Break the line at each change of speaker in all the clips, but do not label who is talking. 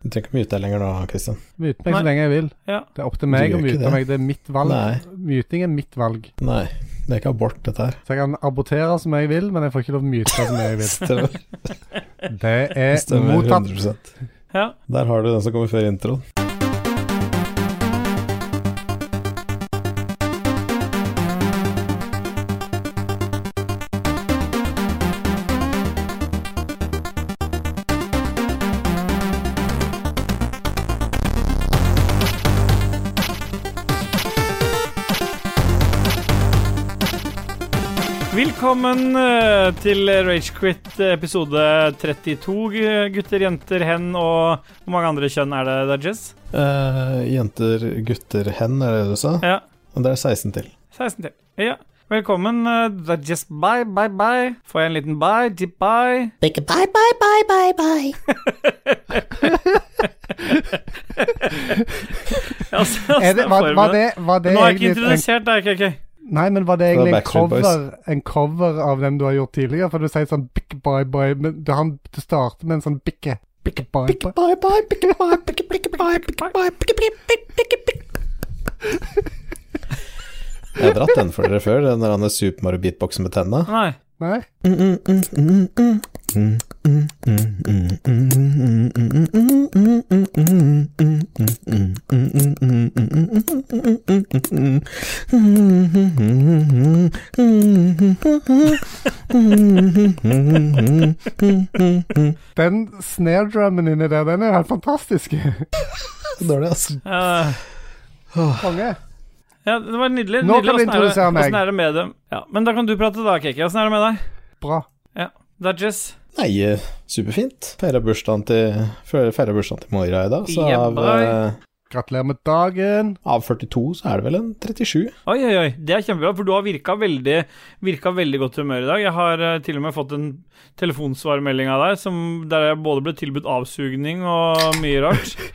Du trenger ikke mute deg lenger nå, Kristian.
Mute meg
Nei.
så lenge jeg vil.
Ja.
Det er opp til meg å mute
det.
meg. Det er mitt valg.
Nei.
Muting er mitt valg.
Nei, det er ikke abort, dette her.
Så jeg kan abortere som jeg vil, men jeg får ikke lov å mute som jeg vil.
Stemmer,
Det er
stemmer
mottatt.
100
ja.
Der har du den som kommer før introen.
Velkommen eh, til Ragequit episode 32, gutter, jenter, hen og Hvor mange andre kjønn er det, Dudges?
Uh, jenter, gutter, hen, er det det du sa?
Ja,
Og det er 16 til.
16 til. Ja. Velkommen, uh, Dudges. Bye, bye, bye. Får jeg en liten bye? Dip, bye.
Bye bye bye bye bye bye.
altså,
Er det, var, var det, var det
Nå har jeg ikke introdusert deg, KK.
Nei, men var det egentlig en cover, en cover, av den du har gjort tidligere? For du sier sånn Big Bye Bye men Det, han, det starter med en sånn bikke. Bikke
bye bye. bye, bye, bikke bye, bikke bikke bye, bikke bye, bikke bikke bikke bikke
Jeg har dratt den for dere før, den der Super Mario-beatboxen med tenna.
Nei.
Nei. Mm, mm, mm, mm, mm. Den snare-drummen inni der, den er helt fantastisk.
Dårlig, altså.
Konge.
ja, det var nydelig.
Nå
nydelig.
kan du
er
introdusere meg.
Åssen er det med dem? Ja, men da kan du prate, da, Kiki. Åssen er det med deg?
Bra.
Dudges?
Nei, eh, superfint. Feira bursdagen til, bursdagen til Moira i dag, så av, eh,
Gratulerer med dagen.
av 42 så er det vel en 37.
Oi, oi, oi. Det er kjempebra, for du har virka veldig, virka veldig godt humør i dag. Jeg har eh, til og med fått en telefonsvarmelding av deg som, der jeg både ble tilbudt avsugning og mye rart.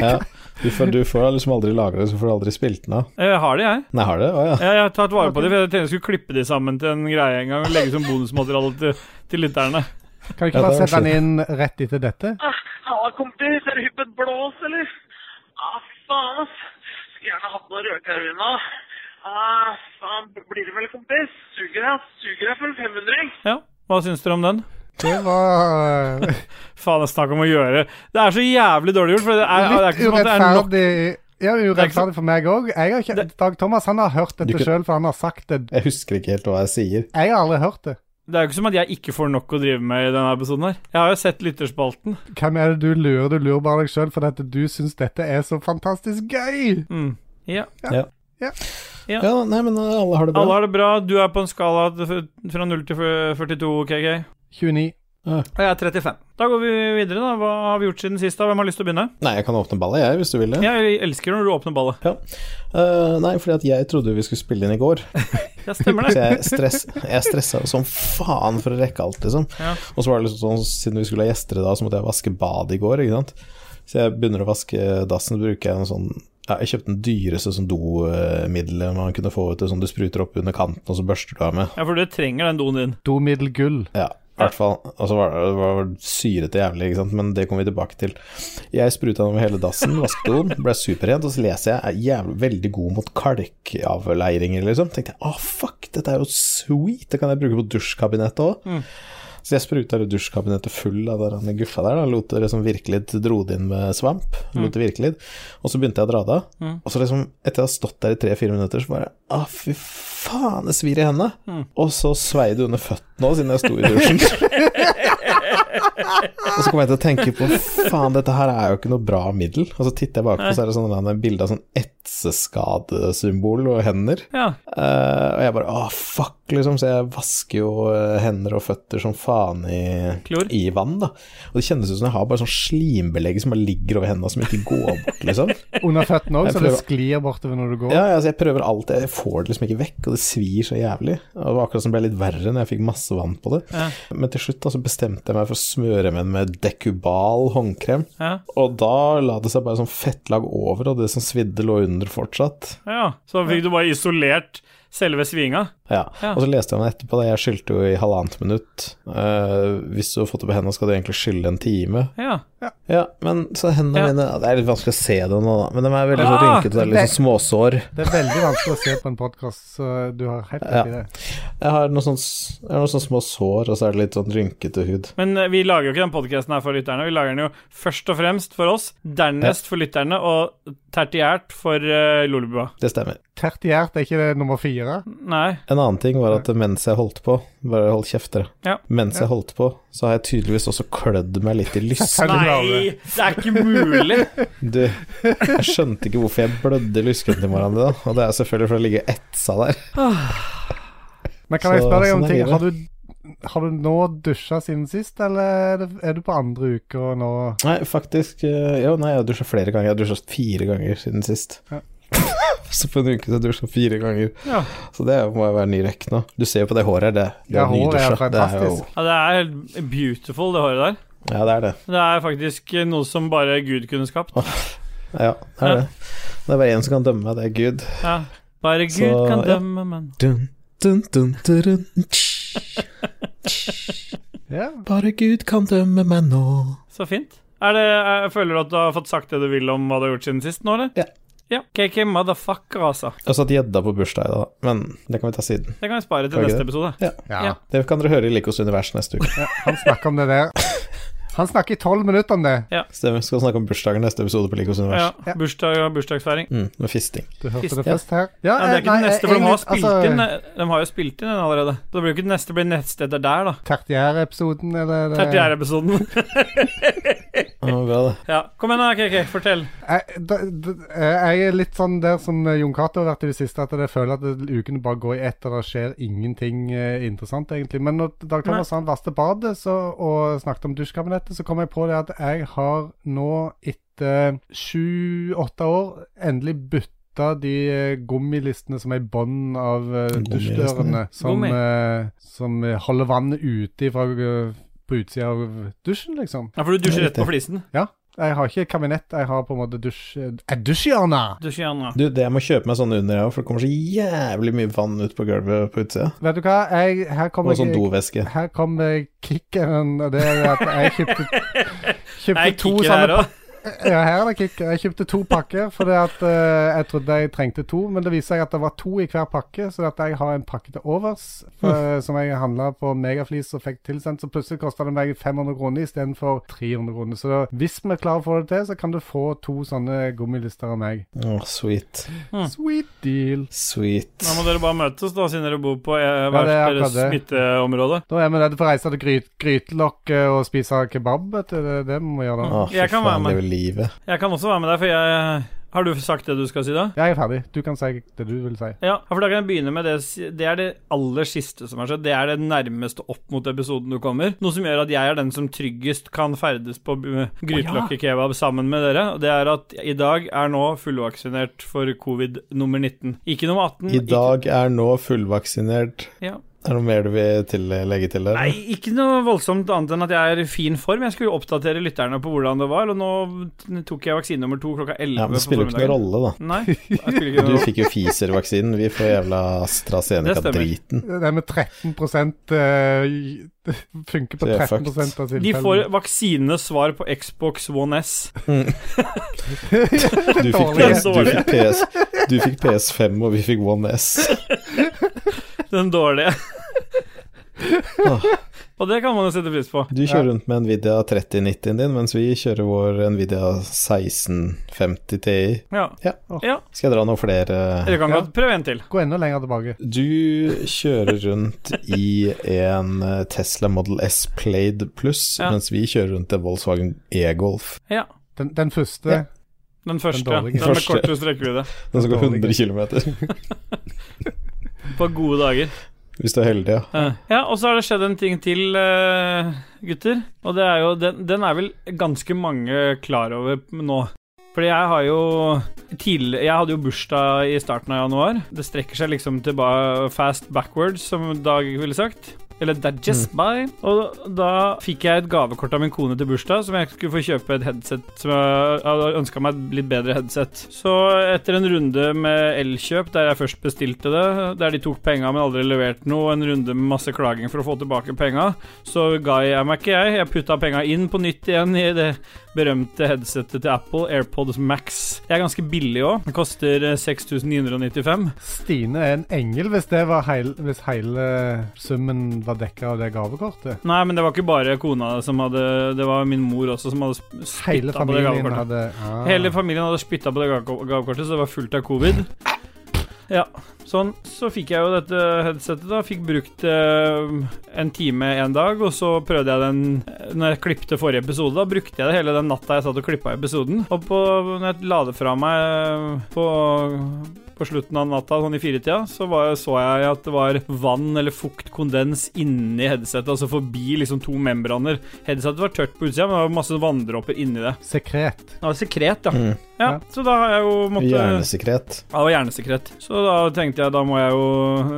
Ja, du får, du får liksom aldri lagra det, så får du aldri spilt den av.
Jeg har det, jeg.
Nei, har det? Å ja.
Jeg, jeg har tatt vare på det, for jeg tenkte jeg skulle klippe de sammen til en greie en gang og legge som bonusmateriale til, til lytterne.
Kan du ikke bare
det
sette den inn rett etter dette?
Ja, kompis. Er du hypp et blås, eller? Ah, faen, ass. Skulle gjerne hatt noe rødkar nå. Ah, faen, blir det vel, kompis? Suger jeg, suger jeg for en 500
Ja, hva syns dere om den?
Det var
Faen, det er snakk om å gjøre Det er så jævlig dårlig gjort, for det er, det er
litt
ikke som at det er nok.
Ja, urettferdig for meg òg. Dag Thomas han har hørt dette sjøl, for han har sagt det.
Jeg husker ikke helt hva jeg sier.
Jeg har aldri hørt det.
Det er jo ikke som at jeg ikke får nok å drive med i denne episoden her. Jeg har jo sett lytterspalten.
Hvem er det du lurer? Du lurer bare deg sjøl fordi at du syns dette er så fantastisk gøy.
Mm. Ja.
Ja.
Ja.
Ja.
Ja, nei, men eh, alle har det bra.
Alle har det bra. Du er på en skala fra 0 til 42, KK.
29.
Og jeg er 35. Da går vi videre, da. Hva har vi gjort siden sist? da? Hvem har lyst til å begynne?
Nei, jeg kan åpne ballet, jeg, hvis du vil det.
Jeg elsker når du åpner ballet.
Eh, nei, fordi at jeg trodde vi skulle spille inn i går.
Ja, stemmer
Så
det.
jeg, stress, jeg stressa jo som faen for å rekke alt, liksom.
Ja.
Og så var det liksom sånn, siden vi skulle ha gjester i dag, så måtte jeg vaske badet i går, ikke sant. Så jeg begynner å vaske dassen, så bruker jeg en sånn ja, Jeg kjøpte den dyreste sånn domiddelet man kunne få ut, sånn du spruter opp under kanten, og så børster du av med.
Ja, for du trenger den doen din.
Domiddel gull.
Ja, i hvert fall. Og så var det, det var syrete jævlig, ikke sant, men det kommer vi tilbake til. Jeg spruta den over hele dassen, vasket doen, ble superrent, og så leser jeg er jævlig veldig god mot kalkavleiringer, liksom. Tenkte jeg, ah fuck, dette er jo sweet, det kan jeg bruke på dusjkabinettet òg. Så jeg spruta dusjkabinettet full av den guffa der, da, lot det liksom virke litt, dro det inn med svamp, lot det virke litt, og så begynte jeg å dra det av. Og så liksom, etter jeg har stått der i tre-fire minutter, så bare Å, fy faen, det svir i hendene. Og så svei det under føttene òg, siden jeg sto i dusjen. og så kom jeg til å tenke på faen, dette her er jo ikke noe bra middel. Og så titter jeg bakpå, så er det sånn et bilde av sånn etseskadesymbol og hender.
Ja.
Uh, og jeg bare åh, fuck, liksom. Så jeg vasker jo eh, hender og føtter som faen i, i vann, da. Og det kjennes ut som jeg har bare sånn slimbelegg som bare ligger over hendene, som ikke går bort, liksom.
Under føttene òg, så det sklir bortover når du går.
Ja, altså, jeg prøver alt, jeg får det liksom ikke vekk, og det svir så jævlig. Og det var akkurat som det ble litt verre når jeg fikk masse vann på det.
Ja.
Men til slutt da, så bestemte jeg meg for å smøre med med dekubal håndkrem.
Ja.
Og da la det seg bare sånn fettlag over, og det som svidde lå under fortsatt.
ja. Så fikk du bare isolert selve svinga.
Ja.
Ja.
Og så leste jeg meg etterpå, da jeg skyldte jo i halvannet minutt. Uh, hvis du har fått det på hendene, skal du egentlig skylde en time.
Ja.
Ja, men så hendene
Ja.
mine Det er litt vanskelig å se det nå, da, men de er veldig så
Ah,
rynkete. Det er litt sånn småsår.
Det er veldig vanskelig å se på en podkast, så du har helt rett i det.
Jeg har noen sånne, s- jeg har noen sånne små sår, og så er det litt sånn rynkete hud.
Men eh, vi lager jo ikke den podkasten her for lytterne. Vi lager den jo først og fremst for oss, dernest for lytterne, og tertiært for uh, Lolebua.
Det stemmer.
Tertiært er ikke det nummer fire?
Nei.
En annen ting var at mens jeg holdt på Bare hold kjeft, dere.
Ja.
Mens jeg holdt på, så har jeg tydeligvis også klødd meg litt i lysken.
Nei, det er ikke mulig!
Du, jeg skjønte ikke hvorfor jeg blødde i lysken til hverandre da, og det er selvfølgelig fordi å ligger etsa der.
Men kan jeg spørre deg om
sånn
ting? Har du, har du nå dusja siden sist, eller er, er du på andre uker nå
Nei, faktisk eh, Jo, nei, jeg har dusja flere ganger. Jeg har dusja fire ganger siden sist.
Ja.
så på en uke så har jeg dusja fire ganger.
Ja.
Så det må jo være ny rekk nå. Du ser jo på det håret her, det. det
Ja, håret er
nydusja. Det er jo
ja, det er helt beautiful, det håret der.
Ja, det er det.
Det er faktisk noe som bare Gud kunne skapt.
Ja, det er det. Det er bare én som kan dømme meg, det er Gud.
Ja. Bare Gud
Så,
kan
ja.
dømme, men
Dun, dun, dun, dun.
Ja.
Bare Gud kan dømme meg nå.
Så fint. Er det, er, føler du at du har fått sagt det du vil om hva du har gjort siden sist nå, eller?
Ja.
Ja, KK motherfucker, altså.
Jeg har satt gjedda på bursdag i dag, men det kan vi ta siden.
Det kan vi spare til
Kan
neste
det?
episode.
Ja.
ja.
Ja.
Det kan dere høre i Likos univers neste uke.
ja. Han snakker om det der. Han snakker i tolv minutter om det.
Stemmer. Skal snakke om bursdagen neste episode på Likos univers.
Ja,
Ja.
bursdag og bursdagsfeiring.
Mm, med fisting.
Du hørte
Fist,
det først her.
Ja, det er ikke
nei,
den neste, for de har spilt
altså,
inn De har jo spilt inn den allerede. Så det blir jo ikke den neste, det blir neste der, da.
Tertiærepisoden, eller Tertiærepisoden.
34. episoden.
Ja,
ja. Kom igjen, da, KK. Fortell.
Jeg, da, da, jeg er litt sånn der som Jon Cato har vært i det siste, at jeg føler at det- ukene bare går i ett, og det skjer ingenting eh, interessant, egentlig. Men når Dag Thomas han vasket badet så, og snakket om dusjkabinettet, så kom jeg på det at jeg har nå etter sju-åtte år endelig bytta de eh, gummilistene som er i bunnen av uh, dusjdørene, som, eh, som holder vannet ute fra, eh, på utsida av dusjen, liksom.
Ja, For du dusjer rett på flisen.
Jeg har ikke kabinett, jeg har på en måte dusj... eh, dusjhjørne!
Dusjer gjerne.
Du, det jeg må kjøpe meg sånne under, for det kommer så jævlig mye vann ut på gulvet på utsida.
Vet du hva, jeg, her kommer
Og sånn dovæske.
Her kommer kickeren, og det er at jeg kjøpte, kjøpte to sånne. Ja, her er det kick. Jeg kjøpte to pakker fordi at eh, jeg trodde jeg trengte to, men det viser seg at det var to i hver pakke, så at jeg har en pakke til overs for, som jeg handla på Megaflis og fikk tilsendt. Så plutselig kosta det meg 500 kroner istedenfor 300 kroner. Så da, hvis vi klarer å få det til, så kan du få to sånne gummilister av meg.
Oh, sweet.
Sweet deal.
Sweet.
Da må dere bare møtes, da, siden dere bor på hvert
Ja,
hvert
det er
deres
det.
smitteområde.
Da er vi redde for å reise til gryt, grytelokket og spise kebab. Vet du. Det det vi må gjøre da.
Oh,
Jeg kan være med.
Livet.
Jeg kan også være med deg, for jeg Har du sagt det du skal si, da?
Jeg er ferdig. Du kan si det du vil si.
Ja, for da kan jeg begynne med det Det er det aller siste som har skjedd. Det er det nærmeste opp mot episoden du kommer. Noe som gjør at jeg er den som tryggest kan ferdes på grytelokkekebab sammen med dere. Og det er at i dag er nå fullvaksinert for covid nummer 19. Ikke nummer 18.
I dag er nå fullvaksinert.
Ja.
Er det noe mer du vil til, legge til der?
Nei, ikke noe voldsomt annet enn at jeg er i fin form. Jeg skulle oppdatere lytterne på hvordan det var, og nå tok jeg vaksine nummer to klokka 11
Ja, men det spiller jo ikke noen rolle, da.
Nei, ikke
Du fikk jo Pfizer-vaksinen, vi får jævla AstraZeneca-driten.
Det med 13 uh, funker på
er
13% tilfellene.
De får vaksinesvar på Xbox One S.
Du fikk, PS, du, fikk PS, du fikk PS5, og vi fikk One S.
Den dårlige. Og det kan man jo sette pris på.
Du kjører rundt med Nvidia 3090-en din, mens vi kjører vår Nvidia 1650 Ti.
Ja.
Ja.
ja.
Skal jeg dra noen flere
Du kan
Ja.
godt prøve en til.
Gå enda lenger tilbake.
Du kjører rundt i en eh, Tesla Model S Plaid Plus,
Ja.
mens vi kjører rundt en Volkswagen E-Golf.
Ja.
Den, den første
Ja.
Den første.
Den
Den,
dårlige.
den med kortest rekkevidde.
Den som går 100 km,
På gode dager.
Hvis du er heldig, ja.
Ja, og så har det skjedd en ting til, eh, gutter. Og det er jo Den, den er vel ganske mange klar over nå. Fordi jeg har jo tidlig, Jeg hadde jo bursdag i starten av januar. Det strekker seg liksom til fast backwards, som Dag ville sagt. Eller Digest Buy. Og da fikk jeg et gavekort av min kone til bursdag, som jeg skulle få kjøpe et headset som jeg hadde ønska meg et litt bedre headset. Så etter en runde med Elkjøp, der jeg først bestilte det, der de tok penga, men aldri leverte noe, en runde med masse klaging for å få tilbake penga, så ga jeg meg ikke, jeg. Jeg putta penga inn på nytt igjen i det berømte headsetet til Apple, AirPods Max. Det er ganske billig òg. Det koster eh, 6995.
Stine er en engel hvis, det var heil, hvis hele summen var dekka av det gavekortet.
Nei, men det var ikke bare kona som hadde Det var min mor også som hadde spytta på det gavekortet.
hadde ah.
Hele familien hadde spytta på det gavekortet, så det var fullt av covid. Ja, sånn. Så fikk jeg jo dette headsetet, da. Fikk brukt eh, en time en dag, og så prøvde jeg den eh, Når jeg klipte forrige episode, da brukte jeg det hele den natta jeg satt og klippa episoden. Og på, når jeg la det fra meg eh, på på slutten av natta, sånn i firetida, så var, så jeg at det var vann eller fukt, kondens inni headsetet, altså forbi liksom to membraner. Headsetet var tørt på utsida, men det var masse vanndråper inni det.
Sekret.
Det var sekret, ja.
Mm.
ja.
Ja.
Så da har jeg jo måttet
Hjernesekret.
ja, det var hjernesekret. Så da tenkte jeg, da må jeg jo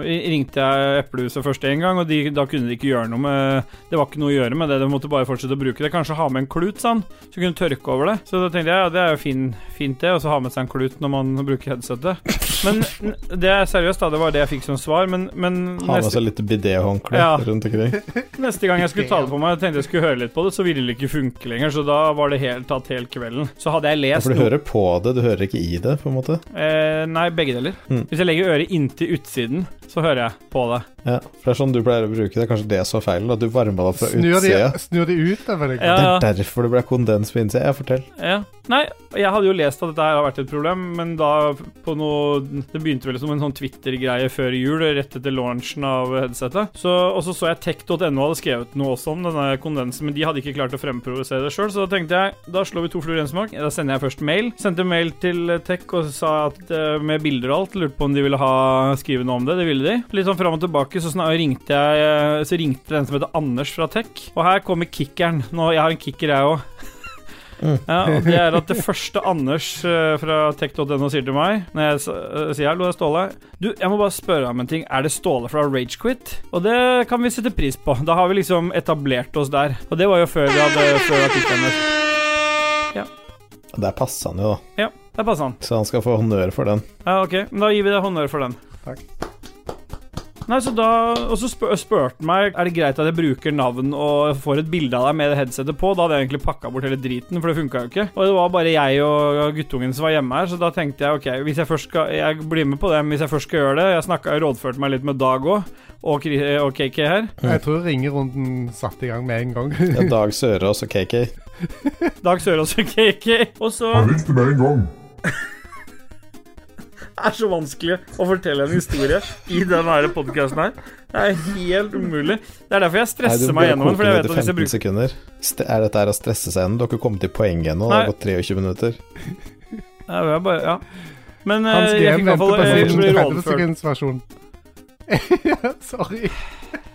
Ringte jeg Eplehuset først en gang, og de, da kunne de ikke gjøre noe med Det var ikke noe å gjøre med det, de måtte bare fortsette å bruke det. Kanskje ha med en klut, sånn, så kunne tørke over det. Så da tenkte jeg ja, det er jo fin, fint, det, og så ha med seg en klut når man bruker headsetet. Men det er seriøst, da, det var det jeg fikk som svar, men, men
Ha med seg litt bidéhåndkle
Ja.
rundt omkring.
neste gang jeg skulle ta det på meg, tenkte jeg skulle høre litt på det, så ville det ikke funke lenger, så da var det helt tatt hele kvelden. Så hadde jeg
Ja,
lest
for du
noe
hører på det, du hører ikke i det, på en måte.
eh, Nei, begge deler.
Mm.
Hvis jeg legger øret inntil utsiden, så hører jeg på det.
Ja, for det er sånn du pleier å bruke det. Kanskje det så feil, at du varma deg fra
Snur de,
utsida.
snur de utover deg?
Ja.
Det er derfor det ble kondens på innsida. Ja, fortell.
Ja. Nei, jeg hadde jo lest at dette her har vært et problem, men da på noe Det begynte vel som en sånn Twitter-greie før jul, rett etter launchen av headsetet. Så, og så så jeg tech.no hadde skrevet noe også om denne kondensen, men de hadde ikke klart å fremprovosere det sjøl, så da tenkte jeg da slår vi to fluer i en smak. Da sender jeg først mail. Sendte mail til Tech og sa at eh, med bilder og alt, lurte på om de ville ha skrive noe om det. Det ville de. Litt sånn fram og tilbake, så ringte jeg eh, Så ringte den som heter Anders fra Tech, og her kommer kickeren. Nå, jeg har en kicker, jeg òg. Ja, og det er at det første Anders eh, fra tech.no sier til meg Når jeg eh, sier hallo, det er Ståle Du, jeg må bare spørre om en ting. Er det Ståle fra Ragequit? Og det kan vi sette pris på. Da har vi liksom etablert oss der. Og det var jo før vi hadde Før artikkelen der.
Der passer han jo, da.
Ja, der passer han.
Så han skal få honnør for den.
Ja, ok. Men da gir vi deg honnør for den.
Takk.
Nei, så da Og så spør, spurte han meg Er det greit at jeg bruker navn og får et bilde av deg med headsetet på. Da hadde jeg egentlig pakka bort hele driten, for det funka jo ikke. Og det var bare jeg og guttungen som var hjemme her, så da tenkte jeg ok, hvis jeg først skal Jeg blir med på det, men hvis jeg først skal gjøre det Jeg snakka rådførte meg litt med Dag òg, og, og KK her.
Jeg tror ringerunden satte i gang med en gang.
ja, Dag Sørås og KK.
Dag Sørås og KK. Og så
Han ringte med en gang.
Det er så vanskelig å fortelle en historie i denne podkasten her. Det er helt umulig. Det er derfor jeg
Nei,
stresser meg gjennom den. For jeg vet at hvis jeg bruker
sekunder. Er dette her å stresse seg gjennom? Du har ikke kommet til poenget ennå. Det har gått 23 minutter.
Nei, jeg bare, ja. Men eh,
Hans
jeg fikk i hvert fall
50
rådført.
sorry.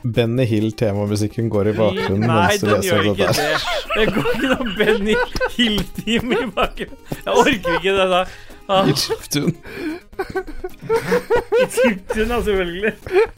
Benny Hill-temamusikken går i bakgrunnen
Nei,
mens du leser
ikke
dette. her.
det. Det går ikke noe Benny Hill-team i bakgrunnen. Jeg orker ikke det der. Ah,
I chiptune.
I chiptune, ja, selvfølgelig.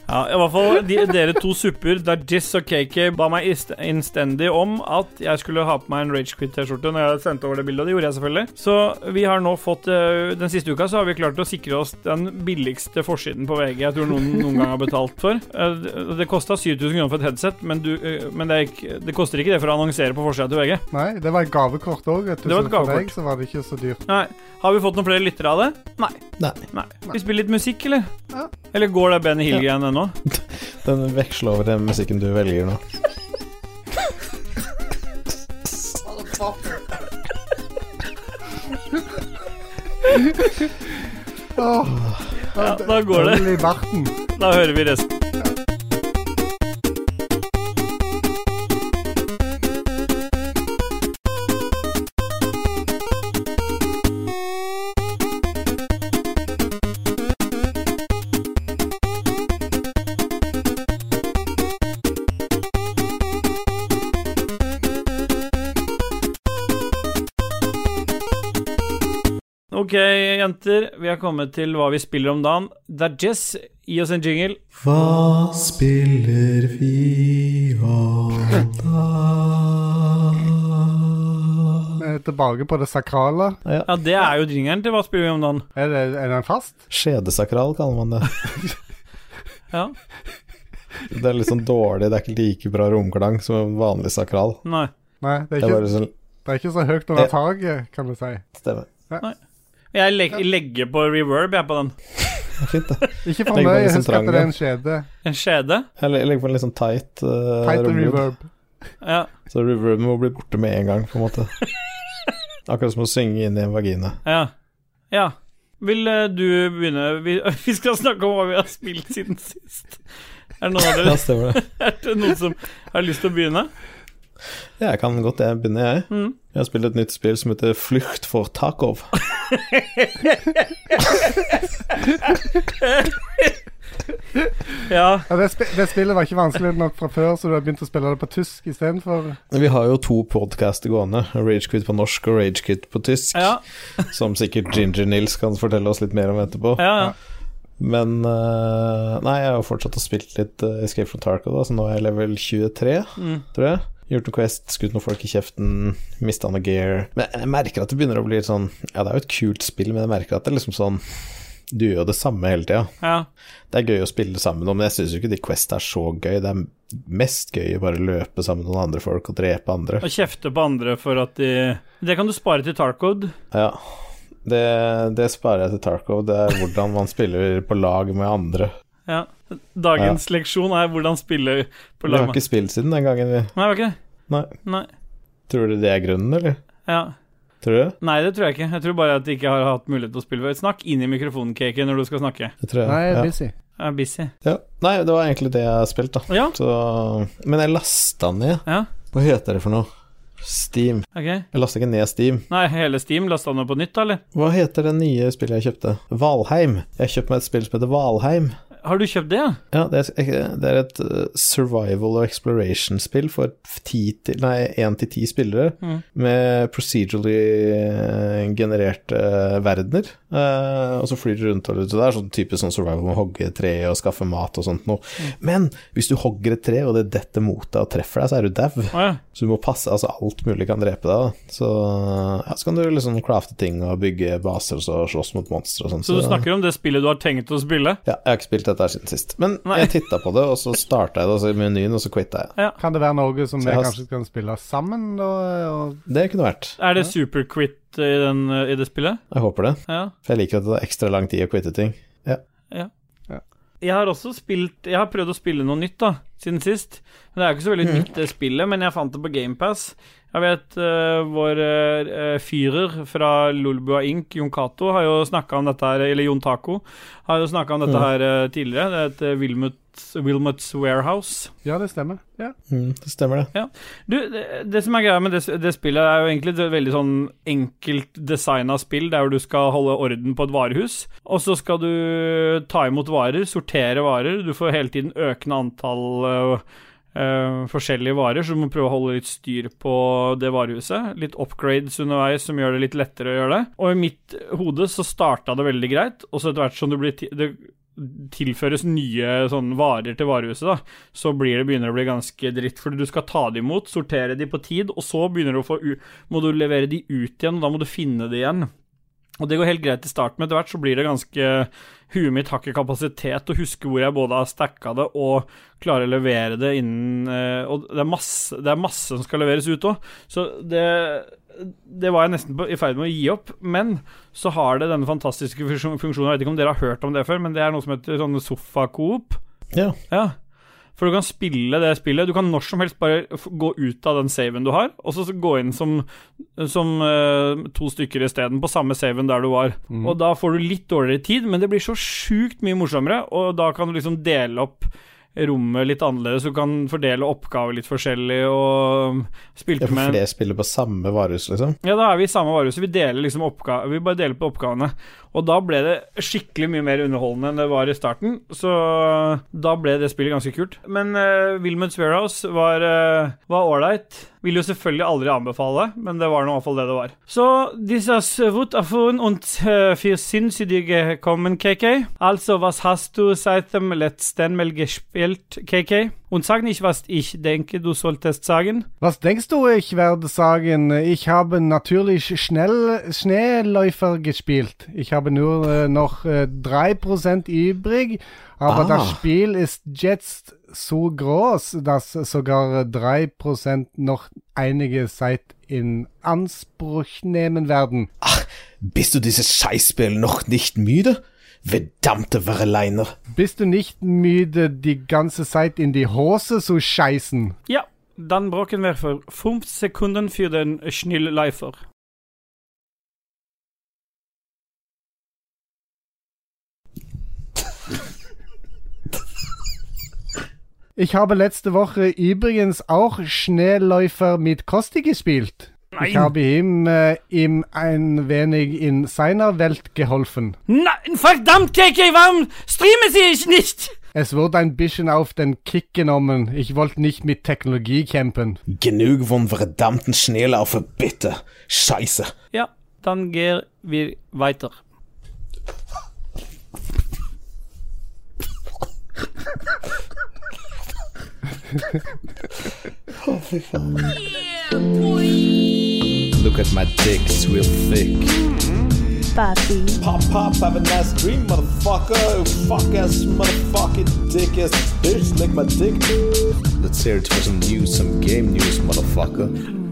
Ja, i hvert fall de, Dere to supper, Dajis og KK, ba meg innstendig om at jeg skulle ha på meg en Ragequit-T-skjorte når jeg sendte over det bildet, og det gjorde jeg selvfølgelig. Så vi har nå fått eh, Den siste uka så har vi klart å sikre oss den billigste forsiden på VG jeg tror noen noen gang har betalt for. Eh, Det, det kosta 7000 kroner for et headset, men, du, eh, men det, ikke, det koster ikke det for å annonsere på forsida til VG.
Nei, det var et gavekort òg.
Det var et
For
gavekort.
deg så var det ikke så dyrt.
Nei. Har vi fått noen flere lyttere av det? Nei.
Nei,
Nei. Vi spiller litt musikk, eller?
Ja.
Eller går det Benny Hill-greien ennå?
den veksler over den musikken du velger nå.
Åh,
Ja, da går det. Da hører vi resten. Ok, jenter. Vi har kommet til hva vi spiller om dagen. Det er Jess. Gi oss en jingle.
Hva spiller vi om da?
Er tilbake på det sakrale.
Ja, det er jo jingelen til Hva spiller vi om dagen?
Er, det, er den fast?
Skjedesakral kaller man det.
Ja.
Det er litt sånn dårlig, det er ikke like bra romklang som en vanlig sakral.
Nei.
Nei, det er
Det er
ikke,
sånn
det er ikke så høyt under taket, kan du si.
Stemme.
Jeg leg legger på reverb, jeg, på den.
Fint, det.
Ikke for mye,
litt sånn
at det er en skjede.
En skjede.
Jeg legger på en litt sånn tight, uh,
Tight reverb.
Ja.
Så reverben må bli borte med en gang, på en måte. Akkurat som å synge inn i en vagina.
Ja. ja. Vil eh, du begynne? Vi, vi skal snakke om hva vi har spilt siden sist. Er det noen av dere
det.
Er det noen som har lyst til å begynne?
Ja, jeg kan godt jeg begynne, jeg.
Mm.
Jeg har spilt et nytt spill som heter Flucht for Takov.
Ja.
Ja, det, sp det spillet var ikke vanskelig nok fra før, så du har begynt å spille det på tysk istedenfor.
Vi har jo to podcaster gående, Ragequit på norsk og Ragequit på tysk,
Ja.
som sikkert Ginger Nils kan fortelle oss litt mer om etterpå.
Ja, ja.
Men uh, Nei, jeg har jo fortsatt å spille litt uh, Escape from Tarco, da, så nå er jeg level 23,
Mm.
tror jeg. Gjort noe Quest, skutt noen folk i kjeften, mista noe gear. Men jeg merker at det begynner å bli sånn Ja, det er jo et kult spill, men jeg merker at det er liksom sånn Du gjør jo det samme hele tida.
ja.
Det er gøy å spille sammen om, men jeg syns jo ikke de Quest er så gøy. Det er mest gøy å bare løpe sammen med noen andre folk og drepe andre.
Og kjefte på andre for at de Det kan du spare til Tarcode.
Ja. Det, det sparer jeg til Tarkov. Det er hvordan man spiller på lag med andre.
Ja. Dagens leksjon er hvordan spille på
Vi har ikke spilt siden den gangen. Vi.
Nei, var ikke det?
Nei.
Nei.
Tror du det er grunnen, eller?
Ja.
Tror du det?
Nei, det tror jeg ikke. Jeg tror bare at de ikke har hatt mulighet til å spille. Snakk inn i mikrofonen, Cake, når du skal snakke.
Det tror jeg.
Nei, jeg er
ja.
busy.
Jeg er busy.
Ja. Nei, det var egentlig det jeg har spilt, da.
Ja.
Så, men jeg lasta ned.
Ja,
Hva heter det for noe? Steam.
ok.
Jeg lasta ikke ned Steam.
Nei, hele Steam lasta ned på nytt, da, eller?
Hva heter det nye spillet jeg kjøpte? Valheim. Jeg kjøpte meg et spill som heter Valheim.
Har du kjøpt det, ja?
Ja, det er, det er et uh, survival og exploration-spill for 1 til ti spillere,
Mm.
med procedurally uh, genererte verdener. Uh, og så flyr du rundt og rundt, det er sånn type sånn survival med å hogge tre og skaffe mat og sånt noe. Men hvis du hogger et tre, og det detter mot deg og treffer deg, så er du dau.
Oh, ja.
Så du må passe, altså alt mulig kan drepe deg. da. Så, ja, så kan du liksom crafte ting og bygge baser og så slåss mot monstre og sånn.
Så du snakker om det spillet du har tenkt å spille?
Ja, jeg har ikke spilt dette her siden sist. Men
Nei.
jeg titta på det, og så starta jeg det også i menyen, og så quitta jeg.
Kan det være noe som vi
har-
kanskje kan spille sammen? Og, og
Det kunne vært.
Er det superquit i, den, i det spillet?
Jeg håper det.
Ja.
For jeg liker at det tar ekstra lang tid å quitte ting.
Jeg har også spilt Jeg har prøvd å spille noe nytt, da, siden sist. Men Det er jo ikke så veldig nytt, det spillet, men jeg fant det på GamePass. Jeg vet uh, vår uh, fyrer fra Lolbua Inc., Jon Cato, har jo snakka om dette her, eller Jon Taco, har jo snakka om dette
Ja.
her uh, tidligere. Det heter Wilmots, Wilmots Warehouse.
Ja, det stemmer. Ja.
Mm, det stemmer, det.
Du, det, det som er greia med det, det spillet, er jo egentlig et veldig sånn enkelt designa spill, der hvor du skal holde orden på et varehus. Og så skal du ta imot varer, sortere varer. Du får hele tiden økende antall øh, Uh, forskjellige varer, så du må prøve å holde litt styr på det varehuset. Litt upgrades underveis som gjør det litt lettere å gjøre det. Og i mitt hode så starta det veldig greit, og så etter hvert som du blir ti det tilføres nye sånn, varer til varehuset, da, så blir det, begynner det å bli ganske dritt. Fordi du skal ta de imot, sortere de på tid, og så begynner du å få må du levere de ut igjen, og da må du finne de igjen. Og det går helt greit i starten, men etter hvert så blir det ganske Huet mitt har ikke kapasitet til å huske hvor jeg både har stacka det og klarer å levere det innen eh, Og det er masse, det er masse som skal leveres ut òg, så det det var jeg nesten på, i ferd med å gi opp, men så har det denne fantastiske funksjonen Jeg vet ikke om dere har hørt om det før, men det er noe som heter sånn sofa-coop.
Ja.
Ja. For du kan spille det spillet. Du kan når som helst bare gå ut av den saven du har, og så gå inn som, som uh, to stykker isteden, på samme saven der du var. Og da får du litt dårligere tid, men det blir så sjukt mye morsommere, og da kan du liksom dele opp rommet litt annerledes. Du kan fordele oppgaver litt forskjellig, og spilte
Ja, for
med
flere spiller på samme varehus, liksom.
ja, da er vi i samme varehus. Vi deler liksom oppgaver vi bare deler på oppgavene. Og da ble det skikkelig mye mer underholdende enn det var i starten, så da ble det spillet ganske kult. Men uh, Wilmuts Warehouse var uh, ålreit. Vil jo selvfølgelig aldri anbefale, men det var nå fall det det var. Så dieses Wut erfuhren und uh, für sinnssydige kommen, KK. Also, was hast du seit dem letzten Mal gespielt, KK? Und sag nicht, was ich denke, du solltest sagen.
Was denkst du, ich werde sagen? Ich habe natürlich schnell Schneeläufer gespielt. Ich habe nur äh, noch äh, 3% übrig, aber
Ah.
das Spiel ist jetzt so groß, dass sogar 3% noch einige Zeit in Anspruch nehmen werden.
Bist du dieses Scheißspiel noch nicht müde? Verdammte Verleiner.
Bist du nicht müde, die ganze Zeit in die Hose zu scheißen?
Ja, dann brauchen wir für 5 Sekunden für den Schnellläufer.
Ich habe letzte Woche übrigens auch Schneeläufer mit Kosti gespielt. Ich
Nein.
habe ihm, äh, ihm ein wenig in seiner Welt geholfen.
Nein, verdammt, KK, warum streame sie ich nicht?
Es wurde ein bisschen auf den Kick genommen. Ich wollte nicht mit Technologie campen.
Genug von verdammten Schneelaufer, bitte. Scheiße.
Ja, dann gehen wir weiter.
Look at my dick, it's real thick.
Papi.
Pop, pop, have a nice dream, motherfucker. Fuck ass, motherfucking dick ass bitch, lick my dick. Let's hear it for some news, some game news, motherfucker.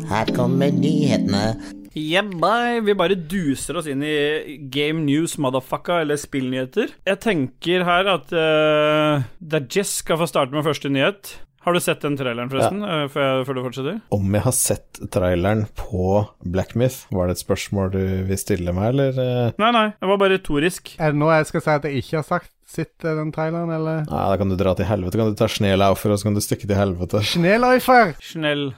Her kommer nyhetene.
Yeah. Vi bare duser oss inn i game news, motherfucka, eller spillnyheter. Jeg tenker her at uh, Dajess skal få starte med første nyhet. Har du sett den traileren, forresten? Ja. før, jeg, før du fortsetter?
Om jeg har sett traileren på Black Myth, var det et spørsmål du vil stille meg, eller? eh?
Nei, nei, det var bare retorisk.
Er det nå jeg skal si at jeg ikke har sagt sett eh, den traileren, eller?
Nei, da kan du dra til helvete. Kan du ta Schnelaufer, og så kan du stikke til helvete.
Schneeläufer!
Snell.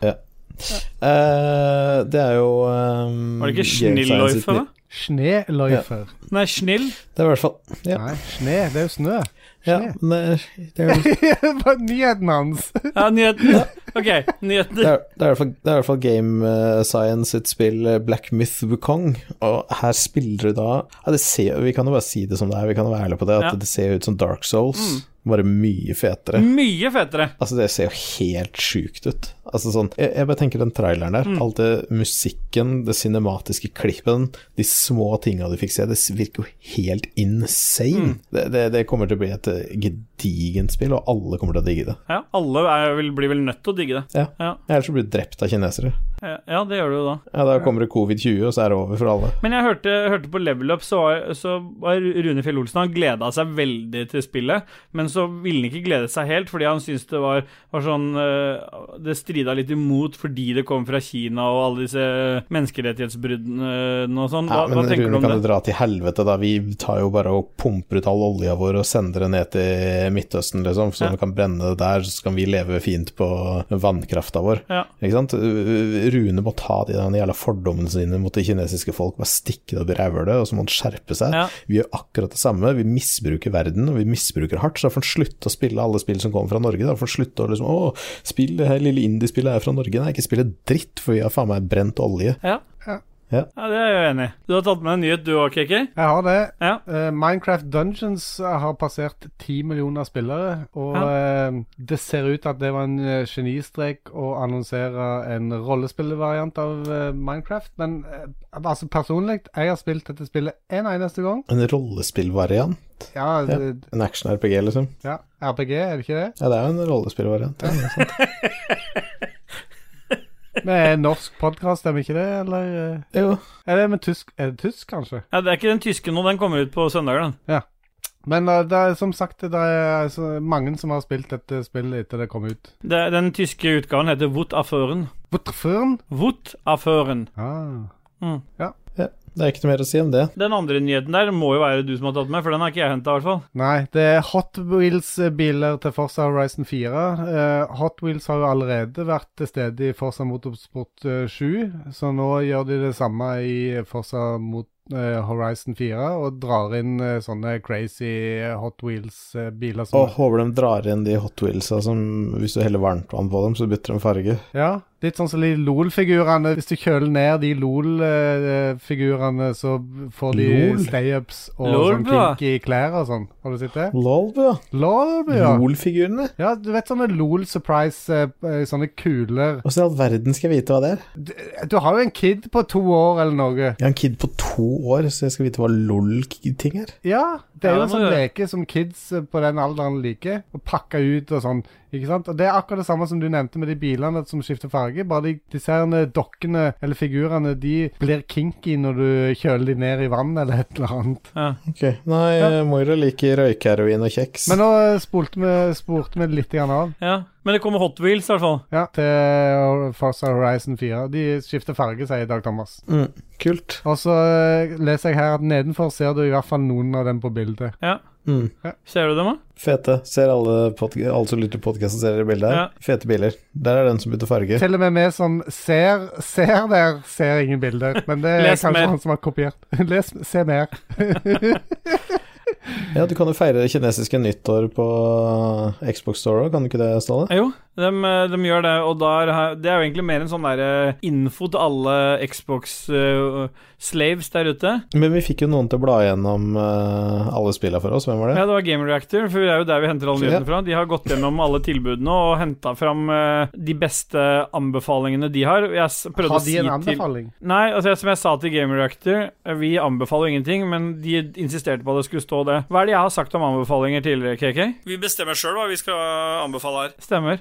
Uh, det er jo um,
Var det ikke
Game Science
Schnillläufer,
Ja.
Nei, snill.
Det er i hvert fall Ja,
Nei, sne, det er jo snø.
ja men det er, det er jo
det nyheten hans.
Ja, nyheten. Ok,
Det er, det, er i hvert fall, det er i hvert fall Game eh, Science sitt spill eh, Black Myth Wukong, og her spiller du da ja, det ser, Vi kan jo bare si det som det er, vi kan jo være ærlige på det, at
Ja.
det ser ut som Dark Souls, bare mye fetere.
Mye fetere.
Altså, det ser jo helt sjukt ut. Altså sånn Jeg, jeg bare tenker den traileren der,
Mm.
all det musikken, det cinematiske klippen, de små tinga du fikk se, det virker jo helt insane.
Mm.
Det, det, det kommer til å bli et eh, gedigent spill, og alle kommer til å digge det.
Ja, alle er, vil, blir vel nødt til å digge det.
Ja.
Ja,
Ellers så blir du drept av kinesere.
ja, ja det gjør du jo da.
Ja, Da kommer det covid-20, og så er det over for alle.
Men jeg hørte, hørte på Level Up, så så var Rune Fjell Olsen Han gleda seg veldig til spillet, men så ville han ikke glede seg helt, fordi han syntes det var, var sånn Det Det strida litt imot fordi det kom fra Kina og alle disse menneskerettighetsbruddene og sånn. Hva,
Ja,
hva tenker
Rune
du om
kan
det?
dra til helvete, da. Vi tar jo bare og pumper ut all olja vår og sender det ned til Midtøsten, liksom, så
Ja.
vi kan brenne det der, så kan vi leve fint på vannkrafta vår.
Ja.
Ikke sant? Rune må ta de der jævla fordommene sine mot det kinesiske folk, bare stikke det opp i rævhølet, og så må han skjerpe seg.
Ja.
Vi gjør akkurat det samme, vi misbruker verden, og vi misbruker hardt, så da får han slutte å spille alle spill som kommer fra Norge. Da får han slutte å liksom Å, spill det her lille indiespillet er fra Norge. Nei, ikke spillet dritt, for vi har faen meg brent olje.
Ja.
Ja.
Ja.
ja, det er jeg jo enig i. Du har tatt med en nyhet, du òg, KK?
Jeg har det.
Ja.
Uh, Minecraft Dungeons har passert 10 millioner spillere, og eh, det ser ut at det var en uh, genistrek å annonsere en rollespillvariant av eh, Minecraft. Men eh, altså personlig, jeg har spilt dette spillet en eneste gang.
En rollespillvariant.
Ja,
Ja. En action-RPG, liksom.
ja RPG, er det ikke det?
Ja, det er jo en rollespillvariant. Ja.
Vi er en norsk podkast, er vi ikke det? Eller eh,
Jo.
er det med tysk? Er det tysk, kanskje?
Ja, det er ikke den tyske nå, den kommer ut på søndag, den.
Men eh, det er som sagt det er altså, mange som har spilt dette spillet etter det kom ut.
Det, den tyske utgaven heter Wut Afføren.
Butterføren?
Wut Afføren.
Ah.
Mm.
Det er ikke noe mer å si om det.
Den andre nyheten der må jo være du som har tatt med, for den har ikke jeg henta, i hvert fall.
Nei, det er Hot Wheels-biler til Forza Horizon 4. Eh, Hot Wheels har jo allerede vært til stede i Forza Motorsport eh, 7, så nå gjør de det samme i Forza Mot eh, Horizon 4 og drar inn eh, sånne crazy Hot Wheels-biler som
Og håper de drar inn de Hot Wheelsa som hvis du heller varmt vann på dem, så bytter de farge.
Ja, litt sånn som de LOL-figurene. Hvis du kjøler ned de LOL-figurene, så får de stay-ups og sånn kinky klær og sånn. Har du sett det?
Lol, ja.
LOL, ja.
LOL-figurene.
Ja, du vet sånne LOL Surprise, eh, sånne kuler.
Åssen i all verden skal jeg vite hva det er?
Du, du har jo en kid på to år eller noe.
Jeg har en kid på to år, så jeg skal vite hva LOL-ting er.
Ja, det er jo en sånn leke som kids eh, på den alderen liker. Å pakke ut og sånn. Ikke sant? Og Det er akkurat det samme som du nevnte med de bilene som skifter farge. Bare de, disse her dokkene eller figurene de blir kinky når du kjøler de ned i vann eller et eller annet.
Ja.
Ok, Nei, ja. Moira liker røykheroin og kjeks.
Men nå spurte vi, spurte vi litt av.
ja. Men det kommer Hot Wheels, i hvert fall.
Ja, til Forza Horizon 4. De skifter farge, sier Dag Thomas.
mm, kult.
Og så eh, leser jeg her at nedenfor ser du i hvert fall noen av dem på bildet.
Ja.
Mm.
Ser du dem, da?
Fete. Ser alle, alle som lytter til podkasten, ser dere bildet her?
Ja.
Fete biler. Der er den som bytter farge.
Til og med vi som ser, ser der, ser ingen bilder. Men det er kanskje
mer.
han som har kopiert. Les, se mer.
Ja, du kan jo feire kinesiske nyttår på Xbox Store kan du ikke det, Ståle?
Jo, de, de gjør det, og da er, det er jo egentlig mer en sånn der info til alle Xbox-slaves der ute.
Men vi fikk jo noen til å bla gjennom eh, alle spillene for oss. Hvem var det?
Ja, det var Game Reactor, for det er jo der vi henter alle nyhetene fra. De har gått gjennom alle tilbudene og henta fram eh, de beste anbefalingene de har. Jeg s- prøvde
Har
å
de
si
en
til
anbefaling?
Nei, altså som jeg sa til Game Reactor, eh, vi anbefaler ingenting, men de insisterte på at det skulle stå det. Hva er det jeg har sagt om anbefalinger tidligere, KK? Vi bestemmer sjøl hva vi skal anbefale her. Stemmer.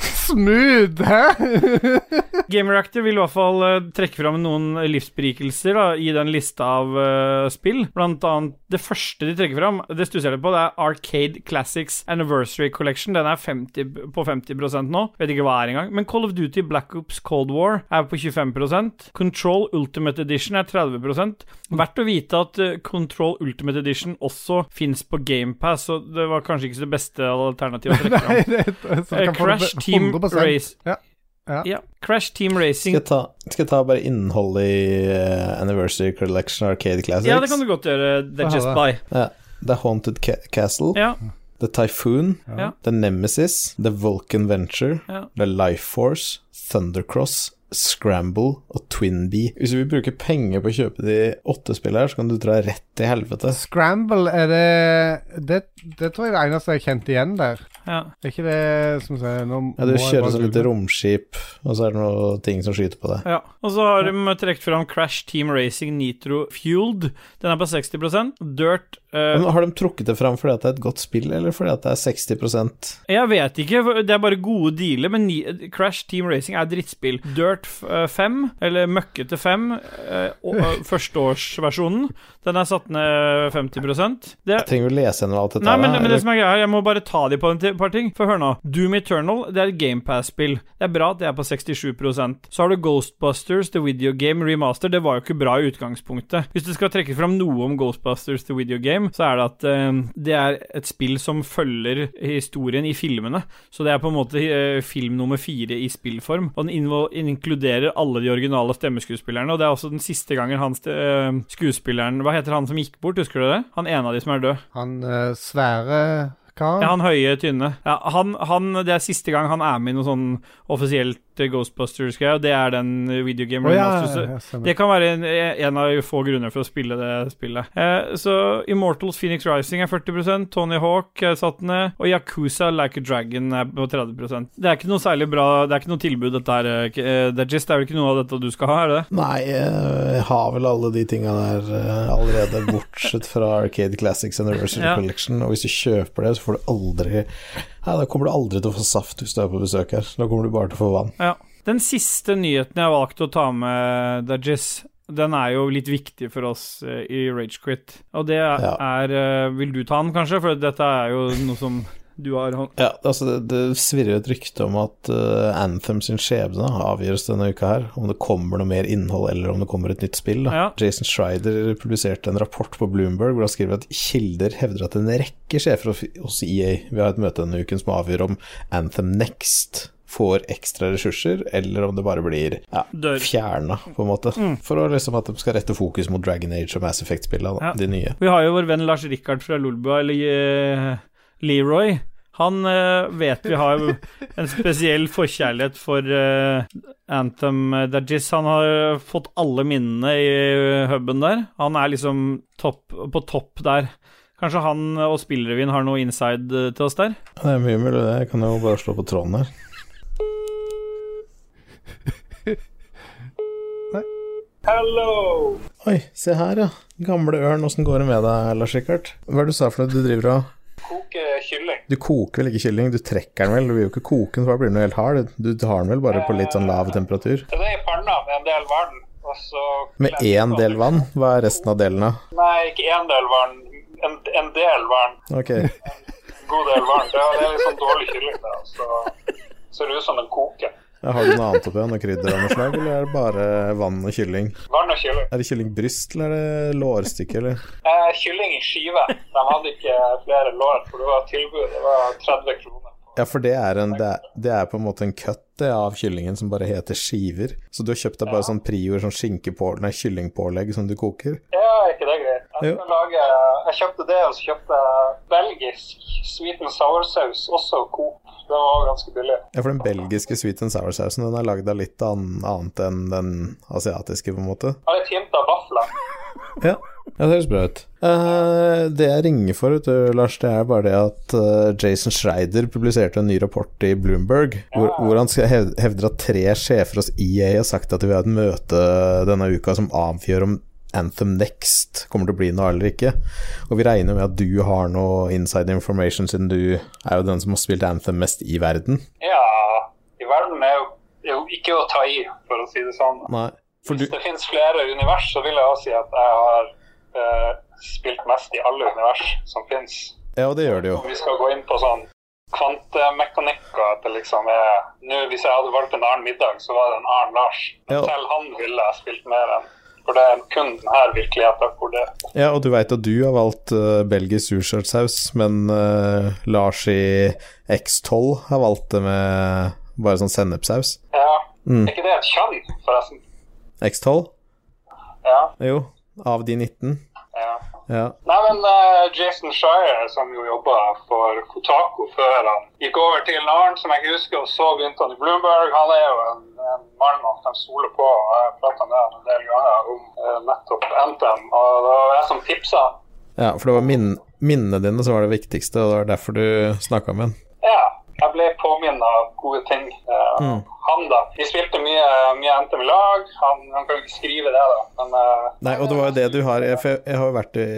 Smooth, hæ?
Game Reactor vil i hvert fall eh, trekke fram noen livsberikelser da, i den lista av uh, spill. Blant annet det første de trekker fram, det stusser jeg litt på, det er Arcade Classics Anniversary Collection. Den er 50, på 50% nå. Vet ikke hva det er engang. Men Call of Duty Black Ops Cold War er på 25% Control Ultimate Edition er 30 Verdt å vite at eh, Control Ultimate Edition også fins på GamePass, så det var kanskje ikke det beste alternativet å trekke fram.
Nei, det, så få
Crash Team
100%.
Race.
Ja. Ja.
Ja. Crash Team
Skal
Racing
jeg ta, skal jeg ta bare innholdet i uh, Anniversary Collection Arcade Classics?
Ja, det kan du godt gjøre. Er just by.
Ja. The Haunted Ca Castle,
Ja.
The Typhoon,
Ja.
The Nemesis, The Vulcan Venture,
Ja.
The Life Force, Thundercross, Scramble og Twinbee. Hvis du vil bruke penger på å kjøpe de åtte spillene her, så kan du dra rett til helvete.
Scramble, er det, det Det tror jeg er det eneste jeg kjente igjen der.
Ja.
Er ikke det som sier nå
Ja, du kjører sånn lite romskip, og så er det noen ting som skyter på deg.
ja. Og så har de trukket fram Crash Team Racing Nitro Fueled. Den er på 60% Dirt Uh,
Men har de trukket det fram fordi at det er et godt spill, eller fordi at det er 60%
Jeg vet ikke, det er bare gode dealer, men ni- Crash Team Racing er drittspill. Dirt eh, 5, eller Møkkete 5, eh, og førsteårsversjonen, den er satt ned 50% Det
Jeg trenger jo lese gjennom alt dette.
Nei, men, men det som er greia, jeg må bare ta de på en par ting. For hør nå. Doom Eternal det er et GamePass-spill. Det er bra at det er på 67% Så har du Ghostbusters, The Video Game Remaster. Det var jo ikke bra i utgangspunktet. Hvis du skal trekke fram noe om Ghostbusters, The Video Game, så er det at uh, det er et spill som følger historien i filmene. Så det er på en måte uh, film nummer fire i spillform. Og den inkluderer alle de originale stemmeskuespillerne. Og det er også den siste gangen han eh, skuespilleren Hva heter han som gikk bort, husker du det? Han ene av de som er død.
Han eh, svære karen.
Ja, han høye, tynne. Ja, han, han, det er siste gang han er med i noe sånn offisielt eh, Ghostbusters-greia, det er den videogame
Å, ja, ja, ja.
Det kan være en, en av få grunner for å spille det spillet. Eh, så Immortals Phoenix Rising er 40% Tony Hawk er satt ned, og Yakuza Like a Dragon er på 30% Det er ikke noe særlig bra Det er ikke noe tilbud, dette her. eh, eh, Det er just, det vel ikke noe av dette du skal ha, er det det?
Nei, jeg har vel alle de tinga der eh, allerede, bortsett fra Arcade Classics Anniversary
Ja.
Collection. Og hvis du kjøper det, så får du aldri Nei, Da kommer du aldri til å få saft hvis du er på besøk her. Da kommer du bare til å få vann.
Ja. Den siste nyheten jeg valgte å ta med Dudges, den er jo litt viktig for oss eh, i Ragequit. Og det er,
Ja.
eh, Vil du ta den, kanskje? For dette er jo noe som du har.
Ja, altså det, det svirrer et rykte om at uh, Anthem sin skjebne avgjøres denne uka her. Om det kommer noe mer innhold, eller om det kommer et nytt spill.
Ja.
Jason Schreider publiserte en rapport på Bloomberg hvor han skriver at kilder hevder at en rekke sjefer hos EA vil ha et møte denne uken som avgjør om Anthem Next får ekstra ressurser, eller om det bare blir ja, fjerna, på en måte. For å liksom at de skal rette fokus mot Dragon Age og Mass Effect-spillene,
Ja.
de nye.
Vi har jo vår venn Lars Rikard fra Lolbua, eller uh, Leroy. Han uh, vet vi har en spesiell forkjærlighet for uh, Anthem Dajis. Han har fått alle minnene i huben der. Han er liksom topp, på topp der. Kanskje han og Spillrevyen har noe inside til oss der?
Det er mye mulig, det. Jeg kan jo bare slå på tråden her.
Hello!
Oi, se her, ja. Gamle ørn, åssen går det med deg, Lars Rikard? Hva er det du sa for noe du driver og
Koke kylling.
Du koker vel ikke kylling, du trekker den vel? Du vil jo ikke koke den, for da blir den helt hard. Du tar den vel bare på litt sånn lav temperatur?
Det er i panna med en del vann. Og så
Med én del vann? Hva er resten av delene?
Nei, ikke én del vann. En, en del vann.
Ok.
God del vann. Det er, det er litt sånn dårlig kylling. Da. Så ser det ut som den koker.
Ja, Har du noe annet oppi? Noe krydder av noe slag, eller er det bare vann og kylling?
Vann og kylling.
Er det kyllingbryst, eller er det lårstykke, eller?
Eh, kylling i skive. De hadde ikke flere lår, for det var tilbud. Det var 30 kroner.
Ja, for det er, en, det, er, det er på en måte en cut av kyllingen som bare heter skiver. Så du har kjøpt deg bare sånn Prior, sånn skinkepål, nei, kyllingpålegg som du koker?
Ja, er ikke det greit? Jeg, skal lage, jeg kjøpte det, og så kjøpte jeg belgisk sweet and sour-saus, også Coop. Det var ganske billig.
Ja, for den belgiske sweet and sour-sausen den er lagd av litt annet enn den asiatiske, på en måte.
Ja, litt hint av vafler.
Ja, ja det høres bra ut. Uh, det jeg ringer for, du, Lars, det er bare det at uh, Jason Schreider publiserte en ny rapport i Bloomberg, hvor, hvor han hevder at tre sjefer hos EA har sagt at de vil ha et møte denne uka som avgjør om Anthem Next kommer til å bli noe eller ikke. Og vi regner med at du har noe inside information, siden du er jo den som har spilt Anthem mest i verden.
Ja, i verden er jo, er jo ikke å ta i, for å si det sånn.
Nei, du
Hvis det finnes flere univers, så vil jeg også si at jeg har eh, spilt mest i alle univers som finnes.
Ja, og det gjør det jo.
Om vi skal gå inn på sånn kvantemekanikk og at det liksom er Nå, hvis jeg hadde valgt en annen middag, så var det en annen Lars.
Ja.
Selv han ville jeg spilt mer enn. For det er kun denne virkeligheten hvor det
Ja, og du veit at du har valgt uh, belgisk surkjølsaus, men uh, Lars i X12 har valgt det med bare sånn sennepsaus.
Ja.
Mm.
Er ikke det et kjønn, forresten?
X12?
Ja.
Jo, av de 19.
ja.
Ja.
Nei, men uh, Jason Shire, som jo jobba for Kotako før han gikk over til Narn, som jeg ikke husker, og så begynte han i Bloomberg, han er jo en, en mann man kan stole på. Jeg har prata med han en del ganger om uh, nettopp Anthem, og det var jeg som tipsa
ja, for det var min, minnene dine som var det viktigste, og det var derfor du snakka med han.
Ja, jeg ble påminnet av gode ting. Uh,
Mm.
Han, da. Vi spilte mye, mye i lag. Han, han kan ikke skrive det, da, men uh,
Nei, og det var jo det du har Jeg, jeg, har vært i,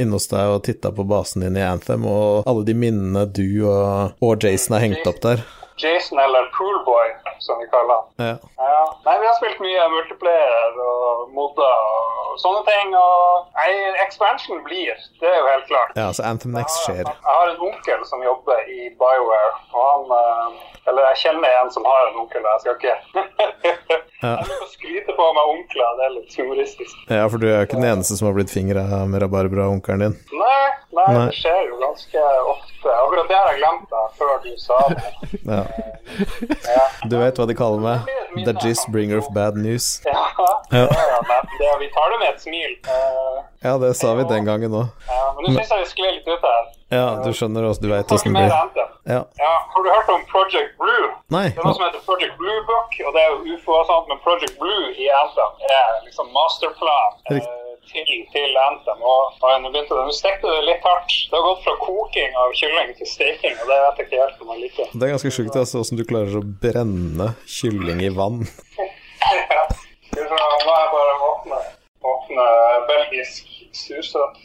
inne hos deg og titta på basen din i Anthem, og alle de minnene du og, og Jason har hengt opp der.
Jason, eller Poolboy, som vi kaller den.
Ja.
Ja. Nei, vi har spilt mye multiplayer og modder og sånne ting. Og nei, expansion blir, det er jo helt klart.
ja, så Anthem Next skjer.
Jeg har en onkel som jobber i Bioware, og han eh, Eller jeg kjenner en som har en onkel, jeg skal ikke
Ja.
Jeg å skryte på meg onkler, det er litt humoristisk.
Ja, for du er jo ikke den eneste som har blitt fingra med rabarbra-onkelen din.
Nei, nei,
Nei.
det skjer jo ganske ofte. Akkurat det har jeg glemt da, før du sa det.
Ja.
Ja.
Du vet hva de kaller meg? The Jizz bringer of bad news.
Ja,
Ja.
ja, det, vi tar det med et smil. Uh,
Ja, det sa vi den gangen òg.
ja, men nå syns jeg vi sklir litt ut her.
Ja, du skjønner også, du veit
hvordan
åssen det blir. Ja.
Ja, har du hørt om Project Blue?
Nei.
Det er noe som heter Project Blue Book, og det er jo UFO og sånt, men Project Blue i Alta er liksom masterplan eh, til, til NTM. Og, og nå begynte det, nå stekte det litt hardt. Det har gått fra koking av kylling til steking, og det vet jeg ikke helt om jeg liker.
Det er ganske sjukt altså, hvordan du klarer å brenne kylling i vann.
Ja. Nå må jeg bare åpne, åpne belgisk sursøt.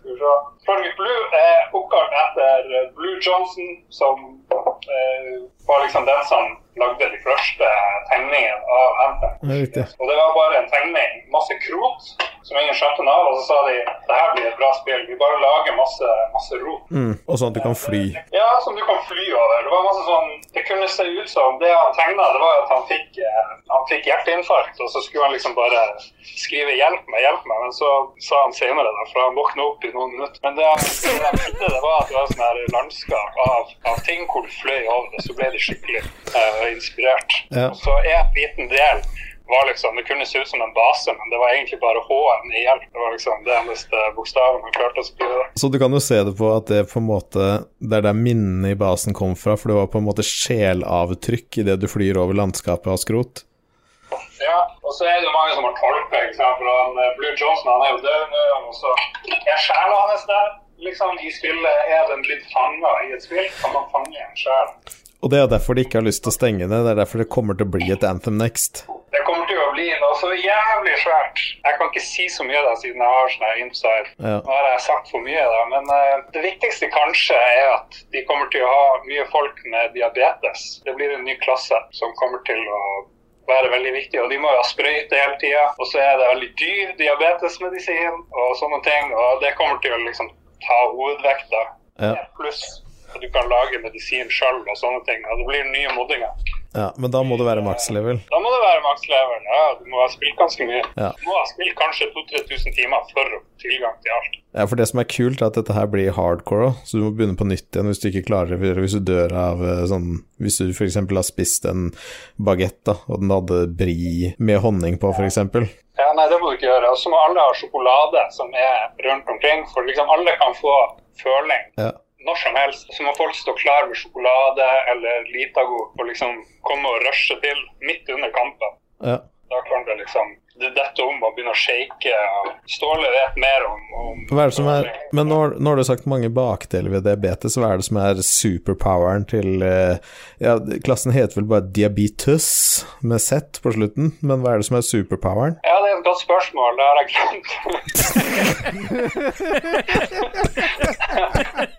Project Blue er oppkalt etter Blue Johnson, som eh, var liksom den som lagde de første tegningene av Anthem.
Det.
Og det var bare en tegning, masse krot, som ingen skjønte av, og så sa de det her blir et bra spill. Vi bare lager masse, masse rot.
Mm. Og sånn at du kan fly.
Ja, som du kan fly over. Det var masse sånn Det kunne se ut som Det han tegna, det var at han fikk, eh, han fikk hjerteinfarkt, og så skulle han liksom bare skrive 'hjelp meg, hjelp meg', men så sa han senere, da, for han våkna opp i noen minutter. Men det han det det var at det var sånn her landskap av, av ting hvor du fløy over det, så ble det skikkelig inspirert.
Ja.
Og så en liten del var liksom, Det kunne se ut som en base, men det var egentlig bare H-en i hjelp. Det var liksom det eneste bokstaven man klarte å skrive.
Så du kan jo se det på at det på en måte Det er der minnene i basen kom fra, for det var på en måte sjelavtrykk idet du flyr over landskapet av skrot.
Ja, og så er det jo mange som har tolka, eh, Blue Johnson han er jo død og så er sjela hans der. Liksom I spillet er den blitt fanga i et spill. Kan man fange en sjel?
Og det er derfor de ikke har lyst til å stenge det. Det er derfor det kommer til å bli et Anthem Next.
Det kommer til å bli noe så jævlig svært. Jeg kan ikke si så mye da, siden jeg har sånn inside.
Ja.
Nå har jeg sagt for mye, da, men uh, det viktigste kanskje er at de kommer til å ha mye folk med diabetes. Det blir en ny klasse som kommer til å være veldig viktig, og de må jo ha sprøyte hele tida. Og så er det veldig dyr diabetesmedisin og sånne ting, og det kommer til å liksom ta hovedvekta.
Ja.
Pluss at du kan lage medisin sjøl og sånne ting. Og det blir nye moddinger.
ja, men da må det være makslevel?
Da må det være makslevel. Ja, du må ha spilt ganske mye.
Ja.
Du må ha spilt kanskje 2000-3000 timer for å få tilgang til alt.
Ja, for det som er kult, er at dette her blir hardcore òg, så du må begynne på nytt igjen hvis du ikke klarer det. Hvis du dør av eh, sånn Hvis du f.eks. har spist en bagett, da, og den hadde bri med honning på, f.eks.
Ja, nei, det må du ikke gjøre. Og så må alle ha sjokolade som er rundt omkring, for liksom alle kan få føling
Ja.
Når som helst. Så må folk stå klar med sjokolade eller Litago og liksom komme og rushe til midt under kampen.
ja.
Da kan det liksom det dette om å begynne å shake. Ståle vet mer om, om
Hva er det som er Men nå, nå har du sagt mange bakdeler ved diabetes. Hva er det som er superpoweren til eh, Ja, klassen heter vel bare diabetes med Z på slutten, men hva er det som er superpoweren?
Ja, det er et godt spørsmål. Det har jeg glemt.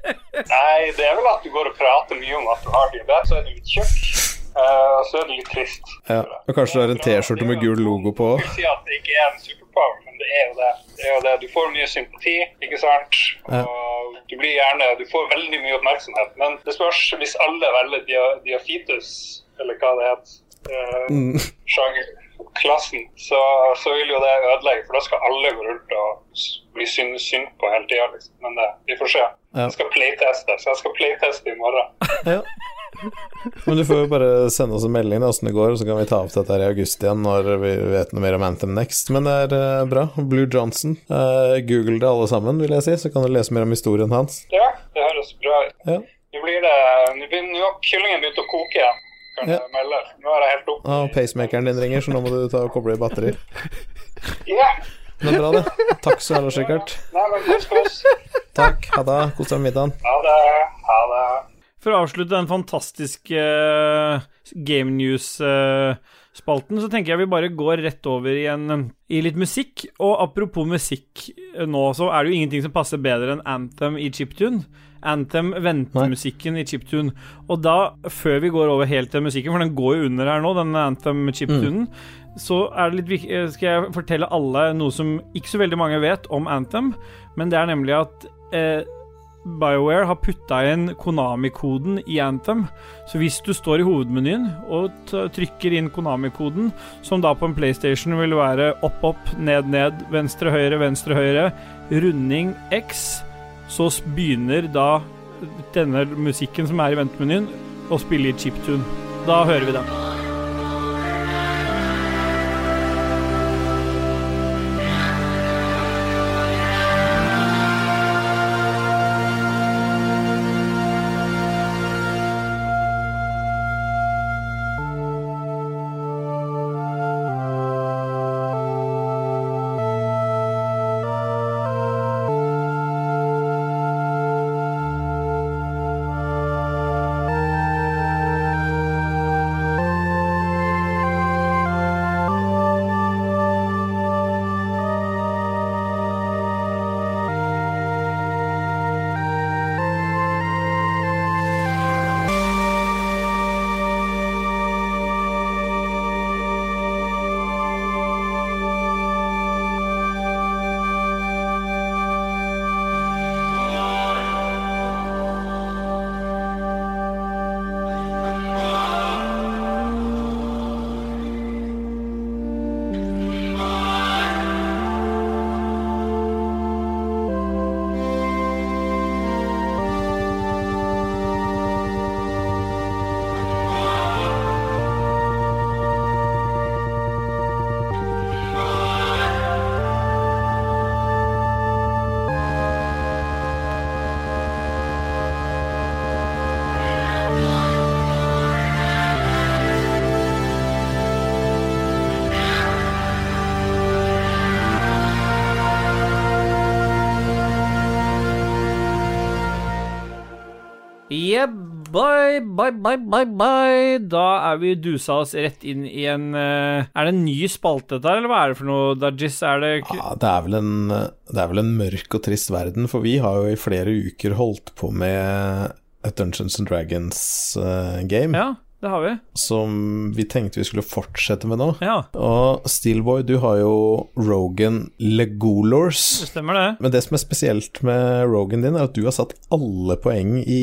Nei, det er vel at du går og prater mye om at du har diabetes, så er du litt tjukk. eh, og så er det litt trist.
Ja, og kanskje du har en T-skjorte med gul logo på
Jeg vil si at det ikke er en superpower, men det er jo det. det, er jo det. Du får mye sympati, ikke sant.
Ja.
Og du blir gjerne Du får veldig mye oppmerksomhet. Men det spørs hvis alle velger dia, diafitus, eller hva det heter. uh,
Mm.
sjangerklassen, så, så vil jo det ødelegge, for da skal alle gå rundt og bli synd, synd på hele tida. Liksom. Men det, vi får se.
Ja.
Jeg skal playteste, så jeg skal playteste i morgen.
Ja. Men du får jo bare sende oss en melding åssen det går, så kan vi ta opp dette her i august igjen når vi vet noe mer om Anthem Next. Men det er uh, bra. Blue Johnson. Uh, Google det alle sammen, vil jeg si, så kan du lese mer om historien hans.
Ja, det høres bra ut.
Ja.
Nå blir det Nå har kyllingen begynt å koke igjen, kan
Ja.
jeg melde. Nå er det helt opp.
Ah, pacemakeren din ringer, så nå må du ta og koble i batterier.
Ja.
er bra, det. Takk så jævla sikkert. Takk. Ha det. Kos deg med middagen.
Ha det. Ha det.
For å avslutte den fantastiske eh, Game News-spalten, så tenker jeg vi bare går rett over i, en, i litt musikk. Og apropos musikk eh, nå, så er det jo ingenting som passer bedre enn Anthem i chiptune. Anthem ventemusikken i chiptune. Og da, før vi går over helt til musikken, for den går jo under her nå, den Anthem chiptunen, så er det litt eh, Skal jeg fortelle alle noe som ikke så veldig mange vet om Anthem, men det er nemlig at eh, BioWare har putta inn Konami-koden i Anthem. Så hvis du står i hovedmenyen og trykker inn Konami-koden, som da på en PlayStation vil være opp, opp, ned, ned, venstre, høyre, venstre, høyre, runding X, så begynner da denne musikken som er i ventemenyen, å spille i chiptune. Da hører vi den. Bye, bye, bye, bye. Da er vi dusa oss rett inn i en eh, Er det en ny spalte der, eller hva er det for noe, Dajis? Er det
Ja, det er, vel en, det er vel en mørk og trist verden, for vi har jo i flere uker holdt på med et Dungeons and Dragons-game
Ja, det har vi.
som vi tenkte vi skulle fortsette med nå.
Ja,
Og Steelboy, du har jo Rogan Legolors.
det stemmer det.
Men det som er spesielt med Rogan din, er at du har satt alle poeng i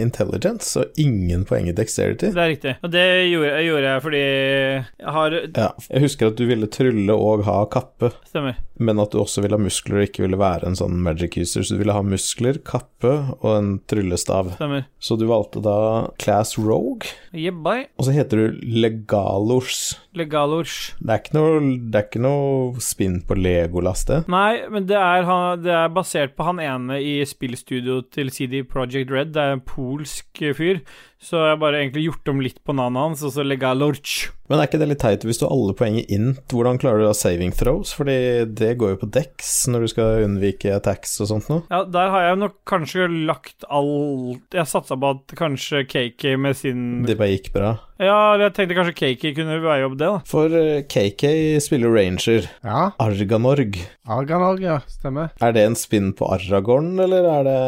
intelligence og ingen poeng i dexterity.
Det er riktig. Og det gjorde, gjorde jeg fordi jeg har
Ja, jeg husker at du ville trylle og ha kappe,
Stemmer.
men at du også ville ha muskler og ikke ville være en sånn magic user. Så du ville ha muskler, kappe og en tryllestav.
Stemmer.
Så du valgte da Class Rogue,
Yeah, bye.
og så heter du Legalors.
Legalors.
Det er ikke noe, det er ikke noe spinn på Legolas, det.
Nei, men det er, det er basert på han ene i spillstudio til CD Project Red. Det er en polsk fyr. Så jeg har bare egentlig gjort om litt på navnet hans, og så legga jeg lorch.
Men er ikke det litt teit hvis du har alle poenget int? Hvordan klarer du da saving throws? Fordi det går jo på dex når du skal unnvike attacks og sånt noe.
Ja, der har jeg nok kanskje lagt alt Jeg satsa på at kanskje KK med sin
Det bare gikk bra.
Ja, jeg tenkte kanskje KK kunne veie opp det, da.
For eh, KK spiller ranger.
Ja.
Arganorg.
Arganorg, ja. Stemmer.
Er det en spinn på Aragorn, eller er det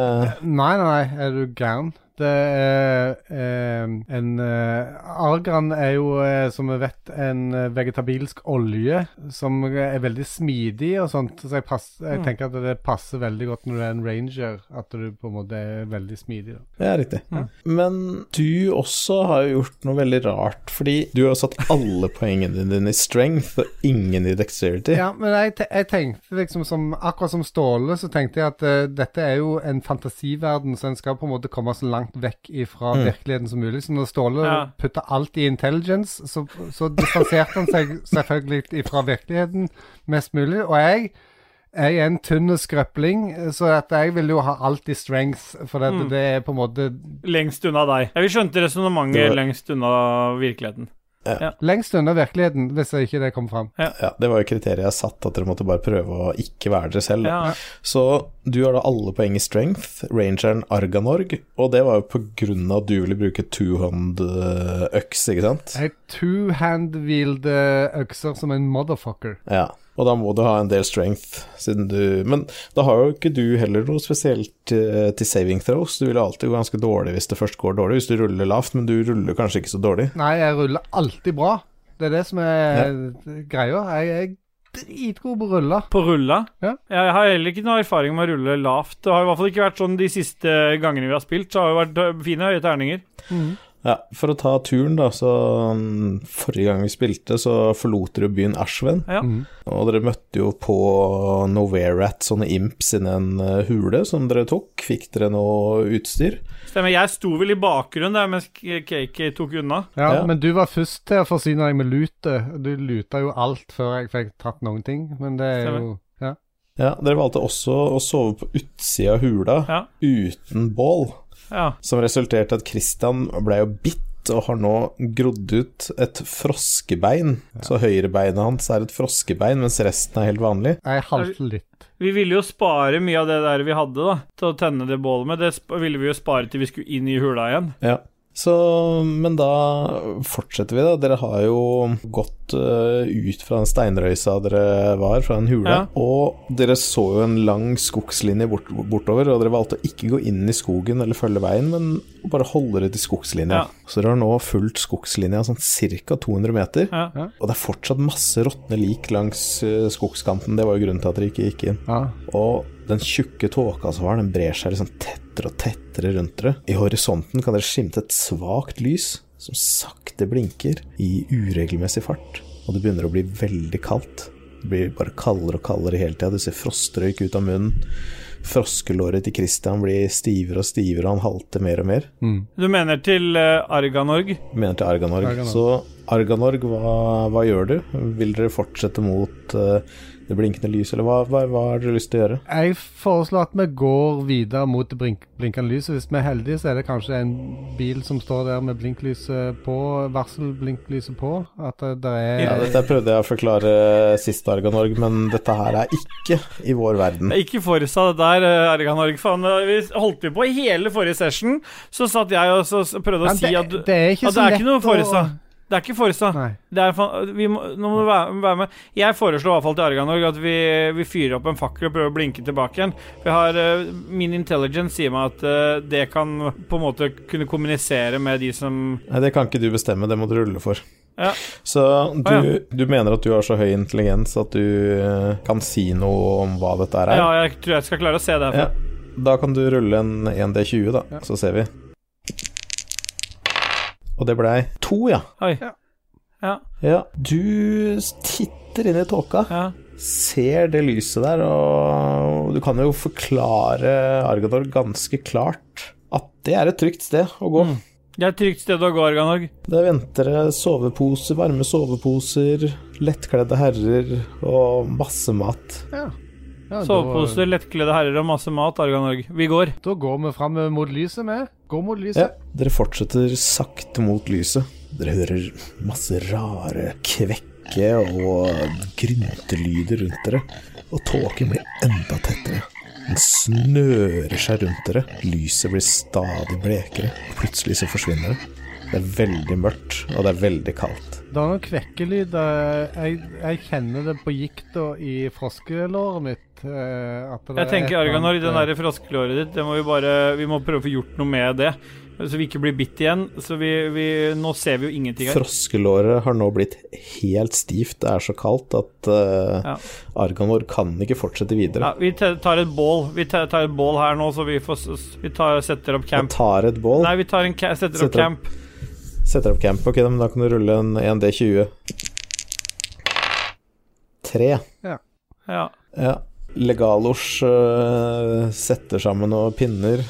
Nei, nei, nei, er du gæren? Det er eh, en eh, Argan er jo, eh, som vi vet, en eh, vegetabilsk olje som er veldig smidig og sånt. Så jeg, pass, jeg tenker at det passer veldig godt når du er en ranger, at du på en måte er veldig smidig. Da.
er riktig. Men du også har jo gjort noe veldig rart, fordi du har satt alle poengene dine i strength og ingen i dexterity.
Ja, men jeg, te jeg tenkte liksom som Akkurat som Ståle, så tenkte jeg at uh, dette er jo en fantasiverden, så en skal på en måte komme så langt vekk ifra virkeligheten som mulig. Så når Ståle
Ja.
putta alt i intelligence, så, så distanserte han seg selvfølgelig ifra virkeligheten mest mulig. Og jeg jeg er en tynn skrøpling, så at jeg vil jo ha alt i strength, for det, det er på en måte
Lengst unna deg. vi skjønte resonnementet lengst unna virkeligheten.
Lengst unna virkeligheten, hvis ikke det kom fram.
Ja, det var jo kriteriet jeg satt, at dere måtte bare prøve å ikke være dere selv.
Ja.
Så du har da alle poeng i strength, rangeren Arganorg, og det var jo på grunn av at du ville bruke two-hand-øks, ikke sant?
Jeg two-hand-wield-økser som en motherfucker.
Ja, og da må du ha en del strength, siden du Men da har jo ikke du heller noe spesielt eh, til saving throws. Du vil alltid gå ganske dårlig hvis det først går dårlig, hvis du ruller lavt, men du ruller kanskje ikke så dårlig.
Nei, jeg ruller alltid bra. Det er det som er greia. Jeg er dritgod på å rulle.
På rulla?
Ja.
Jeg har heller ikke noe erfaring med å rulle lavt. Det har i hvert fall ikke vært sånn de siste gangene vi har spilt. Så har det vært fine høye terninger.
Ja, for å ta turen, da, så mm, Forrige gang vi spilte, så forlot dere byen Ashven.
Ja.
Og dere møtte jo på Noverat, sånne imps inni en eh, hule som dere tok. Fikk dere noe utstyr?
Stemmer. Jeg sto vel i bakgrunnen der mens KK tok unna.
Ja,
Ja.
Men du var først til å forsyne deg med lutet. Du luta jo alt før jeg fikk tatt noen ting, men det er jo ja.
Ja, dere valgte også å sove på utsida av hula,
Ja.
uten bål.
Ja.
Som resulterte i at Christian ble jo bitt og har nå grodd ut et froskebein. Så høyrebeinet hans er et froskebein, mens resten er helt vanlig.
Jeg halter litt.
Vi ville jo spare mye av det der vi hadde, da, til å tenne det bålet med. Det ville vi jo spare til vi skulle inn i hula igjen.
Ja. Så, men da fortsetter vi, da. Dere har jo gått uh, ut fra den steinrøysa dere var, fra en hule.
Ja.
Og dere så jo en lang skogslinje bort, bortover, og dere valgte å ikke gå inn i skogen eller følge veien, men bare holde dere til skogslinja.
Ja.
Så dere har nå fulgt skogslinja sånn ca. 200 meter.
Ja.
Og det er fortsatt masse råtne lik langs uh, skogskanten. Det var jo grunnen til at dere ikke gikk inn.
Ja.
Og den tjukke tåka som var, den brer seg liksom tettere og tettere rundt dere. I horisonten kan dere skimte et svakt lys som sakte blinker i uregelmessig fart. Og det begynner å bli veldig kaldt. Det blir bare kaldere og kaldere hele tida. Du ser frostrøyk ut av munnen. Froskelåret til Christian blir stivere og stivere, og han halter mer og mer.
Du mener til Arganorg?
Du Mener til Arganorg.
Arganorg.
Så Arganorg, hva, hva gjør du? Vil dere fortsette mot uh, det blinkende lys, eller hva, hva, hva har dere lyst til å gjøre?
Jeg foreslår at vi går videre mot det blink blinkende lyset. Hvis vi er heldige, så er det kanskje en bil som står der med blinklyset på, varselblinklyset på. At det, er
Ja, dette prøvde jeg å forklare sist, Arganorg, men dette her er ikke i vår verden.
Det er Ikke Forsa, det der, eh, Arganorg. Faen, eh, vi holdt vi på i hele forrige session, så satt jeg og prøvde å
Men
si
det,
at
det er ikke
at det er ikke noe Forsa.
å
Det er ikke Forsa. Det er vi må, nå må du være, være med. Jeg foreslår i hvert fall til Arganorg at vi, vi fyrer opp en fakkel og prøver å blinke tilbake igjen. Har, eh, min intelligence sier meg at uh, det kan på en måte kunne kommunisere med de som
Nei, det kan ikke du bestemme, det må du rulle for.
Ja.
Så du,
ah, ja.
du mener at du har så høy intelligens at du eh, kan si noe om hva dette er?
Ja, jeg tror jeg skal klare å se det
Ja. Da kan du rulle en 1D20, da,
Ja.
så ser vi. Og det blei to, ja.
Oi.
Ja.
Ja.
Ja, du titter inn i tåka,
ja.
ser det lyset der, og du kan jo forklare Arganor ganske klart at det er et trygt sted å gå.
Mm. Det er et trygt sted å gå, Arganor.
Det venter soveposer, varme soveposer, lettkledde herrer og masse mat.
Ja. Ja,
Soveposer, lettkledde herrer og masse mat, Arganorg. Vi går.
Da, går vi fram mot lyset, vi. Gå mot
Ja,
lyset.
dere fortsetter sakte mot lyset. Dere hører masse rare kvekke og gryntelyder rundt dere. Og tåken blir enda tettere. Den snører seg rundt dere. Lyset blir stadig blekere. Plutselig så forsvinner det. Det er veldig mørkt, og det er veldig kaldt.
Det er noen kvekkelyder. Jeg, jeg kjenner det på gikta i froskelåret mitt. eh, At det
Jeg tenker,
er
Arganor, den
eh,
der froskelåret ditt, det må vi bare Vi må prøve å få gjort noe med det. Så vi ikke blir bitt igjen. Så vi, vi Nå ser vi jo ingenting her.
Froskelåret har nå blitt helt stivt. Det er så kaldt at uh,
Ja.
Arganor kan ikke fortsette videre.
Ja, vi tar et bål. Vi tar et bål her nå, så vi får Vi tar, setter opp camp.
Vi tar et bål.
Nei, vi tar en setter,
setter opp
camp. opp.
Setter opp camp. Ok, men da kan du rulle en 1D20. Tre.
Ja.
Ja. Legalos uh, setter sammen noen pinner,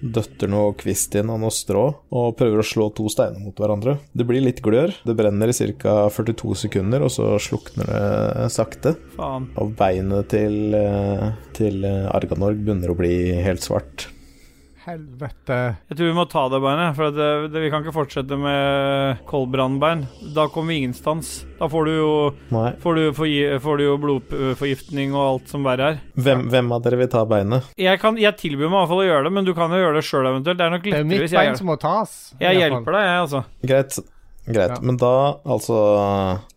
døtter noe kvist inn og noe strå, og prøver å slå to steiner mot hverandre. Det blir litt glør. Det brenner i ca. 42 sekunder, og så slukner det sakte.
Faen.
Og beinet til, øh, til Arganorg begynner å bli helt svart.
Helvete.
Jeg tror vi må ta det beinet, for at det, det, vi kan ikke fortsette med koldbrannbein. Da kommer vi ingenstans. Da får du jo, får du, forgi, får du jo blodforgiftning og alt som verre er.
Hvem, hvem av dere vil ta beinet?
Jeg, kan, jeg tilbyr meg i hvert fall å gjøre det, men du kan jo gjøre det sjøl eventuelt. Det er nok
Det er
lettere
mitt
hvis jeg
bein
gjør det.
som må tas.
Jeg hjelper deg, jeg, altså.
Greit. Greit.
Ja.
Men da, altså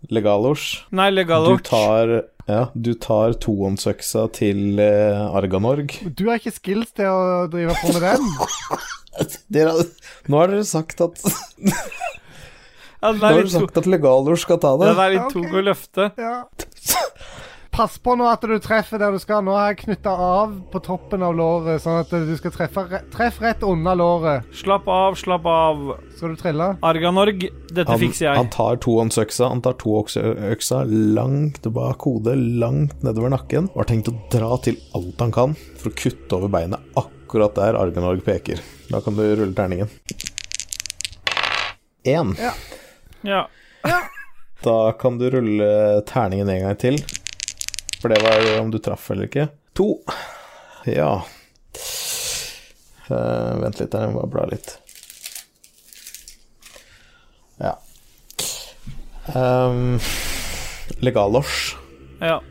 Legalos
Nei,
Du tar, ja, du tar tohåndsøksa til eh, Arganorg.
Du har ikke skills til å drive på med den.
Dere, nå har dere sagt at Nå har
er
dere sagt at Legalor skal ta det.
den er litt tung å løfte.
Ja. Pass på nå at du treffer der du skal. Nå har jeg knytta av på toppen av låret, sånn at du skal treffe re Treff rett under låret.
Slapp av, slapp av.
Skal du trille?
Arganorg, dette
Han,
fikser jeg.
han tar tohåndsøksa Han tar toøksa langt bak hodet, langt nedover nakken, og har tenkt å dra til alt han kan for å kutte over beinet akkurat der Arganorg peker. Da kan du rulle terningen. Én.
Ja.
Da kan du rulle terningen en gang til. For det var om du traff eller ikke. To. Ja. uh, vent litt, jeg må bare bla litt. Ja. Um, Legalos
ja.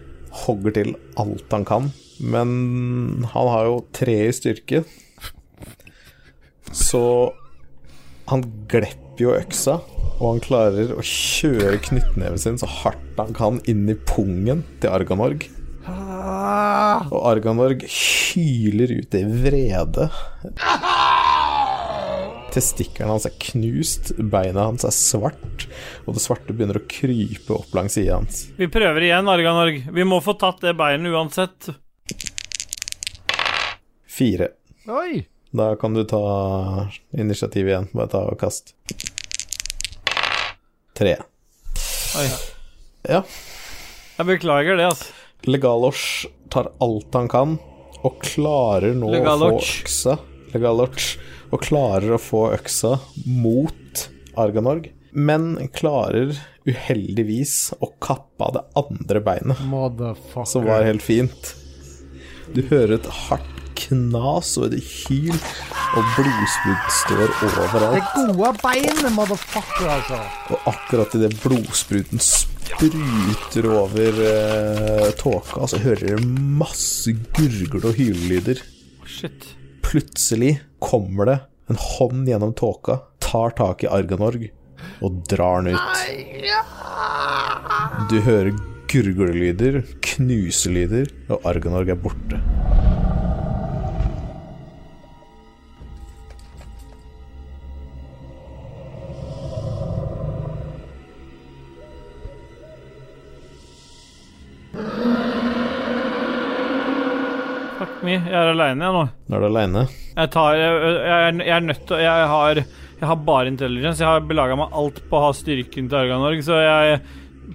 hogger til alt han kan, men han har jo tre i styrke. Så han glepper jo øksa, og han klarer å kjøre knyttneven sin så hardt han kan inn i pungen til Arganorg. Og Arganorg hyler ut i vrede. Testiklene hans er knust, beina hans er svart, og det svarte begynner å krype opp langs sida hans.
Vi prøver igjen, Arganorg. Vi må få tatt det beinet uansett.
Fire.
oi!
Da kan du ta initiativ igjen. Bare ta og kast. Tre.
Oi.
Ja.
Jeg beklager det, altså.
Legalos tar alt han kan, og klarer nå
Legaloch.
å få øksa Legaloch. Og klarer å få øksa mot Arganorg, men klarer uheldigvis å kappe av det andre beinet,
Motherfucker.
som var helt fint. Du hører et hardt knas og et hyl, og blodsprut står overalt.
Det gode beinet, motherfucker, altså.
Og akkurat idet blodspruten spruter over uh, tåka, så hører dere masse gurgle- og hylelyder.
Shit.
Plutselig kommer det en hånd gjennom tåka, tar tak i Arganorg og drar den ut. Du hører gurglelyder, knuselyder, og Arganorg er borte.
Jeg er aleine, jeg nå.
Nå er du aleine.
Jeg tar Jeg, jeg, jeg er nødt til Jeg har Jeg har bare intelligence. Jeg har belaga meg alt på å ha styrken til Arganorg, så jeg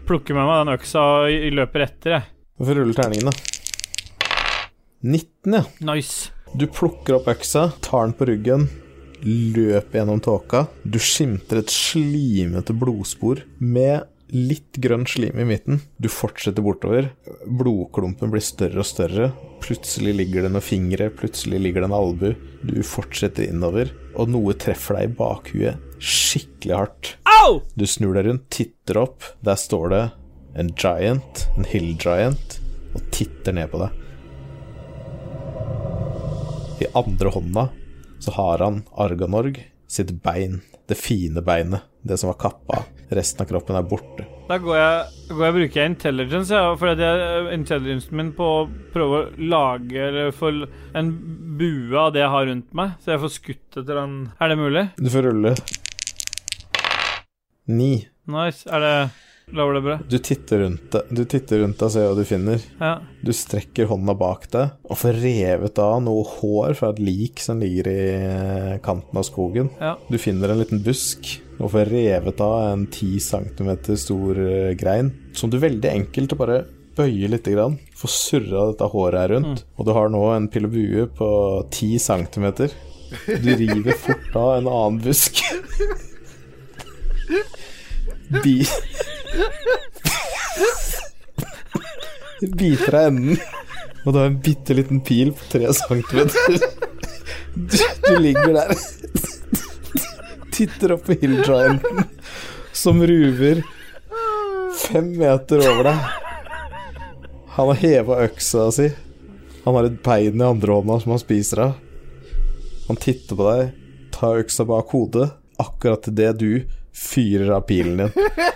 plukker med meg den øksa og løper etter, jeg.
Hvorfor får rulle terningen, da. 19, ja.
Nice.
Du plukker opp øksa, tar den på ryggen, løper gjennom tåka. Du skimter et slimete blodspor med litt grønn slim i midten. Du fortsetter bortover. Blodklumpen blir større og større. Plutselig ligger det noen fingre, plutselig ligger det en albu. Du fortsetter innover, og noe treffer deg i bakhuet skikkelig hardt.
Au!
Du snur deg rundt, titter opp. Der står det en giant, en hill giant, og titter ned på deg. I andre hånda så har han Arganorg sitt bein, det fine beinet, det som var kappa. Resten av kroppen er borte.
Da går jeg, går jeg bruker jeg intelligence, ja, for det er intelligencen min på å prøve å lage eller få en bue av det jeg har rundt meg, så jeg får skutt etter den. Er det mulig?
Du får rulle. Ni.
Nice. Er det Lover det bra?
Du titter rundt deg, du titter rundt deg og ser hva du finner.
Ja.
Du strekker hånda bak deg og får revet av noe hår fra et lik som ligger i kanten av skogen.
Ja.
Du finner en liten busk og får revet av en 10 cm stor eh, grein, som du veldig enkelt bare bøyer litt, grann, får surra dette håret her rundt. Og du har nå en pil og bue på 10 cm. Du river fort av en annen busk. Bi Biter av enden, og du har en bitte liten pil på 3 cm. Du, du ligger der titter opp på Hill Gianten, som ruver fem meter over deg. Han har heva øksa si. Han har et bein i andre hånda som han spiser av. Han titter på deg, tar øksa bak hodet, akkurat idet du fyrer av pilen din.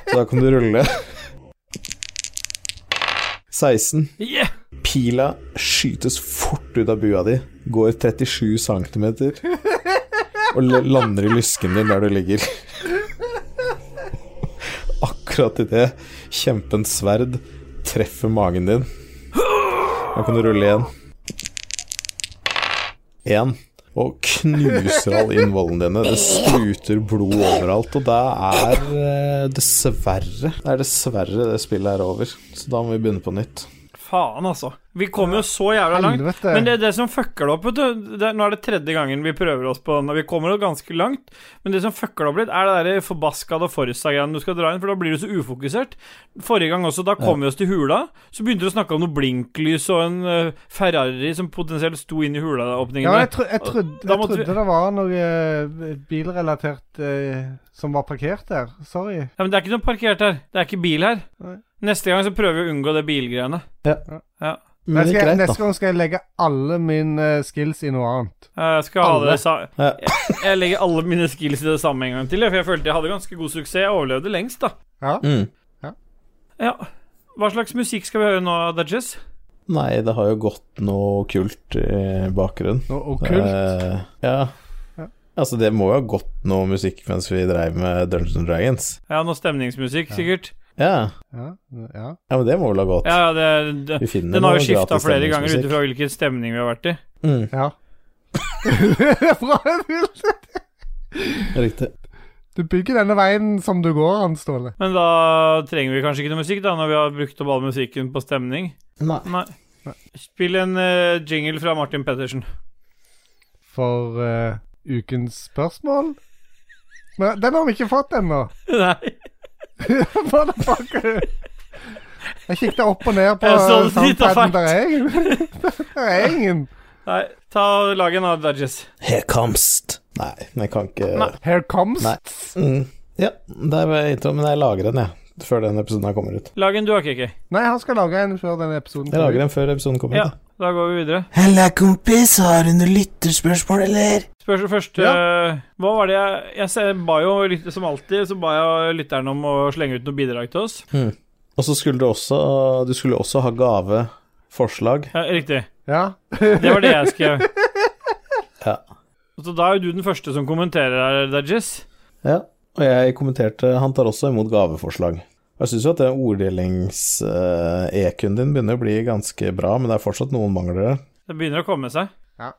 Så da kan du rulle. 16.
Yeah!
Pila skytes fort ut av bua di, går 37 cm og lander i lysken din der du ligger. Akkurat idet kjempens sverd treffer magen din. Da kan du rulle igjen. Én. Og knuser all innvollene dine. Det spruter blod overalt. Og det er eh, dessverre Det er dessverre det spillet er over. Så da må vi begynne på nytt.
Faen, altså. Vi kommer jo så jævla langt.
Helvete.
Men det er det som fucker det opp. Det er, nå er det tredje gangen vi prøver oss på den, vi kommer jo ganske langt. Men det som fucker det opp litt, er det der forbaskede Forsa-greiene du skal dra inn, for da blir du så ufokusert. Forrige gang også, da kom vi oss til hula, så begynte du å snakke om noe blinklys og en uh, Ferrari som potensielt sto inn i hulaåpningen.
Ja, jeg, tro, jeg, trodde, jeg trodde det var noe uh, bilrelatert uh, som var parkert der. Sorry.
Ja, men det er ikke noe parkert her. Det er ikke bil her.
Nei.
Neste gang så prøver vi å unngå det bilgreiene. Ja.
Men
Skal,
greit,
neste
da.
gang skal jeg legge alle mine skills i noe annet.
Jeg skal ha det jeg, jeg legger alle mine skills i det samme en gang til, for jeg følte jeg hadde ganske god suksess. Jeg overlevde lengst, da.
Ja.
Mm.
Ja. Hva slags musikk skal vi høre nå, Dudges?
Nei, det har jo gått noe kult i bakgrunnen.
Noe okkult.
Eh, ja.
Ja.
Altså, det må jo ha gått noe musikk mens vi dreiv med Dungeons and Dragons.
Ja, noe stemningsmusikk, sikkert.
Ja.
Ja, ja.
ja, men det må vel ha gått.
Ja, ja, det, det, den har jo skifta flere ganger ut ifra hvilken stemning vi har vært i.
Mm,
ja.
Riktig.
Du bygger denne veien som du går, Hans Ståle.
Men da trenger vi kanskje ikke noe musikk, da, når vi har brukt opp all musikken på stemning.
Nei.
Nei. Spill en uh, jingle fra Martin Pettersen.
For uh, ukens spørsmål Men den har vi ikke fått ennå.
Nei.
Motherfucker. Jeg kikket opp og ned på soundpaden. Der er ingen. Der er ingen.
Nei. Ta og Lag en av Dudges.
Here comes Nei, jeg kan ikke
Nei.
Here comes.
Nei. Mm. Ja, der var jeg intro, men jeg lager den, jeg. Før den episoden her kommer ut.
Lag en du har, KK.
Nei, han skal lage en før denne episoden.
Jeg lager den før episoden kommer
Ja,
ut.
Da går vi videre.
Halla, kompis. Har du noe lytterspørsmål, eller?
Spørs først eh, Hva var det jeg Jeg ser- ba jo som alltid Så ba jeg lytteren om å slenge ut noe bidrag til oss.
Og så skulle du også Du skulle også ha gaveforslag.
Ja, riktig.
Ja.
Det var det jeg skrev.
Ja.
Så da er jo du den første som kommenterer her, Dajis.
ja. Og jeg kommenterte Han tar også imot gaveforslag. Jeg syns jo at den orddelings-EQ-en din begynner å bli ganske bra, men det er fortsatt noen mangler der.
Det begynner å komme seg.
Ja.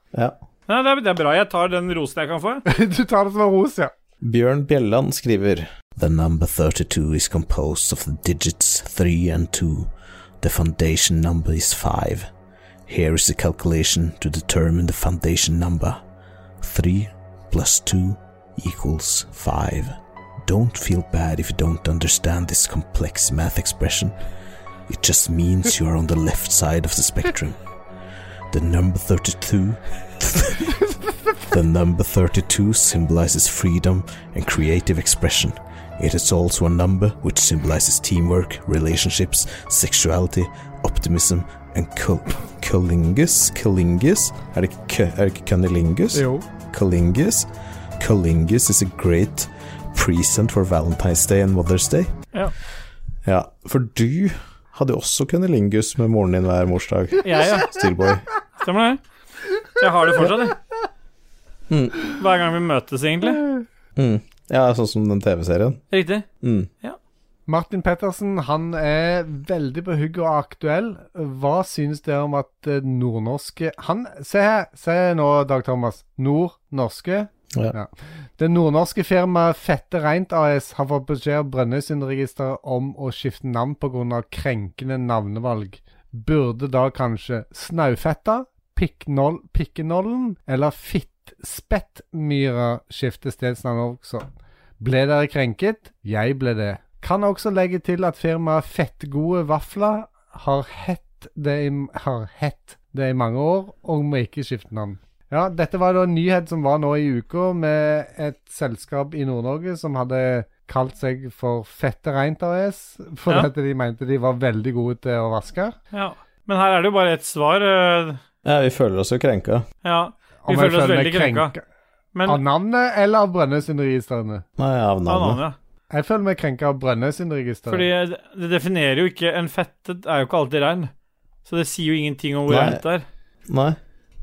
Nei, det er, det er bra. Jeg tar den rosen jeg kan få.
Du tar det som en ros, ja.
Bjørn Bjelland skriver
The number 32 is composed of the digits 3 and 2. The foundation number is 5. Here is the calculation to determine the foundation number. 3 plus 2 equals 5. Don't feel bad if you don't understand this complex math expression. It just means you are on the left side of the spectrum. The number 32 The number 32 symbolizes freedom and creative expression. It is also a number which symbolizes teamwork, relationships, sexuality, optimism, and cul cullingus. Cullingus? Er det ikke?
Jo.
Cullingus? Cullingus is a great present for Valentine's Day and Mother's Day.
Ja.
Ja, for du hadde jo også kunnelingus med moren din hver morsdag.
Ja, ja.
Steelboy.
Stemmer det. Jeg har det fortsatt, jeg.
Mm.
Hver gang vi møtes, egentlig.
Mm. Ja, sånn som den TV-serien.
Riktig.
Mm.
Martin Pettersen han er veldig på hugget og aktuell. Hva synes dere om at eh, nordnorske Han, Se her, se nå, Dag Thomas. Nordnorske.
Ja.
Det nordnorske firmaet Fette Reint AS har fått beskjed av Brønnøysundregisteret om å skifte navn pga. krenkende navnevalg. Burde da kanskje Snaufetta, Pikknoll, Pikkenollen eller Fittspettmyra skifte stedsnavn også? Ble dere krenket? Jeg ble det. Kan også legge til at firmaet Fettgode Vafler har hett det i, har hett det i mange år, og må ikke skifte navn. Ja, dette var da en nyhet som var nå i uka, med et selskap i Nord-Norge som hadde kalt seg for Fette Reint AS, fordi
Ja.
de mente de var veldig gode til å vaske.
Ja. Men her er det jo bare ett svar. eh,
ja, vi føler oss jo krenka.
Ja. Vi
Om
føler oss veldig krenka.
krenka-
Men
Av navnet eller av Brønnøysundregistrene?
Nei, av navnet.
av
navnet.
Jeg føler meg krenka av Brønnøysundregisteret.
Fordi det definerer jo ikke En fette er jo ikke alltid rein. Så det sier jo ingenting om hvor reint det er.
Nei.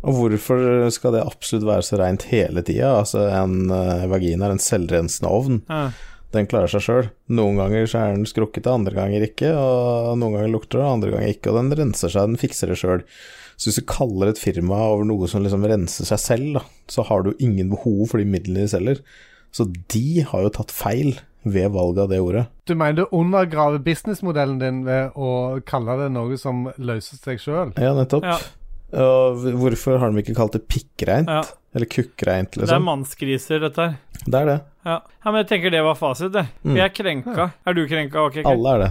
Og hvorfor skal det absolutt være så reint hele tida? Altså, en uh, vagina er en selvrensende ovn.
Ja.
Den klarer seg sjøl. Noen ganger så er den skrukkete, andre ganger ikke. Og noen ganger lukter det, andre ganger ikke. Og den renser seg, den fikser det sjøl. Så hvis du kaller et firma over noe som liksom renser seg selv, da, så har du ingen behov for de midlene de selger. Så de har jo tatt feil ved valget av det ordet.
Du mener du undergraver businessmodellen din ved å kalle det noe som løser seg sjøl?
Ja, nettopp.
Ja.
Og hvorfor har de ikke kalt det pikkreint?
Ja.
Eller kukkreint,
Det er
liksom?
mannsgriser, dette her.
Det er det.
Ja. ja, men jeg tenker det var fasit, det.
Mm.
Vi er krenka. Er du krenka Okay, okay.
Alle er det.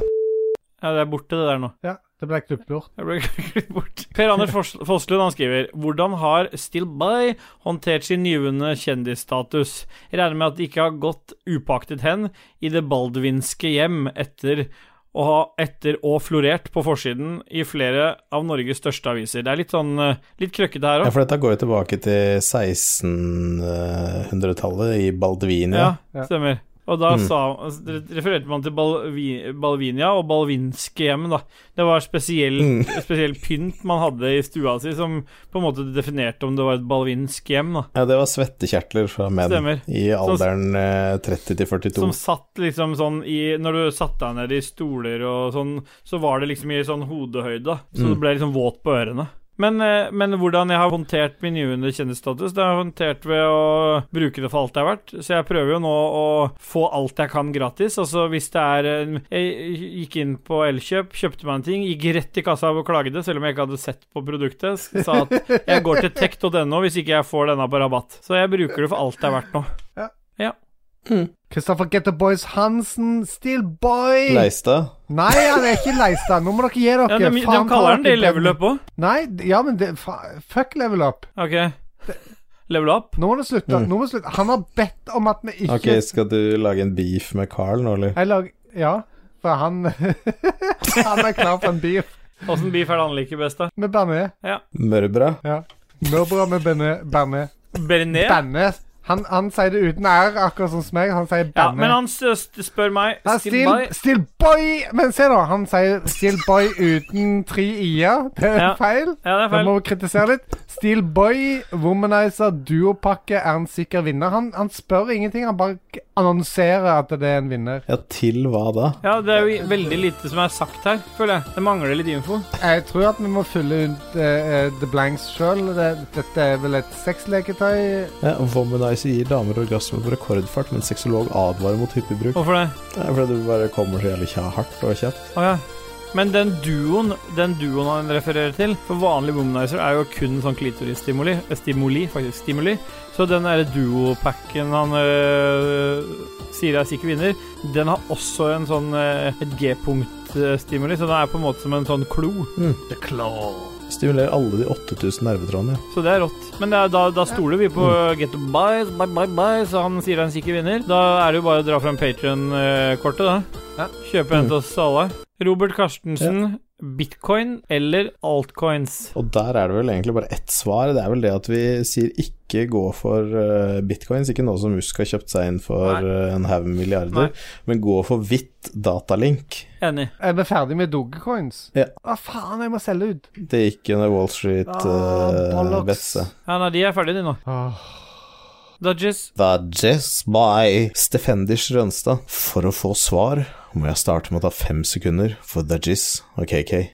Ja, det er borte, det der nå.
Ja, det ble klippet bort.
Jeg ble klippet bort. Per Anders Fos- Fosslund han skriver Hvordan har Still By håndtert sin nyvunne kjendisstatus? Jeg regner med at det ikke har gått upaktet hen i det baldvinske hjem etter å ha etter og florert på forsiden i flere av Norges største aviser. Det er litt sånn eh, litt krøkkete her
Ja, for dette går jo tilbake til 1600-tallet i Baldivinia.
Ja,
Ja.
stemmer. Og da
Mm.
sa, refererte man til Balvi, Balvinia og balvinske hjem, da. Det var spesiell,
Mm.
spesiell pynt man hadde i stua si, som på en måte definerte om det var et balvinsk hjem, da.
Ja, det var svettekjertler fra menn
Stemmer.
i alderen eh, 30 til 42.
Som satt liksom sånn i Når du satte deg ned i stoler og sånn, så var det liksom i sånn hodehøyde, da. Så
Mm.
du ble liksom våt på ørene. Men, eh, men hvordan jeg har håndtert min nyvunne kjendisstatus, det har jeg håndtert ved å bruke det for alt det er verdt. Så jeg prøver jo nå å få alt jeg kan gratis. Altså hvis det er Jeg gikk inn på Elkjøp, kjøpte meg en ting, gikk rett i kassa og klagde, selv om jeg ikke hadde sett på produktet. Sa at jeg går til tech.no hvis ikke jeg får denne på rabatt. Så jeg bruker det for alt det er verdt nå.
Christopher Get the Boys Hansen, Steel Boy.
Leistad.
Nei, han er ikke Leistad. Nå må dere gi dere.
Ja, de, de kaller han det i level up òg.
Nei, ja, men det, fa Fuck level up.
Ok. Level up?
Nå må du slutte. Nå må du slutte. Han har bedt om at vi ikke
Ok, skal du lage en beef med Carl nå, eller?
Jeg lager, Ja, for han Han er klar for en beef
Åssen beef er det han liker best, da?
med Bernet.
Mørbra?
Ja. Mørbra med Bernet. Bernet. Han, han sier det uten r, akkurat som meg. Han sier
Ja, men han spør meg Still
still, boy Men se da, han sier still boy uten tre i-er. Det er
Ja.
feil.
Ja, det er
Da
feil.
må vi kritisere litt. Steel boy, womanizer, duopakke er en sikker vinner. Han, han spør ingenting, han bare annonserer at det er en vinner.
Ja, til hva da?
Ja, det er jo veldig lite som er sagt her, føler jeg. Det mangler litt info.
Jeg tror at vi må fylle ut uh, the blanks sjøl. Det, dette er vel et sexleketøy.
Ja, Womanizer gir damer orgasme på rekordfart, men sexolog advarer mot hyppig bruk.
Hvorfor det?
Det er fordi du bare kommer så jævlig hardt og kjapt.
Oh, ja. Men den duoen Den duoen han refererer til, for vanlig womanizer, er jo kun sånn klitorisstimuli. eh, Stimuli, faktisk. Stimuli. Så den derre duopacken han øh, sier er sikker vinner, den har også en sånn øh, et G-punkt-stimuli, så den er på en måte som en sånn klo.
Stimulerer alle de 8000 nervetrådene.
Så det er rått. Men det er, da, da stoler vi på Get to buy, buy, buy, buy, så han sier han sikker vinner. Da er det jo bare å dra fram Patrion-kortet, da.
Ja.
Kjøpe en til oss alle. Robert Carstensen, bitcoin eller altcoins?
Og der er det vel egentlig bare ett svar. Det er vel det at vi sier ikke gå for uh, bitcoins, ikke noe som Musk har kjøpt seg inn for
Nei.
eh, en haug milliarder, milliarder, men gå for hvitt datalink.
Enig.
Er vi ferdig med Dogecoins?
Ja.
Hva faen, jeg må selge ut.
Det gikk under Wall Street
Ah,
uh.
Ja, nei, de er ferdige, de nå.
Ah.
Dodges.
Dodges by Stefendish Rønstad. For å få svar må jeg starte med å ta fem sekunder for Dodges og KK.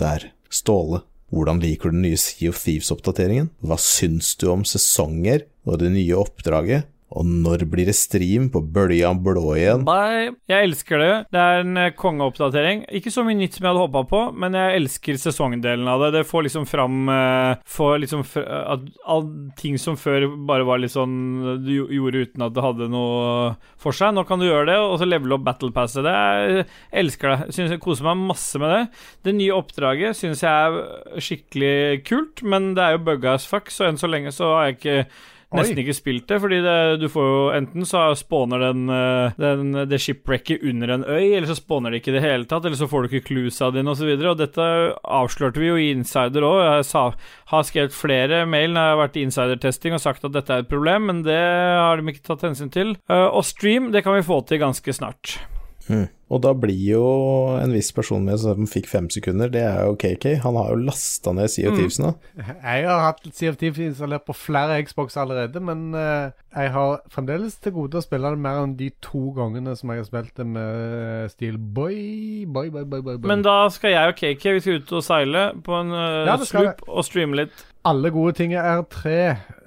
Der. Ståle. Hvordan liker du den nye Sea of Thieves-oppdateringen? Hva syns du om sesonger og det nye oppdraget? Og når blir det stream på Bølja blå igjen?
Nei, Jeg elsker det. Det er en eh, kongeoppdatering. Ikke så mye nytt som jeg hadde håpa på, men jeg elsker sesongdelen av det. Det får liksom fram eh, Får liksom fr at all ting som før bare var litt sånn du gjorde uten at det hadde noe for seg. Nå kan du gjøre det, og så levele opp battle passet. Jeg elsker det. Synes jeg koser meg masse med det. Det nye oppdraget syns jeg er skikkelig kult, men det er jo bugga as fuck, så enn så lenge så har jeg ikke Nesten ikke spilt det, fordi det, du får jo enten så spåner den, eh, den det shipwrecket under en øy, eller så spåner det ikke i det hele tatt, eller så får du ikke cluesa dine osv. Og, så og dette avslørte vi jo i Insider òg. Jeg sa, har skrevet flere mail når jeg har vært i insidertesting og sagt at dette er et problem, men det har de ikke tatt hensyn til. Eh, og stream, det kan vi få til ganske snart.
Mm. Og da blir jo en viss person med som fikk fem sekunder, det er jo KK. Han har jo lasta ned Sea of
Mm.
Thieves nå.
Jeg har hatt Sea of Thieves installert på flere Xbox allerede, men eh, jeg har fremdeles til gode å spille det mer enn de to gangene som jeg har spilt det med Steel Boy. Boy, boy, boy, boy, boy.
Men da skal jeg og KK vi skal ut og seile på en uh,
Ja,
sloop og streame litt
Alle gode ting er tre,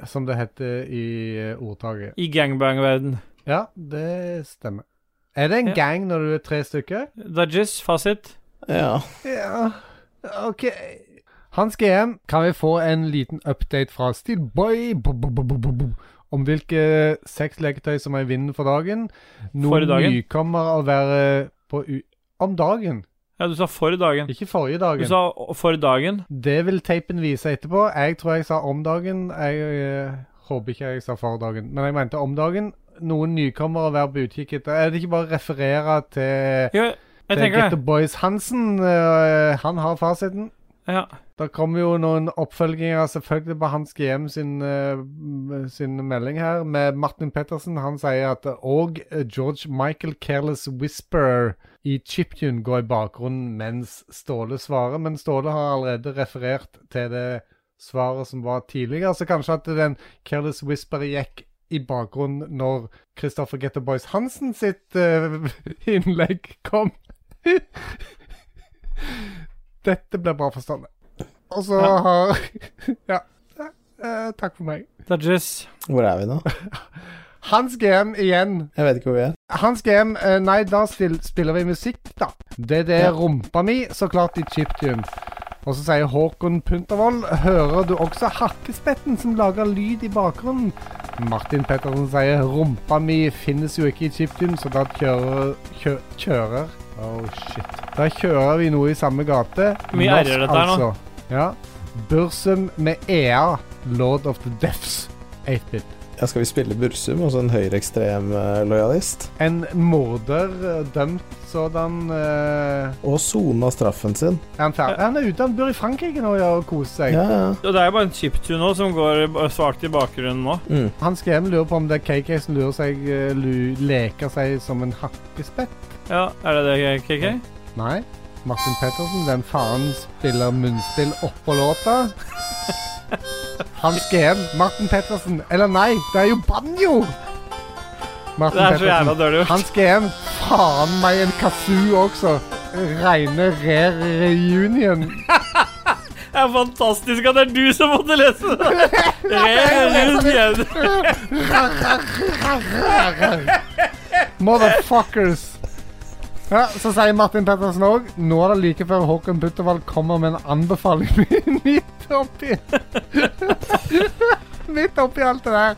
som det heter i eh, ordtaket.
i gangbang-verden.
Ja, det stemmer. Er det en
Ja.
gang når du er tre stykker?
Dudges, fasit.
Ja.
Ja, OK. Hans GM, kan vi få en liten update fra Steelboy om hvilke seks leketøy som er i vinden for dagen?
For
Noen
dagen?
nykommer å være på u... Om dagen,
Ja, du sa for dagen.
ikke forrige dagen.
Du sa for dagen.
Det vil teipen vise etterpå. Jeg tror jeg sa om dagen. Jeg jeg håper ikke jeg sa for dagen, men jeg mente om dagen. Noen nykommere være på utkikk etter. Er det ikke bare å referere til,
jo,
til Get the. Boys Hansen? Eh, han har fasiten.
Ja.
Det kommer jo noen oppfølginger selvfølgelig på Hans GM sin, eh, sin melding her, med Martin Pettersen. Han sier at eh, George Michael Careless Whisperer i chiptune går i bakgrunnen mens Ståle svarer. Men Ståle har allerede referert til det svaret som var tidligere, så kanskje at den Careless Whisperer gikk i bakgrunnen når Kristoffer Getter Boys Hansen sitt uh, innlegg kom. Dette blir bra forstående. Og så
Ja.
har Ja. Uh, takk for meg.
Dodges.
Hvor er vi nå?
Hans GM igjen.
Jeg vet ikke hvor vi er.
Hans GM uh, Nei, da spiller vi musikk, da. Det er det
Ja.
rumpa mi, så klart i chiptune. Og så sier Håkon Puntervold Hører du også hakkespetten som lager lyd i bakgrunnen? Martin Pettersen sier rumpa mi finnes jo ikke i chiptune, så da kjører kjø, Kjører Oh shit. Da kjører vi noe i samme gate.
Mye R-er dette her nå.
altså. Ja. Bursum med EA. Lord of the Deaths. 8-bit.
Ja, skal vi spille Bursum, altså en høyreekstrem eh, lojalist?
En morder eh, dømt sådan eh,
Og sona straffen sin.
Er han ja. Han er ute, han bor i Frankrike nå ja, og koser seg.
Ja, ja.
ja det er jo bare en chiptune nå som går svakt i bakgrunnen nå.
Mm.
Han skrev lurer på om det er KK som lurer seg, eh, leker seg som en hakkespett.
Ja, er det det, KK?
Nei. Martin Pettersen, den faen spiller munnspill oppå låta? Han skrev Martin Pettersen Eller nei, det er jo banjo! Martin
Det er så jævla dårlig gjort.
Hans skrev faen meg en kazoo også. Reine Rare Reunion.
Det er fantastisk at det er du som måtte lese det! Reunion.
Motherfuckers. Ja, Så sier Martin Pettersen òg Nå er det like før Håkon Buttervald kommer med en anbefaling midt oppi Midt oppi alt det der.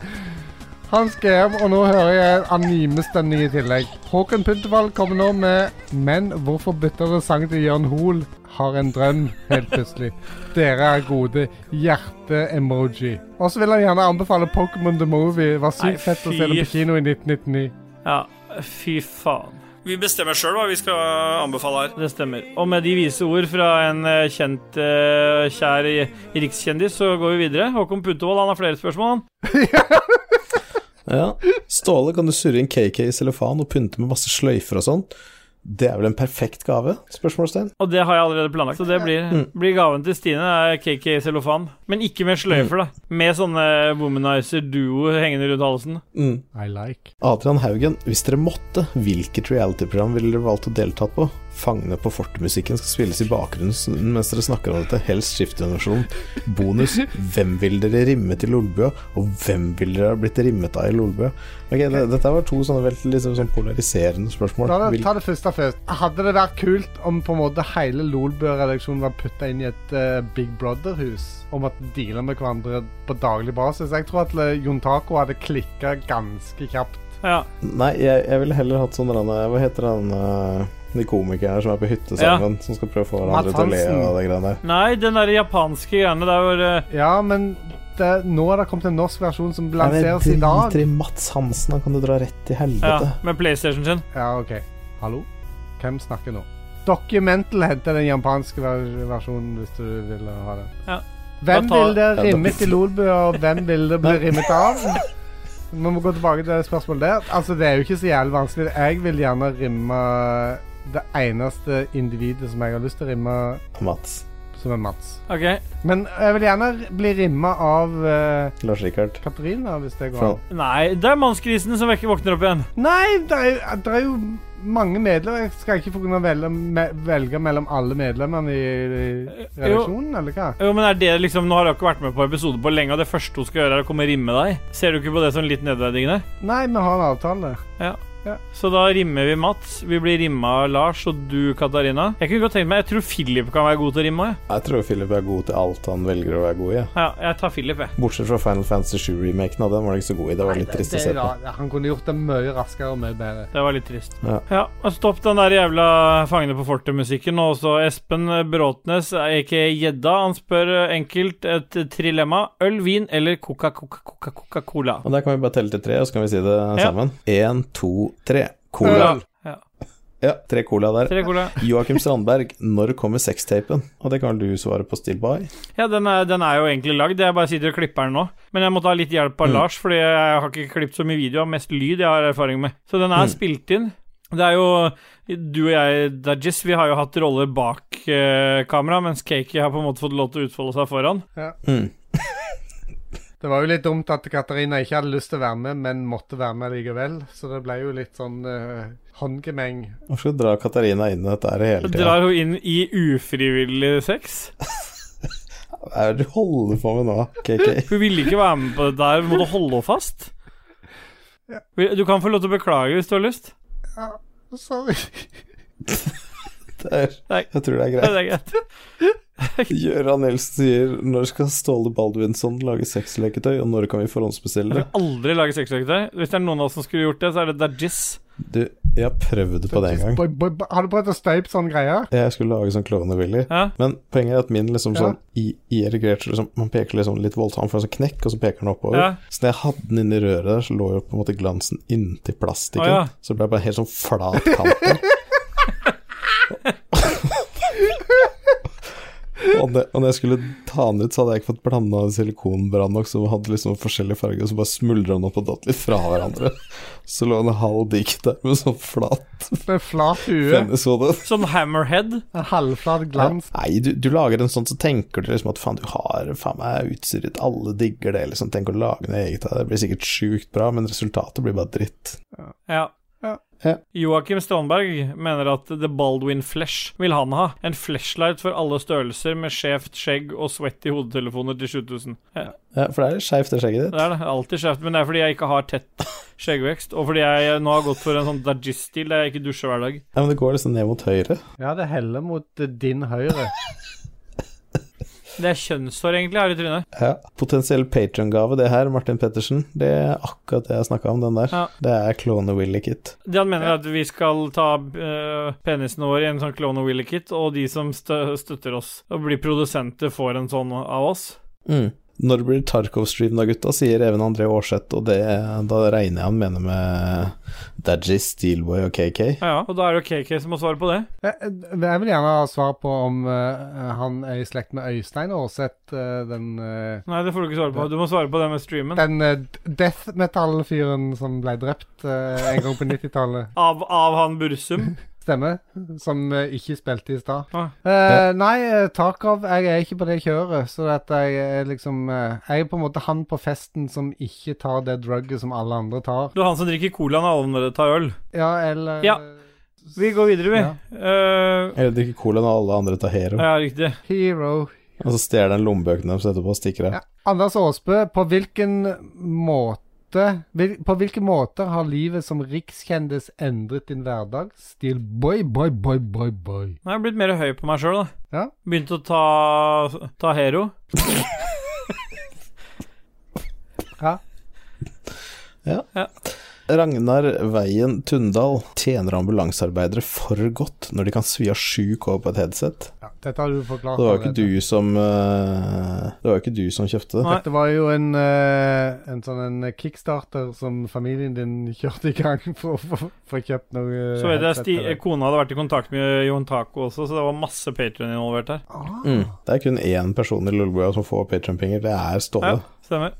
Han skrev, og nå hører jeg animestemning i tillegg. Håkon Puntervald kommer nå med 'Men hvorfor bytter dere sang til Jørn Hoel?' Har en drøm, helt plutselig. Dere er gode. Hjerte-emoji. Og så vil han gjerne anbefale Pokémon The Movie. Det
Var
sykt fett å se det på kino i 1999.
Ja, fy faen. Vi bestemmer sjøl hva vi skal anbefale her. Det stemmer. Og med de vise ord fra en eh, kjent, eh, kjær rikskjendis, så går vi videre. Håkon Puntervold han har flere spørsmål. han.
Ja. Ståle, kan du surre inn KK i cellofan og pynte med masse sløyfer og sånn? Det er vel en perfekt gave? Spørsmålstegn.
Og det har jeg allerede planlagt. Så det blir, blir gaven til Stine. er KK Cellofan. Men ikke med sløyfer, da. Med sånne Womanizer Duo hengende rundt halsen.
Mm.
I like.
Adrian Haugen, hvis dere måtte, hvilket reality-program ville dere valgt å delta på? Fangene på fortet-musikken skal spilles i bakgrunnen mens dere snakker om dette, helst skiftgenerasjon. Bonus, hvem vil dere rimme til Lolbua, og hvem vil dere ha blitt rimmet av i Lolbua? Okay, det, Dette var to sånne veldig liksom, sånn polariserende spørsmål.
Ta det, ta det første først. Hadde det vært kult om på en måte hele Lolbua-redaksjonen var putta inn i et uh, Big Brother-hus? Om at de dealer med hverandre på daglig basis? Jeg tror at eh, Jon Taco hadde klikka ganske kjapt.
Ja.
Nei, jeg, jeg ville heller hatt sånn Hva heter han eh, de komikerne som er på hytte
Ja.
som skal prøve å få hverandre til å le av det greiene der?
Nei, den der japanske greiene der hvor eh,
Ja, men det, nå er det kommet en norsk versjon som lanseres i dag.
driter i Mats Hansen, han kan du dra rett i
Ja, med PlayStation sin.
Ja, OK. Hallo? Hvem snakker nå? Documental heter den japanske versjonen, hvis du vil ha den.
Ja.
Hvem
tar-
vil det rimme til Lolbø, og hvem vil det bli rimmet av? Vi må gå tilbake til det spørsmålet der. Altså, Det er jo ikke så jævlig vanskelig. Jeg vil gjerne rimme det eneste individet som jeg har lyst til å rimme,
Mats.
som er Mats.
OK.
Men jeg vil gjerne bli rimma av uh,
Lars Rikard.
Katarina, hvis det går an.
Nei, det er mannskrisen som vekker våkner opp igjen.
Nei, det er, jo- det er jo mange medlemmer. Jeg skal ikke få kunne velge, me, velge mellom alle medlemmene i, i redaksjonen, eller hva?
Jo, men er det liksom Nå har jeg ikke vært med på episode på lenge, og det første hun skal gjøre, er å komme og rimme deg. Ser du ikke på det som litt nedverdigende?
Nei, vi har en avtale.
Så da rimmer vi Mats. Vi blir rimma av Lars, og du, Katarina. Jeg kunne godt tenkt meg Jeg tror Philip kan være god til å rimme. jeg.
jeg tror Philip er god til alt han velger å være god i.
Ja, jeg tar Philip, jeg.
Bortsett fra Final Fantasy 7-remaken, og den var han ikke så god i. Det var litt trist å se på.
ja, han kunne gjort det mye raskere og mye bedre.
Det var litt trist.
Ja.
og Stopp den der jævla Fangene på fortet-musikken. Og også Espen Bråtnes, aka Gjedda, han spør enkelt et trilemma. Øl, vin eller Coca-Cola?
Og der kan vi bare telle til tre, og så kan vi si det
Ja.
sammen. Én, to, tre. Cola.
Øl.
Ja.
Ja, tre cola der.
Tre cola.
Joakim Strandberg, når kommer sextapen? Og det kan du svare på Still By.
Ja, den er, den er jo egentlig lagd. Jeg bare sitter og klipper den nå. Men jeg måtte ha litt hjelp av
Mm.
Lars, fordi jeg har ikke klippet så mye video. Jeg har mest lyd jeg har erfaring med. Så den er
Mm.
spilt inn. Det er jo Du og jeg, Dajis, vi har jo hatt roller bak eh, kamera, mens Cakey har på en måte fått lov til å utfolde seg foran.
Mm.
Det var jo litt dumt at Katarina ikke hadde lyst til å være med, men måtte være med likevel. Så det ble jo litt sånn uh, håndgemeng.
Hvorfor skal du dra Katarina inn i dette her hele tida?
drar hun inn i ufrivillig sex.
Hva er det du holder på med nå, KK?
Hun ville ikke være med på det der. Må du holde henne fast? Du kan få lov til å beklage hvis du har lyst.
Ja, Sorry.
Det er,
Nei.
jeg tror det er greit.
det er greit.
Gøran Nilsen sier når skal Ståle Baldvinsson lage sexleketøy, og når kan vi forhåndsbestille
Jeg
det?
vil aldri lage sexleketøy. Hvis det er noen av oss som skulle gjort det, så er det Dajis.
Du, jeg har prøvd på det en gang.
Har du prøvd å støype sånn greie?
Jeg skulle lage sånn Klovne-Willy.
Ja.
Men poenget er at min liksom sånn i, i erigert liksom, Man peker liksom litt voldsomt, han får en sånn knekk, og så peker den oppover.
Ja.
Så når jeg hadde den inni røret der, så lå jo på en måte glansen inntil plastikken.
Å, ja.
Så det ble bare helt sånn flat kant. og, det, og når jeg skulle ta den ut, så hadde jeg ikke fått blanda silikonbrann så hadde liksom forskjellige farger, og så bare smuldra den opp og datt litt fra hverandre. Så lå en halv dick der med sånn flat
Med flat hue.
penneshode.
Sånn hammerhead.
En halvflat glans.
Nei, du, du lager en sånn, så tenker du liksom at faen, du har faen meg utstyret, alle digger det, liksom. Tenk å lage noe eget av det. Det blir sikkert sjukt bra, men resultatet blir bare dritt.
Ja.
Ja.
Joakim Strandberg mener at The Baldwin Flesh vil han ha. En flashlight for alle størrelser med skjevt skjegg og sweaty hodetelefoner til 7000. Ja,
Ja, for det er skeivt, det skjegget ditt.
det er det. Alltid skjevt. Men det er fordi jeg ikke har tett skjeggvekst. Og fordi jeg nå har gått for en sånn Dajis-stil der jeg ikke dusjer hver dag.
Ja, men det går liksom ned mot høyre.
Ja, det heller mot din høyre.
Det er kjønnshår, egentlig, her i trynet.
Ja. Potensiell patron-gave, det her, Martin Pettersen, det er akkurat det jeg snakka om, den der.
Ja.
Det er klone Willy Kit.
Det han mener er at vi skal ta uh, penisen vår i en sånn klone Willy Kit, og de som stø støtter oss og blir produsenter, får en sånn av oss.
Mm. Når blir Tarkov-stream da, gutta, sier Even André Aarseth, og det, da regner jeg han mener med Dajis, Steelboy og KK.
Ja, ja. Og da er det jo KK som må svare på det.
Jeg, jeg vil gjerne ha svar på om uh, han er i slekt med Øystein Aarseth, uh, den uh,
Nei, det får du ikke svare på. Du må svare på det med streamen.
Den uh, death metal-fyren som ble drept eh, en gang på 90-tallet.
Av, av han Bursum.
Stemmer. Som eh, ikke spilte i stad.
Ah.
Eh, nei, uh, Tarkov Jeg er ikke på det kjøret. Så at jeg er liksom eh, Jeg er på en måte han på festen som ikke tar det drugget som alle andre tar.
Du er han som drikker cola når alle andre tar øl.
Ja, eller
Ja. Vi går videre, vi.
Ja.
Uh,
Eller drikker cola når alle andre tar Hero.
ja, riktig.
Hero.
Og så stjeler den lommebøkene deres etterpå og stikker av.
Ja. Anders Aasbø, på hvilken måte hvil, På hvilke måter har livet som rikskjendis endret din hverdag? Stil boy, boy, boy, boy, boy.
Jeg har blitt mer høy på meg sjøl, da.
Ja.
Begynt å ta, ta Hero.
Ja.
Ja.
Ja.
Ragnar Veien Tundal tjener ambulansearbeidere for godt når de kan svi av 7K på et headset.
ja. Dette har du forklart.
Det var jo ikke du som eh, Det var jo ikke du som kjøpte det.
Nei.
det var jo en, eh, en sånn en kickstarter som familien din kjørte i gang for å få- kjøpt noe
Så vet jeg sti kona hadde vært i kontakt med Jon Taco også, så det var masse Patrion involvert her.
Ah.
Mm. Det er kun én person i Lolbua som får Patrion-penger. Det er Ståle.
Ja, stemmer.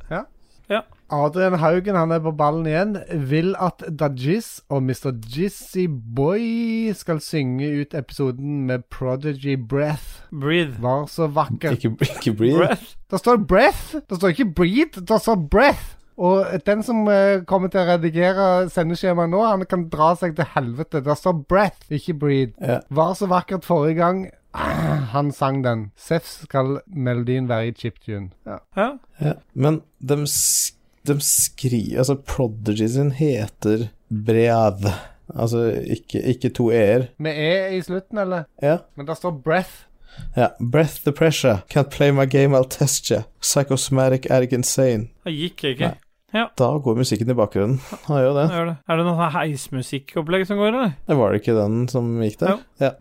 Adrian Haugen han er på ballen igjen. Vil at Dajis og Mr. Jizzy Boy skal synge ut episoden med Prodigy Breath.
Breathe.
Var så vakker.
Ikke, ikke breathe.
Breath.
Det står breath. Det står ikke breathe. Det står breath. Og den som eh, kommer til å redigere sendeskjemaet nå, han kan dra seg til helvete. Det står breath, ikke breathe.
Ja.
Var så vakkert forrige gang. Ah, Han sang den. Seff skal melodien være i chiptune. Ja.
Ja.
Ja. Men de, de skriver Altså, Prodigy sin heter Breath. Altså ikke, ikke to e-er.
Med E i slutten, eller?
Ja.
Men det står breath.
ja. Breath the pressure. Can't play my game, I'll test you. Psychosomatic Erg insane.
Det gikk ikke.
Ja Da går musikken i bakgrunnen. Han gjør det.
Det gjør det. Er det noe heismusikkopplegg som går, eller?
Det var det ikke den som gikk der? Ja.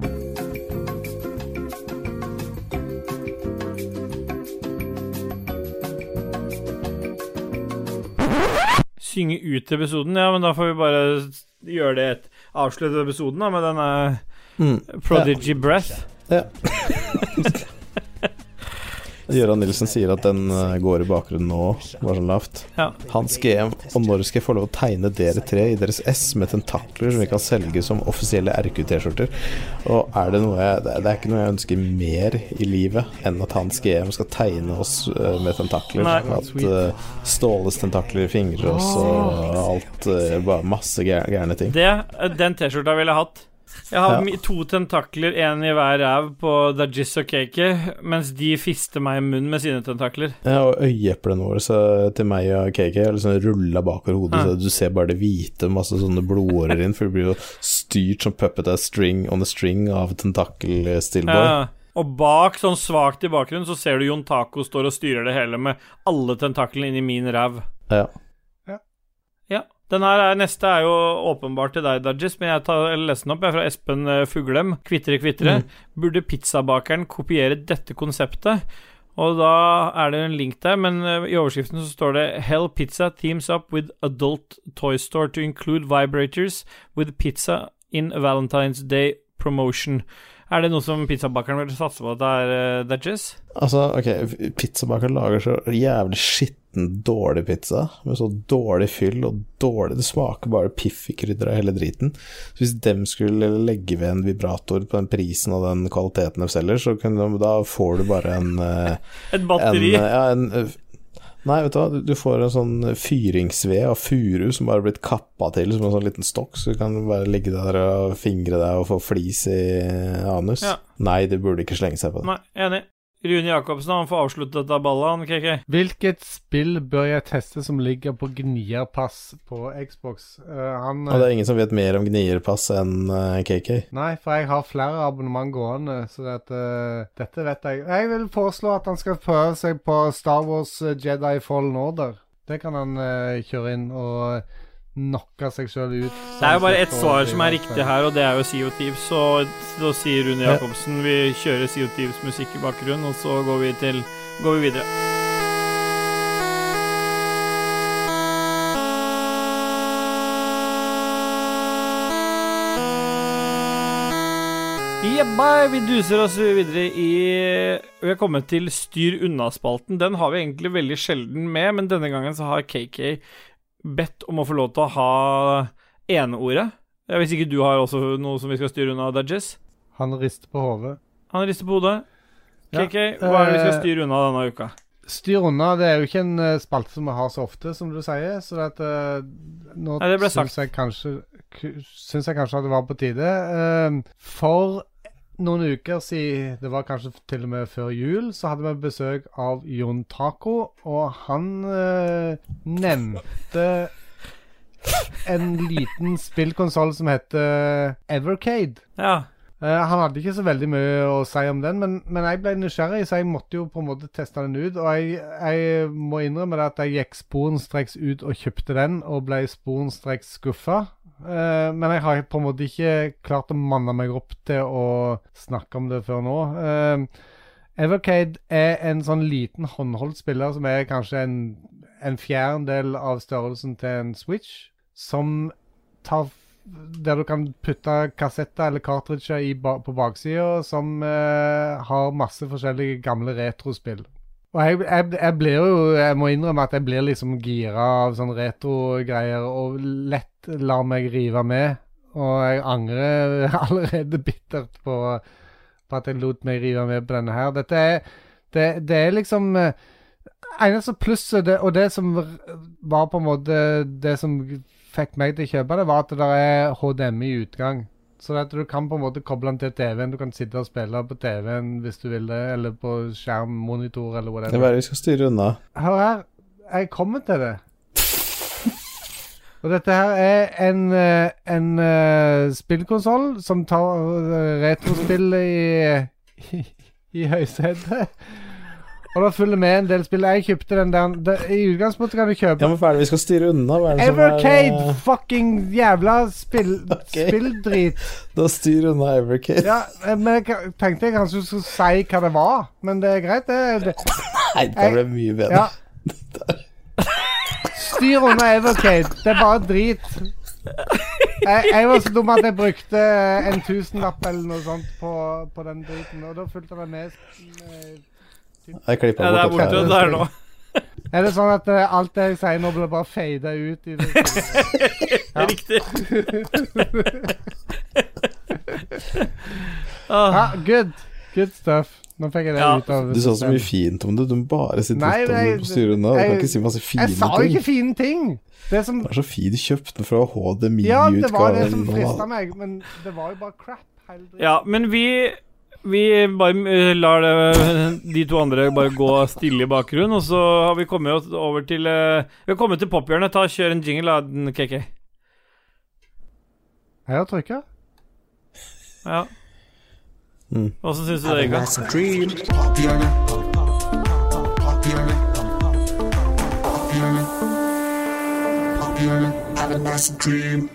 Synge ut episoden? Ja, men da får vi bare gjøre det et avsluttet episoden da, med denne
Mm.
Prodigy Breath.
ja. Gøran Nilsen sier at den eh, går i bakgrunnen nå, bare sånn lavt.
Ja.
Hans GM, og når skal jeg få lov å tegne dere tre i deres S med tentakler som vi kan selge som offisielle RQ-T-skjorter? Og er det noe jeg, det er- ikke noe jeg ønsker mer i livet enn at Hans GM skal tegne oss eh, med tentakler.
Nei.
At uh, Ståles tentakler fingrer oss og alt eh, Bare masse gær- gærne ting.
Det, den T-skjorta ville jeg hatt. Jeg har
Ja.
to tentakler, én i hver ræv på Dajis og Kaki, mens de fister meg i munnen med sine tentakler.
Ja, og øyeeplene våre så, til meg og KK er liksom rulla bakover hodet,
Ja.
så du ser bare det hvite, masse sånne blodårer inn, for det blir jo styrt som puppet av string on a string av tentakel-stillboy.
Ja, Og bak, sånn svakt i bakgrunnen, så ser du Jon Taco står og styrer det hele med alle tentaklene inn i min ræv.
Ja.
Den her er, neste er jo åpenbart til deg, Dajis, men jeg tar leser den opp. Jeg er fra Espen eh, Fuglem. Kvitre, kvitre. Burde pizzabakeren kopiere dette konseptet? Og da er det en link der, men eh, i overskriften så står det Hell Pizza teams up with adult toy store to include vibrators with pizza in Valentine's Day promotion. Er det noe som pizzabakeren vil satse på der, uh, Dudges?
Altså, ok, pizzabakeren lager så jævlig skitten, dårlig pizza, med så dårlig fyll og dårlig Det smaker bare piff i krydder av hele driten. Så hvis dem skulle legge ved en vibrator på den prisen og den kvaliteten de selger, så kunne de, da får du bare en eh,
Et
en,
batteri?
ja, en eh, Nei, vet du hva, du- får en sånn fyringsved av furu som bare er blitt kappa til som en sånn liten stokk, så du kan bare ligge der og fingre deg og få flis i anus.
Ja.
Nei, du burde ikke slenge seg på det.
Nei, enig. Rune Jacobsen, han får avsluttet dette ballet, han, KK.
Hvilket spill bør jeg teste som ligger på gnierpass på Xbox? Uh, han
Og det er ingen som vet mer om gnierpass enn uh, KK.
Nei, for jeg har flere abonnement gående, så det at, eh, dette vet jeg. Jeg vil foreslå at han skal prøve seg på Star Wars eh, Jedi Fallen Order. Det kan han uh, kjøre inn og knocke seg sjøl ut.
Det er jo bare ett svar som er riktig her, og det er jo Thieves. Så da sier Rune
Ja.
Jacobsen vi kjører Thieves musikk i bakgrunnen, og så går vi til Går vi videre. Jebba, vi duser oss videre i Vi er kommet til Styr unna-spalten. Den har vi egentlig veldig sjelden med, men denne gangen så har KK bedt om å få lov til å ha eneordet. Ja, Hvis ikke du har også noe som vi skal styre unna, Dudges?
Han rister på hodet.
Han rister på hodet.
Ja,
KK, hva er det vi skal
eh,
styre unna denne uka?
Styr unna, det er jo ikke en eh, spalte som vi har så ofte, som du sier. Så at, uh, nå
Nei, det ble
syns jeg kanskje Syns jeg kanskje at det var på tide. Uh, for noen uker siden, det var kanskje til og med før jul, så hadde vi besøk av Jon Taco, og han eh, nevnte en liten spillkonsoll som heter Evercade.
Ja.
Eh, han hadde ikke så veldig mye å si om den, men, men jeg ble nysgjerrig, så jeg måtte jo på en måte teste den ut. Og jeg, jeg må innrømme det at jeg gikk sporenstreks ut og kjøpte den, og ble sporenstreks skuffa. Eh, men jeg har på en måte ikke klart å manne meg opp til å snakke om det før nå. Uh, Evercade er en sånn liten håndholdt spiller som er kanskje en, en fjerdedel av størrelsen til en Switch, som tar der du kan putte kassetter eller cartridger ba på baksida, som uh, har masse forskjellige gamle retrospill. Og jeg, jeg, jeg blir jo Jeg må innrømme at jeg blir liksom gira av sånne retrogreier, og lett lar meg rive med. Og jeg angrer allerede bittert på, på at jeg lot meg rive med på denne her. Dette er Det, det er liksom eh, Eneste plusset, det, og det som var på en måte det som fikk meg til å kjøpe det, var at det er HDMI i utgang. Så at du kan på en måte koble den til TV-en. Du kan sitte og spille på TV-en hvis du vil det, eller på skjermmonitor eller eller
Det er bare vi skal styre unna.
Hør her, jeg kommer til det. Og dette her er en, eh, en uh, spillkonsoll som tar eh, retrospill i, i, i høysetet. Og da følger med en del spill. Jeg kjøpte den der det, I utgangspunktet kan du kjøpe
Ja, men hva er det vi skal styre unna? Hva er det som
Evercade!
eh,
Fucking jævla spill,
okay.
spilldrit.
Da styr unna Evercade.
Ja, eh, men jeg tenkte jeg kanskje skulle si hva det var. Men det er greit, det. det.
Nei, det ble mye bedre.
Ja. Styr unna Evercade. Det er bare drit. Jeg, jeg var så dum at jeg brukte en tusenlapp eller noe sånt på, på den driten, og da fulgte det med med-
Jeg klippa
Ja, det er
bort
borte
dette.
er nå.
Er det sånn at uh, alt det jeg sier nå, blir bare fada ut i det? Ja.
Riktig. ah,
Ja, good. Good stuff. Nå fikk jeg det
Ja,
ut av
Du sa så mye fint om det. Du må bare si
Nei,
det
jeg-
på styret unna. Du kan ikke si masse fine
Jeg sa jo ikke fine ting. Det som
Det er så fint du kjøpte den fra
Ja, det var det som
HDMI-utgaven.
frista meg, men det var jo bare crap. hele
ja, men vi vi bare eh, lar det, de to andre bare gå stille i bakgrunnen, og så har vi kommet over til eh, Vi har kommet til pophjørnet. Ta Kjør en jingle, da, den, KK.
Jeg har trykka.
Ja. Åssen syns du det gikk? da?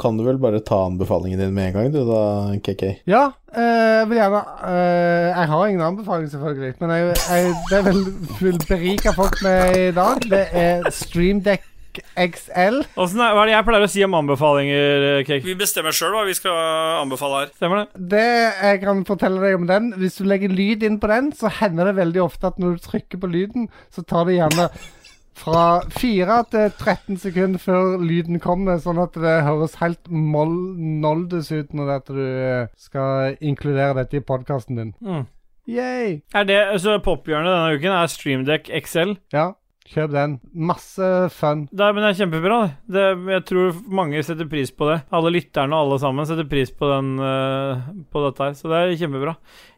Kan du vel bare ta anbefalingen din med en gang, du da, KK?
Ja, eh, jeg vil gjerne eh, Jeg har ingen anbefaling, selvfølgelig. Men jeg, jeg, det jeg vil, vil berike folk med i dag, det er Streamdeck XL.
Hvordan, er, hva er det jeg pleier å si om anbefalinger, Cake? Vi bestemmer sjøl hva vi skal anbefale her. Stemmer det?
Det jeg kan fortelle deg om den Hvis du legger lyd inn på den, så hender det veldig ofte at når du trykker på lyden, så tar det gjerne fra 4 til 13 sekunder før lyden kommer, sånn at det høres helt noldes ut når det du eh, skal inkludere dette i podkasten din.
Mm.
Yay!
Er det, så Pophjørnet denne uken er Streamdeck XL.
Ja, kjøp den. Masse fun.
Det er, men det er kjempebra. det. Jeg tror mange setter pris på det. Alle lytterne og alle sammen setter pris på, den, uh, på dette her, så det er kjempebra.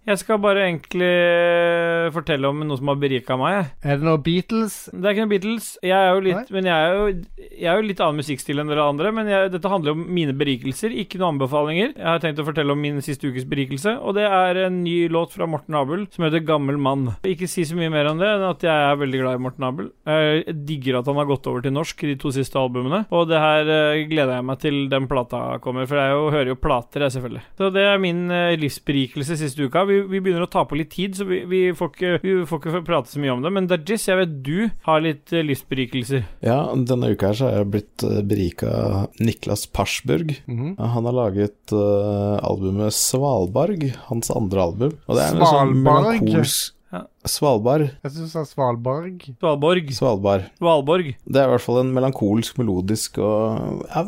Jeg skal bare egentlig eh, fortelle om noe som har berika meg.
Er det noe Beatles?
Det er ikke noe Beatles. Jeg er jo litt, men jeg er jo, jeg er jo litt annen musikkstil enn dere andre. Men jeg, dette handler om mine berikelser, ikke noen anbefalinger. Jeg har tenkt å fortelle om min siste ukes berikelse, og det er en ny låt fra Morten Abel som heter 'Gammel mann'. Ikke si så mye mer om det enn at jeg er veldig glad i Morten Abel. Jeg digger at han har gått over til norsk de to siste albumene, og det her eh, gleder jeg meg til den plata kommer, for jeg jo, hører jo plater, jeg, selvfølgelig. Så det er min eh, livsberikelse siste uka. Vi, vi begynner å ta på litt tid, så vi, vi, får ikke, vi får ikke prate så mye om det. Men Dajis, jeg vet du har litt eh, livsberikelser.
Ja, denne uka her så er jeg blitt eh, berika av Niklas Parsburg.
Mhm.
Han har laget uh, albumet Svalbarg, hans andre album. Og det er en sånn
Ja.
Svalbard.
Jeg syns det er Svalbard.
Svalborg.
Svalbard.
Valborg.
Det er i hvert fall en melankolsk, melodisk og ja,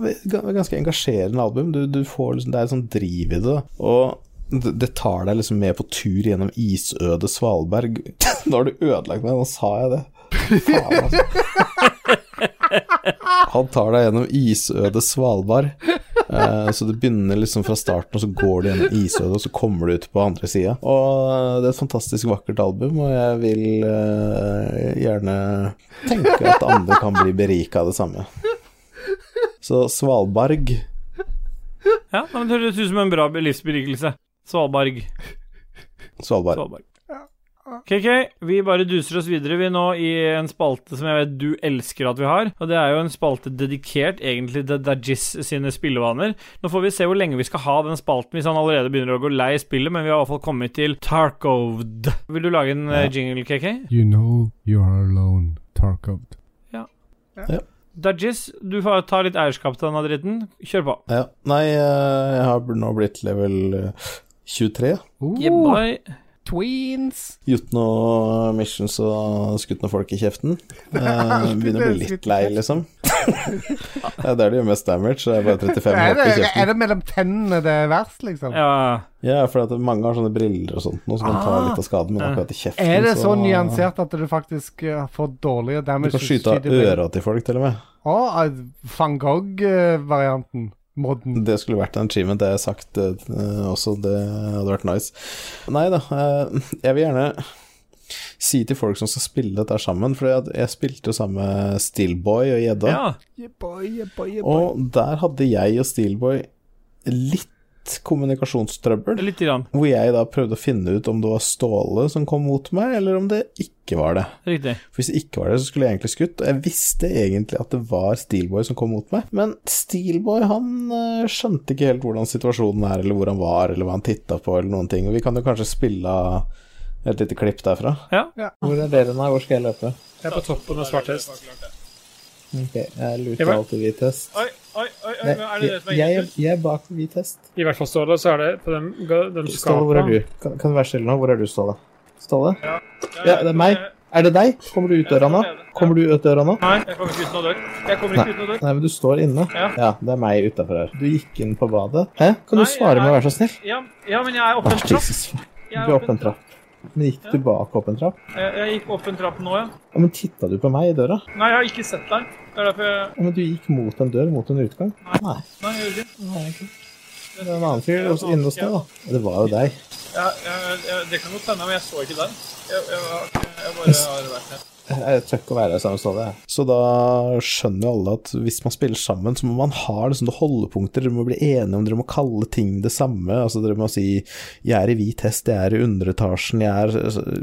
ganske engasjerende album. Du, du får liksom, det er et sånt driv i det. Og det, tar deg liksom med på tur gjennom isøde Svalberg. Nå har du ødelagt meg, nå sa jeg det. Faen, altså. Han tar deg gjennom isøde Svalbard. Eh, så det begynner liksom fra starten, og så går du gjennom isødet, og så kommer du ut på andre sida. Og det er et fantastisk vakkert album, og jeg vil eh, gjerne tenke at andre kan bli berika av det samme. Så Svalbard
Ja, det høres ut som en bra livsberikelse. Svalbarg.
Svalbard.
Svalbard. KK, vi bare duser oss videre vi nå i en spalte som jeg vet du elsker at vi har. Og det er jo en spalte dedikert egentlig til Dajis sine spillevaner. Nå får vi se hvor lenge vi skal ha den spalten hvis han allerede begynner å gå lei spillet, men vi har i hvert fall kommet til Tarkovd. Vil du lage en ja. jingle, KK?
You know you are alone, Tarkovd Ja
Dajis, du får ta litt eierskap til denne dritten. Kjør på.
Ja. Nei, eh, jeg har nå blitt level eh, 23.
Yeah, boy.
Tweens!
Gjort noe missions og skutt noen folk i kjeften. Eh, begynner å bli litt lei, liksom. det er det jo mest damage, så jeg er bare 35
Er
i
det, er det mellom tennene det er verst, liksom?
Ja.
Ja, for at mange har sånne briller og sånt, noe som kan ta
Ah.
litt av skaden, men akkurat i kjeften
Er det så nyansert at du faktisk eh, får dårligere
Du
damage?
kan skyte av øra til folk, til og med.
Å, eh, van Gogh-varianten. Modden.
Det skulle vært en achievement, det har jeg sagt eh, også. Det hadde vært nice. Nei da, eh, jeg vil gjerne si til folk som skal spille dette sammen, for jeg, jeg spilte jo sammen med Steelboy og Gjedda,
ja.
Yeah, boy, yeah, boy, yeah, boy.
og der hadde jeg og Steelboy litt kommunikasjonstrøbbel.
Litt grann.
Hvor jeg da prøvde å finne ut om det var Ståle som kom mot meg, eller om det ikke var det.
Riktig.
For Hvis det ikke var det, så skulle jeg egentlig skutt. Og jeg visste egentlig at det var Steelboy som kom mot meg. Men Steelboy han øh, skjønte ikke helt hvordan situasjonen er, eller hvor han var, eller hva han titta på, eller noen ting. Og vi kan jo kanskje spille av et lite klipp derfra.
Ja.
Hvor er dere nå? Hvor skal jeg løpe?
Jeg er på toppen av svart hest.
Ok, jeg luter alltid hvit hest.
Oi, oi, oi, oi,
Nei,
er det det som er
jeg, jeg er bak hvit hest.
I hvert fall Ståle, så er det på dem, dem
Ståle, hvor er du? Kan, kan du være stille nå? Hvor er du, Ståle? Ståle? Ja, det er meg. Er det deg? Kommer du ut døra nå? Kommer du ut døra nå?
Nei, jeg kommer ikke ut noe dør. Jeg kommer ikke ut noe dør.
Nei, men du står inne.
Ja.
ja det er meg utafor her. Du gikk inn på badet. Hæ? Kan du
Nei,
svare
med
å være så snill?
Ja, ja, men jeg er oppe en trapp.
Du
er
oppe opp en trapp. Men gikk du bak opp en trapp?
Jeg, jeg gikk opp en trapp nå, ja.
Ja, men titta du på meg i døra?
Nei, jeg har ikke sett deg. Det er derfor jeg
Ja, men du gikk mot en dør, mot en utgang? Nei.
Nei, jeg gjorde ikke.
det. Det er en annen fyr inne hos deg, da. Det var jo deg.
Ja, jeg, det kan godt hende, men jeg så ikke den. Jeg, jeg, var jeg bare har vært her.
Jeg tør ikke å være her samme stad, det. Så da skjønner jo alle at hvis man spiller sammen, så må man ha liksom holdepunkter. Dere må bli enige om dere må kalle ting det samme. Altså Dere må si 'jeg er i hvit hest', 'jeg er i underetasjen', 'jeg er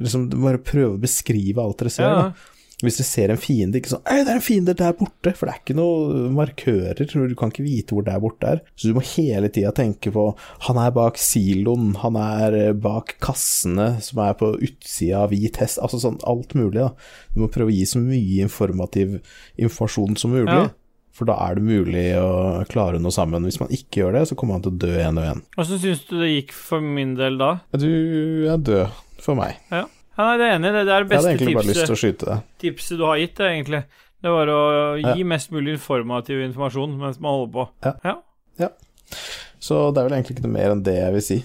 liksom Bare prøve å beskrive alt dere ser.
Ja.
da hvis du ser en fiende, ikke sånn 'Ei, det er en fiende der borte', for det er ikke noen markører, du kan ikke vite hvor der borte er. Så du må hele tida tenke på 'han er bak siloen', 'han er eh, bak kassene som er på utsida av hvit hest', altså sånn alt mulig, da. Du må prøve å gi så mye informativ informasjon som mulig.
Ja.
For da er det mulig å klare noe sammen. Hvis man ikke gjør det, så kommer man til å dø én og én.
Hvordan syns du det gikk for min del da?
Du er død for meg.
Ja. Ja, nei, det er enig. Det, det er det
Jeg hadde
beste
egentlig bare lyst
tipset,
til å skyte
tipset du har gitt, det, egentlig. Det var å
Ja.
gi mest mulig informativ informasjon mens man holder på.
Ja.
ja.
Så det er vel egentlig ikke noe mer enn det jeg vil si.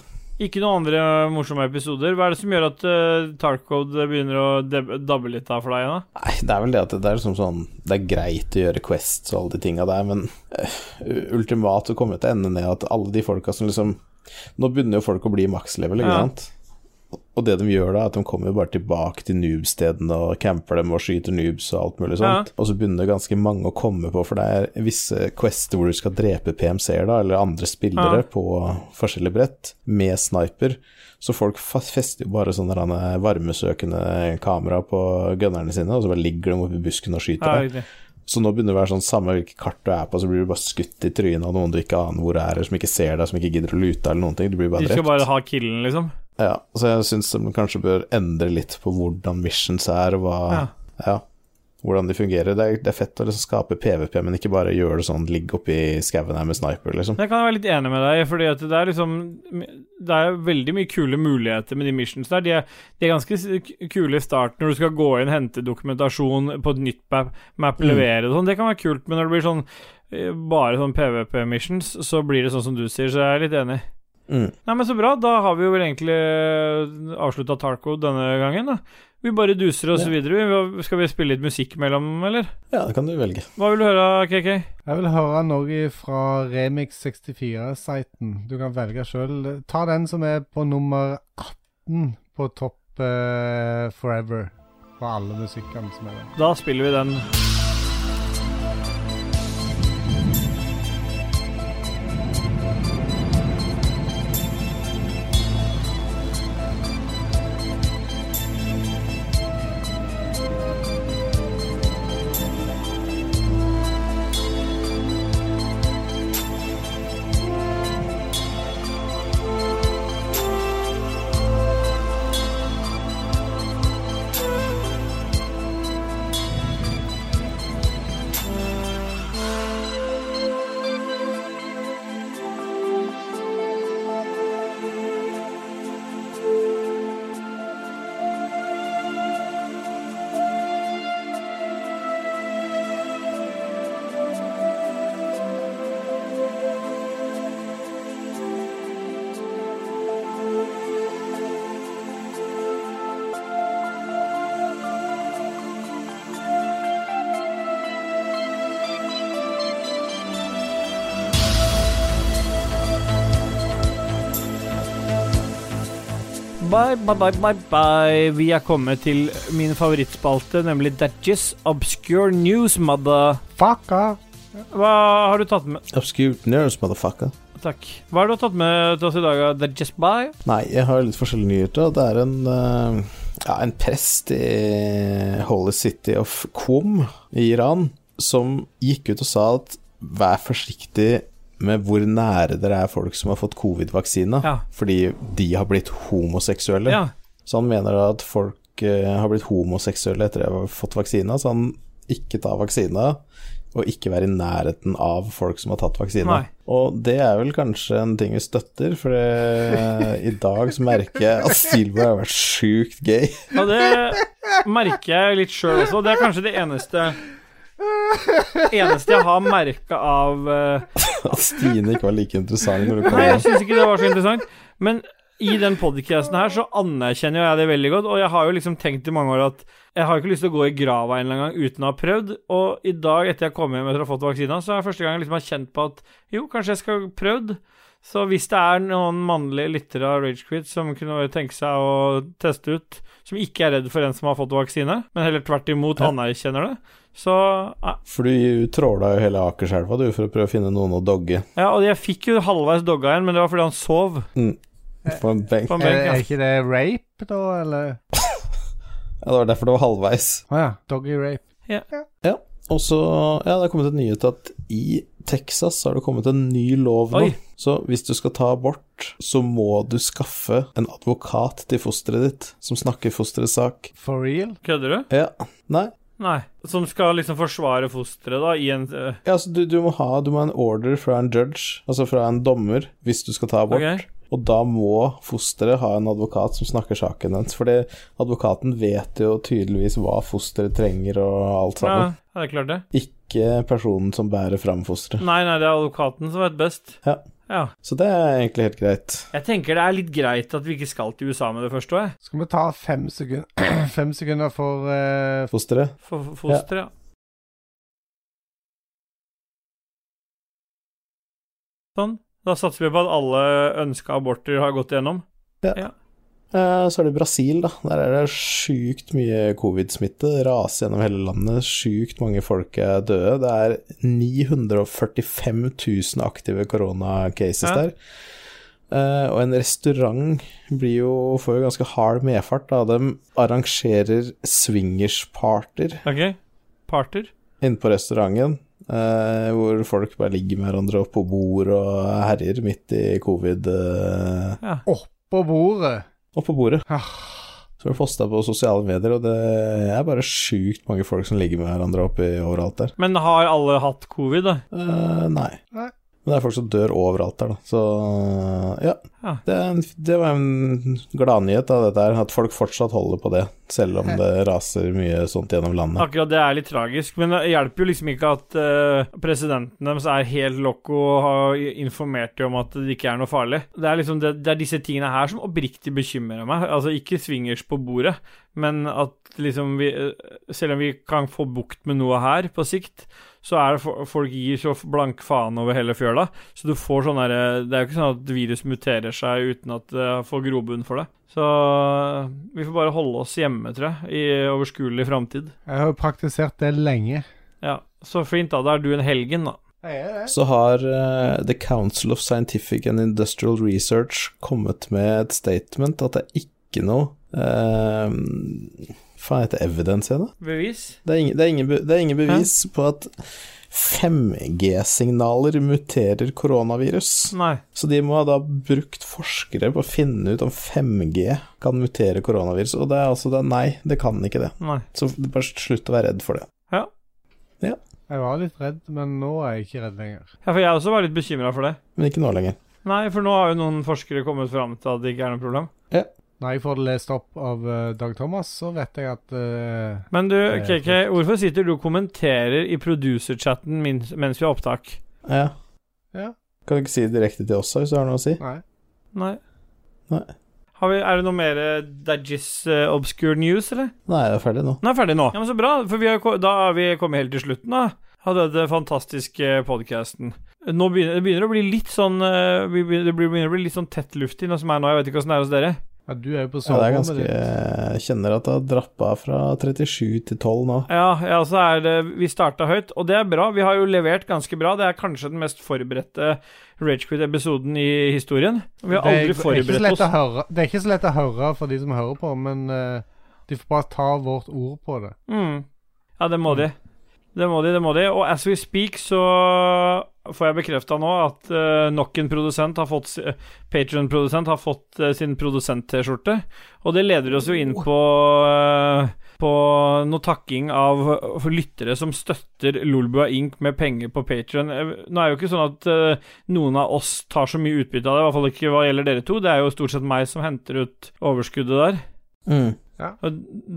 Ikke noen andre morsomme episoder. Hva er det som gjør at uh, Tarcode begynner å dabbe litt av for deg da?
Nei, det er vel det at det er liksom sånn Det er greit å gjøre quests og alle de tinga der, men uh, ultimat så kommer det til å ende ned at alle de folka som liksom Nå begynner jo folk å bli makslevel, ikke
Ja.
sant? Og det de gjør da, at de kommer jo bare tilbake til noobstedene og camper dem og skyter noobs og alt mulig sånt. Og så begynner ganske mange å komme på, for det er visse quester hvor du skal drepe PMC-er, da, eller andre spillere,
Ja.
på forskjellige brett, med sniper. Så folk fester jo bare sånne varmesøkende kamera på gunnerne sine, og så bare ligger de oppi busken og skyter
Ja,
deg. Så nå begynner det å være sånn samme hvilket kart du er på, så blir du bare skutt i trynet av noen du ikke aner hvor er, som ikke ser deg, som ikke gidder å lute eller noen ting. Du blir bare drept.
De skal bare ha killen, liksom?
Ja, så jeg syns de kanskje bør endre litt på hvordan missions er, og hva
Ja.
Ja, hvordan de fungerer. Det er, det er fett å liksom skape PVP, men ikke bare gjøre det sånn ligge oppi skauen her med sniper, liksom.
Jeg kan være litt enig med deg, fordi det er liksom Det er veldig mye kule muligheter med de missions der. De er, de er ganske kule i starten når du skal gå inn, hente dokumentasjon på et nytt map, map
Mm.
levere og sånn. Det kan være kult, men når det blir sånn eh, bare sånn PVP-missions, så blir det sånn som du sier, så jeg er litt enig.
Mm.
Nei, men så bra. Da har vi jo vel egentlig avslutta Tarco denne gangen, da. Vi bare duser oss
Ja.
videre. Skal vi spille litt musikk mellom, eller?
Ja, det kan du velge.
Hva vil du høre, KK?
Jeg vil høre noe fra Remix64-siten. Du kan velge sjøl. Ta den som er på nummer 18 på topp uh, Forever. På alle musikkene som er der.
Da spiller vi den. Bye, bye, bye, bye, bye. Vi er kommet til min favorittspalte, nemlig Datches Obscure News,
motherfucker.
Hva har du tatt med
Obscure news, motherfucker.
Takk. Hva har du tatt med til oss i dag, Datches Bye?
Nei, jeg har litt forskjellige nyheter. Det er en, uh ja, en prest i Holy City of Qom i Iran som gikk ut og sa at vær forsiktig med hvor nære dere er folk som har fått covid-vaksine,
Ja.
fordi de har blitt homoseksuelle.
Ja.
Så han mener at folk eh, har blitt homoseksuelle etter å ha fått vaksina, så han ikke tar vaksina, og ikke være i nærheten av folk som har tatt vaksina. Og det er vel kanskje en ting vi støtter, for det, i dag så merker jeg at Steelboy har vært sjukt gay.
Ja, det merker jeg litt sjøl også. Det er kanskje det eneste Eneste jeg har merka av
At Stine ikke var like interessant når du kom
Nei, jeg syns ikke det var så interessant. Men i den podcasten her så anerkjenner jeg det veldig godt, og jeg har jo liksom tenkt i mange år at jeg har ikke lyst til å gå i grava en eller annen gang uten å ha prøvd, og i dag etter jeg kom hjem etter å ha fått vaksina, så er det første gang jeg liksom har kjent på at jo, kanskje jeg skal prøvd. Så hvis det er noen mannlige lyttere av Ragequit som kunne tenke seg å teste ut, som ikke er redd for en som har fått vaksine, men heller tvert imot anerkjenner det, så eh.
For du tråla jo hele Akerselva du, for å prøve å finne noen å dogge
ja, og jeg fikk jo halvveis dogga igjen, men det var fordi han sov
på en benk.
på en
Er,
ja.
er
er,
ikke det rape, da, eller?
Ja, det var derfor det var halvveis.
Å ja. Doggy rape.
Ja, Og så, ja, det er kommet en nyhet at i Texas har det kommet en ny lov nå.
Oi.
Så hvis du skal ta abort, så må du skaffe en advokat til fosteret ditt, som snakker fosterets sak.
For real?
Kødder du?
Ja. Nei.
Nei. Som skal liksom forsvare fosteret, da, i en uh...
Ja, altså, du, du må ha Du må ha en order fra en judge, altså fra en dommer, hvis du skal ta abort.
Okay.
Og da må fosteret ha en advokat som snakker saken dens. Fordi advokaten vet jo tydeligvis hva fosteret trenger og alt sammen.
ja, det er klart det.
Ikke personen som bærer fram fosteret.
Nei, nei, det er advokaten som vet best.
Ja.
Ja.
Så det er egentlig helt greit.
Jeg tenker det er litt greit at vi ikke skal til USA med det første òg.
Skal vi ta fem sekunder, fem sekunder for uh,
Fosteret.
For for fosteret, ja. Sånn. Da satser vi på at alle ønska aborter har gått igjennom.
Eh, Så er det Brasil, da. Der er det sjukt mye covid-smitte. Raser gjennom hele landet. Sjukt mange folk er døde. Det er 945 000 aktive koronacases
Ja.
der. Eh, og en restaurant blir jo, får jo ganske hard medfart da de arrangerer swingersparter.
Ok? Parter?
inne på restauranten. Uh, hvor folk bare ligger med hverandre oppå bord og herjer midt i covid. Uh.
Ja.
oppå bordet.
Oppå bordet.
Ah,
Så det posta på sosiale medier, og det er bare sjukt mange folk som ligger med hverandre oppi overalt der.
Men har alle hatt covid, da?
Uh, nei.
Nei.
Men det er folk som dør overalt der, da. Så ja.
Ja.
Det, det var en gladnyhet av dette her, at folk fortsatt holder på det, selv om det raser mye sånt gjennom landet.
Akkurat det er litt tragisk, men det hjelper jo liksom ikke at uh, presidenten deres er helt loco og har informert dem om at det ikke er noe farlig. Det er liksom det, det er disse tingene her som oppriktig bekymrer meg. Altså ikke swingers på bordet, men at liksom vi eh, Selv om vi kan få bukt med noe her på sikt, så er det for, folk gir så blank faen over hele fjøla. Så du får sånn derre Det er jo ikke sånn at virus muterer seg uten at det får grobunn for det. Så vi får bare holde oss hjemme, tror jeg, i overskuelig framtid.
jeg har jo praktisert det lenge.
Ja, så fint, da. Da er du en helgen, da.
Så har uh, The Council of Scientific and Industrial Research kommet med et statement at det er ikke noe uh, Faen heter evidence igjen, da?
Bevis?
Det er ingen, det er ingen, det er ingen bevis på at 5G-signaler muterer koronavirus.
Nei.
Så de må ha da brukt forskere på å finne ut om 5G kan mutere koronavirus, og det er altså det, nei, det kan ikke det.
Nei.
Så bare slutt å være redd for det. Ja. ja.
Jeg var litt redd, men nå er jeg ikke redd lenger.
Ja, for jeg også var litt bekymra for det.
Men ikke nå lenger.
Nei, for nå har jo noen forskere kommet fram til at det ikke er noe problem.
Når jeg får det lest opp av eh, Dag Thomas, så vet jeg at uh,
Men du,
Det
KK, hvorfor sitter du og kommenterer i producer-chatten mens vi har opptak?
Ja.
Ja.
Kan du ikke si det direkte til oss, hvis du har noe å si?
Nei.
Nei.
Nei.
Har vi, er det noe mer eh, Dajis uh, obscure news, eller?
Nei, jeg er ferdig nå.
Nei, er ferdig nå. Ja, men Så bra, for vi har, da er vi kommet helt til slutten, da. Av denne fantastiske podcasten. Nå begynner det begynner å bli litt sånn Det begynner å bli litt sånn tett luft i nå som er nå. Jeg vet ikke åssen det er hos dere.
Ja, du er jo på
Ja, det er ganske. Jeg kjenner at det har droppa fra 37 til 12 nå.
Ja, ja, så er det Vi starta høyt, og det er bra. Vi har jo levert ganske bra. Det er kanskje den mest forberedte Ragequit-episoden i historien. Vi har aldri
det er ikke så
forberedt oss.
Det er ikke så lett å høre for de som hører på, men uh, de får bare ta vårt ord på det.
Mm. Ja, det må de. Det må de, det må de. Og as we speak så får jeg bekrefta nå at uh, nok en produsent har fått uh, Patron-produsent har fått uh, sin produsent-T-skjorte. Og det leder oss jo inn på uh, på noe takking av for lyttere som støtter Lolbua Inc. med penger på Patrion. Nå er jo ikke sånn at eh, noen av oss tar så mye utbytte av det, i hvert fall ikke hva gjelder dere to. Det er jo stort sett meg som henter ut overskuddet der.
Mm.
Ja.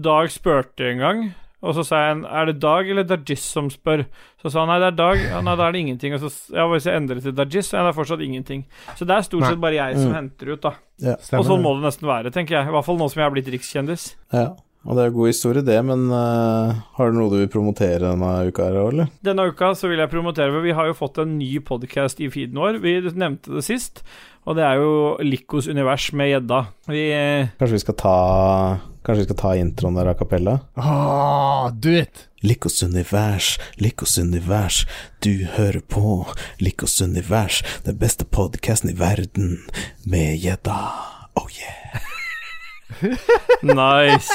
Dag spurte en gang, og så sa jeg er det Dag eller Dajis som spør? Så sa han nei, det er Dag. Ja, nei, da er det ingenting. Og så ja, hvis jeg endrer til Dajis, er det fortsatt ingenting. Så det er stort sett bare jeg som
Mm.
henter ut, da.
Ja.
Og sånn må det nesten være, tenker jeg. I hvert fall nå som jeg har blitt rikskjendis.
ja. Og det er god historie, det, men uh, har du noe du vil promotere denne uka her, eller?
Denne uka så vil jeg promotere, for vi har jo fått en ny podkast i feeden vår. Vi nevnte det sist, og det er jo Likos univers med gjedda. Vi eh,
Kanskje vi skal ta Kanskje vi skal ta introen der a cappella?
Ah, do it!
Likos univers, Likos univers, du hører på Likos univers, den beste podkasten i verden, med gjedda. Oh yeah.
Nice.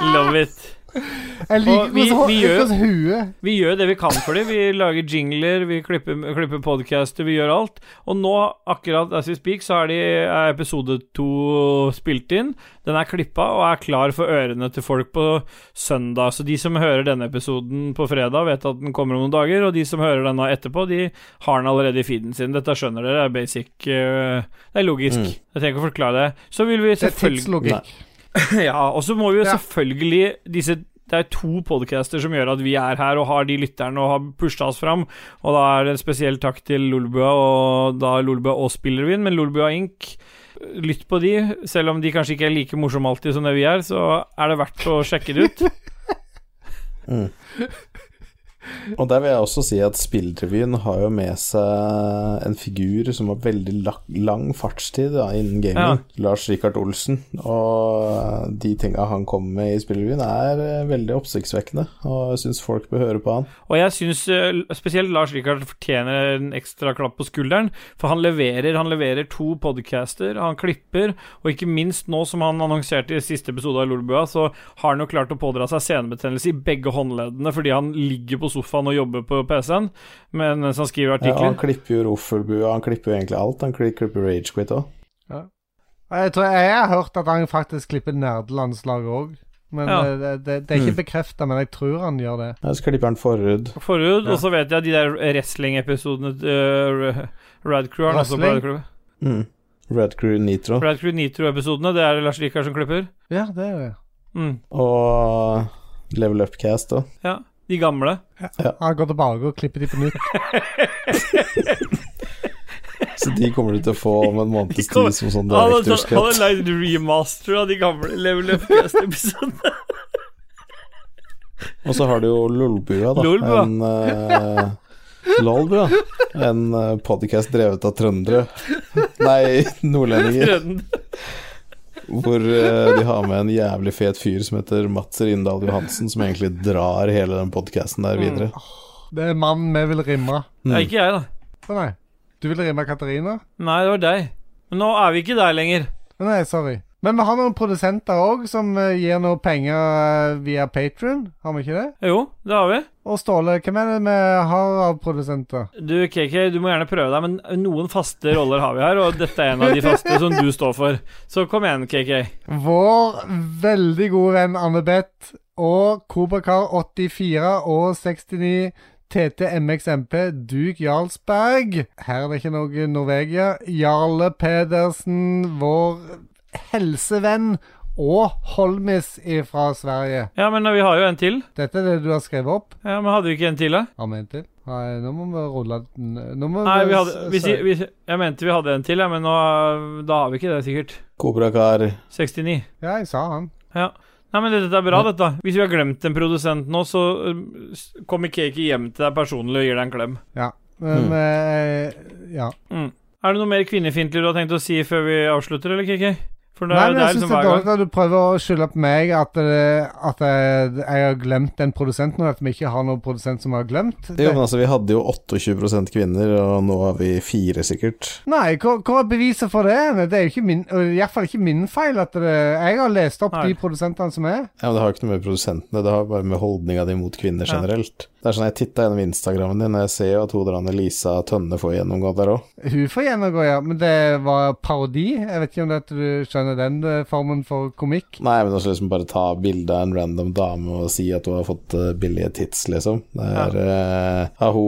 Love it.
Jeg liker
vi-
hvordan
vi gjør-
hvordan
Vi gjør det vi kan for dem. Vi lager jingler, vi klipper, klipper podcaster, vi gjør alt. Og nå, akkurat as we speak, så er, de, er episode to spilt inn. Den er klippa og er klar for ørene til folk på søndag. Så de som hører denne episoden på fredag, vet at den kommer om noen dager. Og de som hører denne etterpå, de har den allerede i feeden sin. Dette skjønner dere, det er basic eh, Det er logisk.
Mm.
Jeg trenger ikke å forklare det. Så vil vi
Det er
selvfølgelig
tidslogikk.
Ja, og så må vi jo
Ja.
selvfølgelig disse det er to podcaster som gjør at vi er her og har de lytterne og har pusha oss fram. Og da er det en spesiell takk til Lolbua og da Lolbua og Spillervin, men Lolbua Inc. Lytt på de, selv om de kanskje ikke er like morsomme alltid som det vi er, så er det verdt å sjekke det ut.
Og der vil jeg også si at Spillrevyen har jo med seg en figur som har veldig la lang fartstid da, innen gaming. Lars Rikard Olsen. Og de tinga han kommer med i Spillrevyen, er eh, veldig oppsiktsvekkende. Og jeg syns folk bør høre på han.
Og jeg syns spesielt Lars Rikard fortjener en ekstra klapp på skulderen, for han leverer. Han leverer to podcaster, han klipper, og ikke minst nå som han annonserte i siste episode av Lolbua, så har han jo klart å pådra seg senebetennelse i begge håndleddene fordi han ligger på sofaen og jobber på PC-en mens han skriver
Ja, han klipper jo Roffelbua, han klipper jo egentlig alt. Han klipper Ragequit òg.
Jeg tror jeg har hørt at han faktisk klipper nerdelandslaget òg. Men
Ja.
eh, det, det, det er ikke
Mm.
bekrefta, men jeg tror han gjør det.
Ja, så klipper han forhud.
Forhud,
Ja.
og så vet jeg de der wrestling-episodene til uh, Rad Crew har også på? Rad Crew.
Mm. Red Crew Nitro.
Rad Crew Nitro-episodene, det er det Lars Rikard som klipper.
Ja, det er det.
Mm.
Og Level Upcast òg.
Ja, de gamle.
Ja, gå tilbake og klippe de på nytt.
Så de kommer du til å få om en måneds tid som sånn Directors
han har lagd remaster av de gamle Level Up-episodene.
Og så har du jo Lolbua, da.
Lolbua.
En uh, Lolbua. En uh, podcast drevet av trøndere. Nei, nordlendinger. Hvor eh, de har med en jævlig fet fyr som heter Mats Rindal Johansen, som egentlig drar hele den podkasten der videre.
Det er mannen vi vil rimme.
Mm.
Nei, ikke jeg, da.
Å nei. Du vil rimme Katarina?
Nei, det var deg. Men nå er vi ikke der lenger.
Nei, sorry. Men vi har noen produsenter òg som eh, gir noe penger eh, via Patron. Har vi ikke det?
Jo, det har vi.
Og Ståle, hvem er det vi har av produsenter?
Du, KK, du må gjerne prøve deg, men noen faste roller har vi her, og dette er en av de faste som du står for. Så kom igjen, KK.
Vår veldig gode venn Anne Beth og Kobrakar84 og 69 TTMXMP Duke Jarlsberg. Her er det ikke noe Norvegia. Jarle Pedersen, vår helsevenn. Og Holmis fra Sverige.
Ja, men vi har jo en til.
Dette er det du har skrevet opp?
Ja, men hadde vi ikke en til, da?
Har vi en til? Nei, nå må vi rulle den Nå må
Nei, vi hadde vi,
si-
vi, Jeg mente vi hadde en til, ja, men nå Da har vi ikke det, sikkert.
Kobrakar
69.
Ja, jeg sa han.
Ja. Nei, men dette er bra, dette. Hvis vi har glemt en produsent nå, så kommer Cakey hjem til deg personlig og gir deg en klem.
Ja. Men
Mm.
eh, Ja.
Mm. Er det noe mer kvinnefiendtlig du har tenkt å si før vi avslutter, eller, KK? For det,
Nei, men
det
jeg
er
syns
liksom
det er dårlig at du prøver å skylde på meg at, det, at jeg, jeg har glemt den produsenten, og at vi ikke har noen produsent som har glemt.
Jo, men altså, vi hadde jo 28% kvinner, og nå har vi fire, sikkert.
Nei, hva, hva er beviset for det? Det er jo ikke min, og i hvert fall ikke min feil. At det, jeg har lest opp
Nei.
de produsentene som er.
Ja, men Det har jo ikke noe med produsentene, det har bare med holdninga di mot kvinner
Ja.
generelt. Det er sånn Jeg titta gjennom Instagrammen din, og jeg ser jo at hun der Anne Lisa Tønne får gjennomgå der òg.
Hun får gjennomgå, ja. Men det var parodi. Jeg vet ikke om det, at du skjønner den eh, formen for komikk.
Nei, men også liksom bare ta bilde av en random dame og si at hun har fått eh, billige tits, liksom. Det er ja. Har Aho,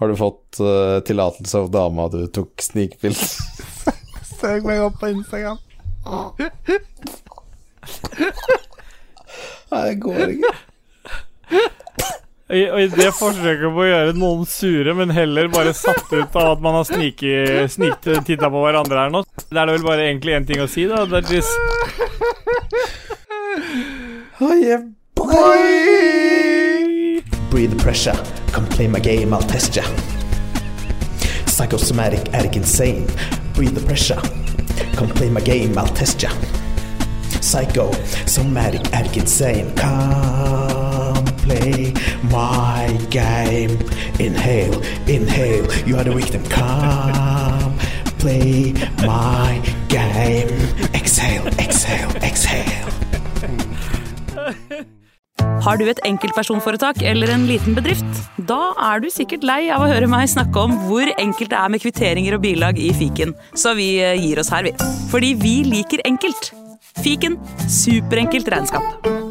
Har du fått uh, tillatelse av dama du tok snikbilde?
Søk meg opp på Instagram.
Nei, det går ikke.
Og i det forsøket på å gjøre noen sure, men heller bare satt ut av at man har sniktitta på hverandre her nå, det er det vel bare egentlig én ting å si, da. Det er just,
Oh yeah, boy!
Breathe the pressure, come play my game, I'll test ya. Psychosomatic, addict, insane. Breathe the pressure, come play my game, I'll test ya. Psycho, somatic, addict, insane. Come play my game. Inhale, inhale, you are the victim. Come play my game. Exhale, exhale, exhale.
Har du et enkeltpersonforetak eller en liten bedrift? Da er du sikkert lei av å høre meg snakke om hvor enkelt det er med kvitteringer og bilag i fiken, så vi eh, gir oss her, vi. Fordi vi liker enkelt. Fiken superenkelt regnskap.